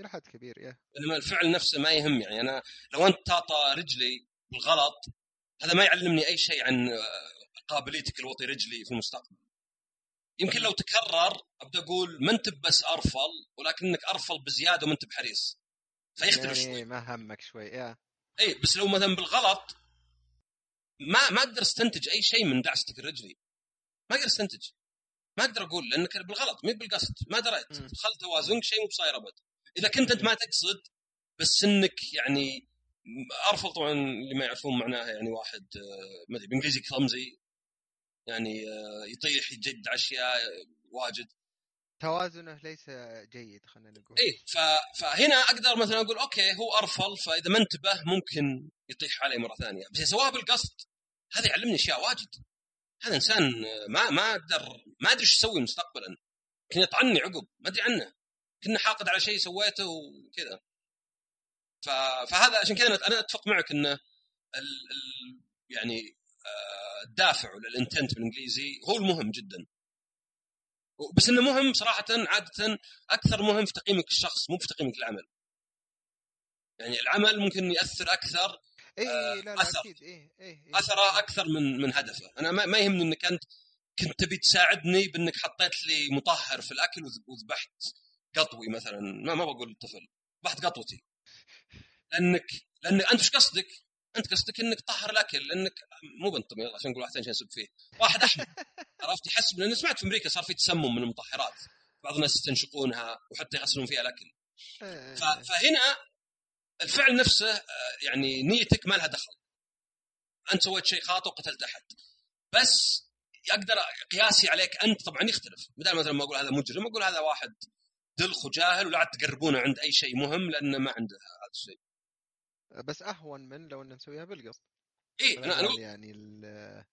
إلى حد كبير يا. إنما الفعل نفسه ما يهم يعني أنا لو أنت تعطى رجلي بالغلط هذا ما يعلمني أي شيء عن قابليتك لوطي رجلي في المستقبل. يمكن لو تكرر أبدأ أقول ما انت بس أرفل ولكنك أرفل بزيادة وما انت بحريص فيختلف يعني شوي. ما همك شوي يا. إي بس لو مثلا بالغلط ما ما أقدر أستنتج أي شيء من دعستك الرجلي ما أقدر أستنتج. ما أقدر أقول لأنك بالغلط مو بالقصد ما دريت. دخلت توازنك شيء مو بصاير أبد. إذا كنت أنت ما تقصد بس إنك يعني ارفل طبعا اللي ما يعرفون معناها يعني واحد آه، ما أدري بالانجليزي كلمزي يعني آه، يطيح يجد أشياء واجد. توازنه ليس جيد خلينا نقول. إيه فهنا أقدر مثلا أقول okay هو ارفل فإذا ما انتبه ممكن يطيح علي مرة ثانية. بس سواها بالقصد هذا يعلمني أشياء واجد. هذا إنسان ما ما أقدر ما أدري إيش يسوي مستقبلا. يمكن يطعني عقب ما أدري عنه. كنا حاقد على شيء سويته وكذا. فهذا عشان كذا أنا أتفق معك إنه ال ال يعني آه، الدافع ولا ال intent بالإنجليزي هو المهم جدا بس إنه مهم صراحة عاده أكثر مهم في تقييمك الشخص مو في تقييمك العمل يعني العمل ممكن يأثر أكثر اي آه، إيه لا لا أثر. أكيد اي اي إي. أثره أكثر من من هدفه أنا ما, ما يهمني إنك أنت كنت تبي تساعدني بإنك حطيت لي مطهر في الأكل وذ- وذبحت قطوي مثلا ما ما بقول الطفل ذبحت قطوتي لانك لأن أنت إيش قصدك؟ أنت قصدك إنك تطهر الأكل لأنك مو يلا عشان نقول واحد ثاني عشان نسب فيه. واحد احمر عرفت؟ يحسب لأن سمعت في أمريكا صار في تسمم من المطهرات. بعض الناس يستنشقونها وحتى يغسلون فيها الأكل. إيه. فهنا الفعل نفسه آه، يعني نيتك ما لها دخل. أنت سويت شيء خاطئ وقتلت أحد. بس أقدر قياسي عليك أنت طبعا يختلف. بدل مثلا ما أقول هذا مجرم أقول هذا واحد دلخ وجاهل ولا عاد تقربونه عند أي شيء مهم لأنه ما عنده هذا الشيء. بس أهون من لو ان نسويها بالقصد اي أنا أنا يعني ال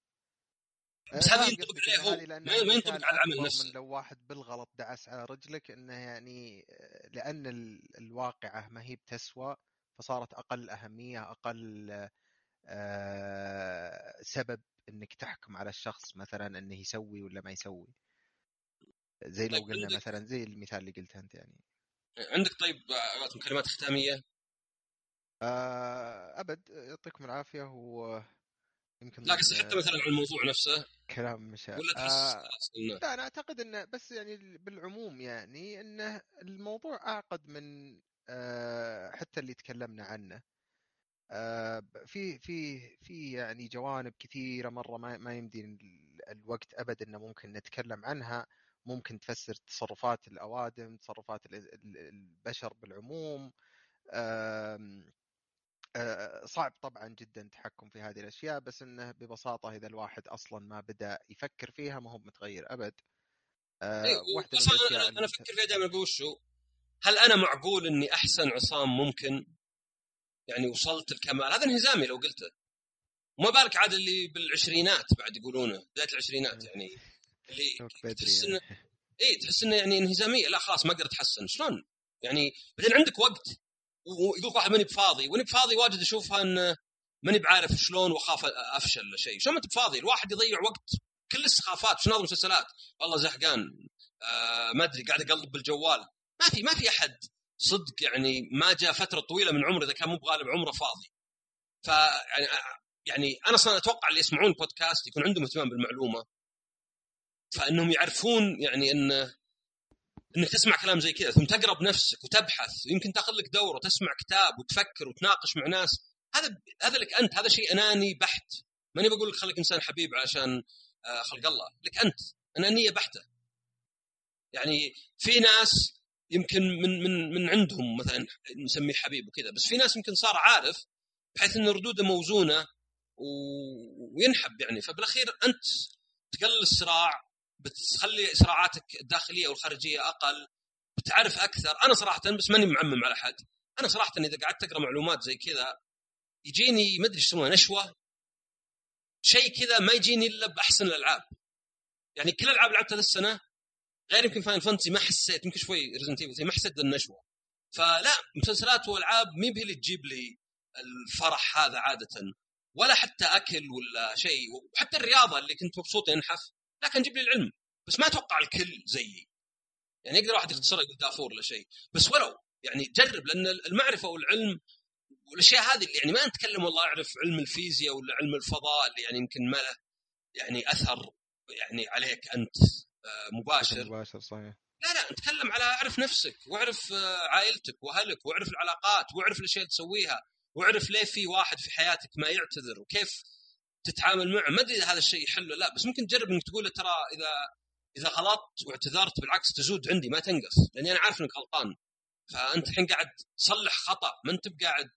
بس هذه فاهم ينطبق عليه هو، ما- ينطبق على العمل نفسه. من لو واحد بالغلط دعس على رجلك إنه يعني آه، لأن ال- الواقعة ما هي بتسوى فصارت أقل أهمية أقل آه، سبب إنك تحكم على الشخص مثلا إنه يسوي ولا ما يسوي. زي لو طيب قلنا مثلا زي المثال اللي قلته أنت يعني. عندك طيب آه، كلمات ختامية؟ آه، أبد يعطيكم العافية ويمكن لا قصدي حتى مثلا على الموضوع نفسه؟ كلام مشاء ولا تحس آه، لا أنا أعتقد إنه بس يعني بالعموم يعني إنه الموضوع أعقد من آه، حتى اللي تكلمنا عنه. آه، في في في يعني جوانب كثيرة مرة ما ما يمدي ال- الوقت أبد إنه ممكن نتكلم عنها. ممكن تفسر تصرفات الأوادم تصرفات ال- ال- البشر بالعموم. آه، صعب طبعا جدا التحكم في هذه الأشياء بس إنه ببساطة إذا الواحد أصلا ما بدأ يفكر فيها ما هو متغير أبد. آه، إيه، واحدة من وأصلاً الأشياء أنا أنا أفكر فيها دائما أقول شو هل أنا معقول إني أحسن عصام ممكن؟ يعني وصلت الكمال. هذا انهزامي لو قلته. وما بالك عاد اللي بالعشرينات بعد يقولونه بدايه العشرينات يعني اللي بدري تحس يعني. إنه اي تحس إنه يعني انهزامية. لا خلاص ما أقدر اتحسن شلون؟ يعني بعدين عندك وقت. ويقول واحد ماني بفاضي واني بفاضي واجد أشوفها انه ماني بعارف شلون وأخاف أفشل شيء. شلون ما أنت بفاضي؟ الواحد يضيع وقت كل السخافات شنو هذا مسلسلات والله زهقان آه ما أدري قاعد أقلب بالجوال. ما في ما في أحد صدق يعني ما جاء فترة طويلة من عمره إذا كان مو بغالب عمره فاضي. ف يعني يعني أنا أصلا أتوقع اللي يسمعون بودكاست يكون عندهم اهتمام بالمعلومة. فإنهم يعرفون يعني انه إنك تسمع كلام زي كذا ثم تقرا بنفسك وتبحث ويمكن تاخذ لك دورة وتسمع كتاب وتفكر وتناقش مع ناس. هذا هذا لك أنت هذا شيء أناني بحت. ماني بقول لك خليك إنسان حبيب عشان آه، خلق الله لك أنت أنانية بحتة. يعني في ناس يمكن من من من عندهم مثلا نسميه حبيب وكذا بس في ناس يمكن صار عارف بحيث إن ردوده موزونة و... وينحب يعني. فبالأخير أنت تقلل الصراع بتخلي صراعاتك الداخلية والخارجية أقل بتعرف أكثر. أنا صراحة بس ماني معمم على حد. أنا صراحة إذا قعدت أقرأ معلومات زي كذا يجيني ما أدري إيش يسمونه نشوة. شيء كذا ما يجيني إلا بأحسن الألعاب. يعني كل الالعاب لعبتها السنة غير يمكن Final Fantasy ما حسيت يمكن شوي Resident Evil ما حسيت بالنشوة. فلا مسلسلات وألعاب مي هي اللي تجيب لي الفرح هذا عاده. ولا حتى أكل ولا شيء وحتى الرياضة اللي كنت مبسوط ينحف لا كان جيب لي العلم. بس ما أتوقع الكل زيي. يعني يقدر واحد يختصرها يقول دافور ولا شيء. بس ولو يعني جرب لأن المعرفة والعلم والأشياء هذه اللي يعني ما نتكلم والله أعرف علم الفيزياء ولا علم الفضاء اللي يعني يمكن ما له يعني أثر يعني عليك أنت آه، مباشر. مباشر صحيح. لا لا نتكلم على أعرف نفسك وأعرف آه، عائلتك وأهلك وأعرف العلاقات وأعرف الأشياء اللي تسويها وأعرف ليه في واحد في حياتك ما يعتذر وكيف تتعامل معه. ما أدري إذا هذا الشيء يحل ولا لا بس ممكن تجرب إنك تقول له ترى إذا إذا غلطت واعتذرت بالعكس تزود عندي ما تنقص لأني أنا عارف إنك غلطان. فأنت الحين قاعد تصلح خطأ ما أنت بقاعد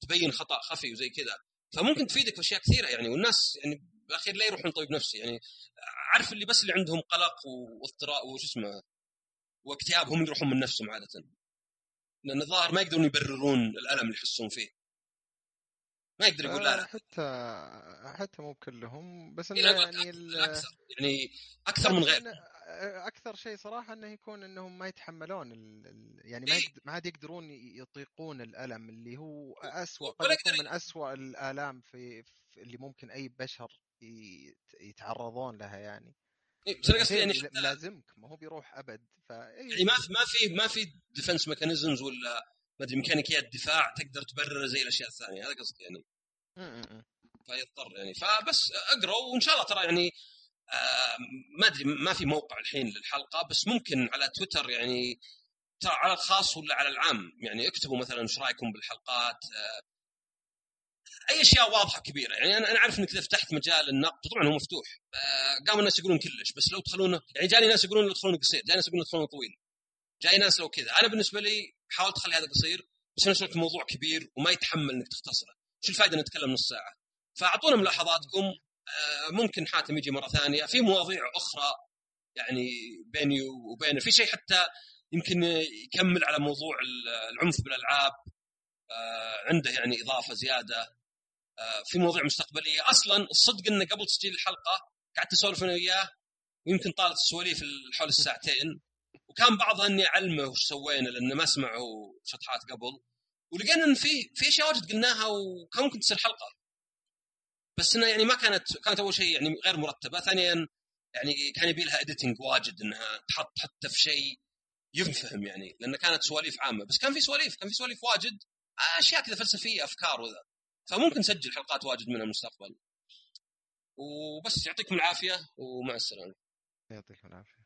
تبين خطأ خفي وزي كذا. فممكن تفيدك في أشياء كثيرة يعني والناس يعني بالأخير لا يروحون طبيب نفسي يعني. عارف اللي بس اللي عندهم قلق واضطراب وش اسمه واكتئاب هم يروحون من نفسهم عادة. لأن الظاهر ما يقدرون يبررون الألم اللي يحسون فيه. ما يقدر يقول لا آه، لا حتى حتى مو كلهم بس إنه يعني الاكثر يعني أكثر من غير إنه- أكثر شيء صراحة إنه يكون إنهم ما يتحملون ال... ال- يعني ما إيه. ما عاد يقدرون يطيقون الألم اللي هو اسوء قد يكون من اسوء الآلام في... في اللي ممكن أي بشر. يتعرضون لها يعني إيه، بس أنا قصدي يعني لازمك ما هو بيروح أبد ف يعني ما في ما في ما في defense mechanisms ولا ما أدري ميكانيكيات دفاع تقدر تبرر زي الأشياء الثانية هذا قصدي يعني. فيضطر يعني. فبس اقروا وإن شاء الله ترى يعني آه ما أدري ما في موقع الحين للحلقة بس ممكن على تويتر يعني ترى على الخاص ولا على العام؟ يعني اكتبوا مثلا إيش رأيكم بالحلقات آه أي أشياء واضحة كبيرة. يعني أنا أنا أعرف إنك إذا فتحت مجال النقد طبعا هو مفتوح آه قاموا الناس يقولون كلش بس لو تخلونه يعني جاني ناس يقولون لو تخلونه قصير جاني ناس يقولون تخلونه طويل جاي ناس لو كذا. أنا بالنسبة لي حاولت اخلي هذا قصير بس نفس الوقت الموضوع كبير وما يتحمل إنك تختصره. شو الفائده نتكلم نص ساعة؟ فأعطونا ملاحظاتكم. آه ممكن حاتم يجي مرة ثانية. في مواضيع أخرى يعني بيني وبينه. في شيء حتى يمكن يكمل على موضوع العنف بالألعاب. آه عنده يعني إضافة زيادة. آه في مواضيع مستقبلية. أصلا الصدق إنه قبل تسجيل الحلقة قعدت أسولف أنا وياه. ويمكن طالت السواليف حول الساعتين. وكان بعضها إني أعلمه وش سوينا لأنه ما سمعوا شطحات قبل. ولقينا إن في في أشياء واجد قلناها وكان ممكن تصير حلقة. بس إنه يعني ما كانت كانت أول شيء يعني غير مرتبة. ثانيا يعني كان يبي لها اديتنج واجد إنها تحط حتى في شيء ينفهم يعني لأن كانت سواليف عامة. بس كان في سواليف كان في سواليف واجد أشياء كذا فلسفية أفكار وذا. فممكن نسجل حلقات واجد منها المستقبل وبس يعطيكم العافية ومع السلامة. يعطيكم العافية.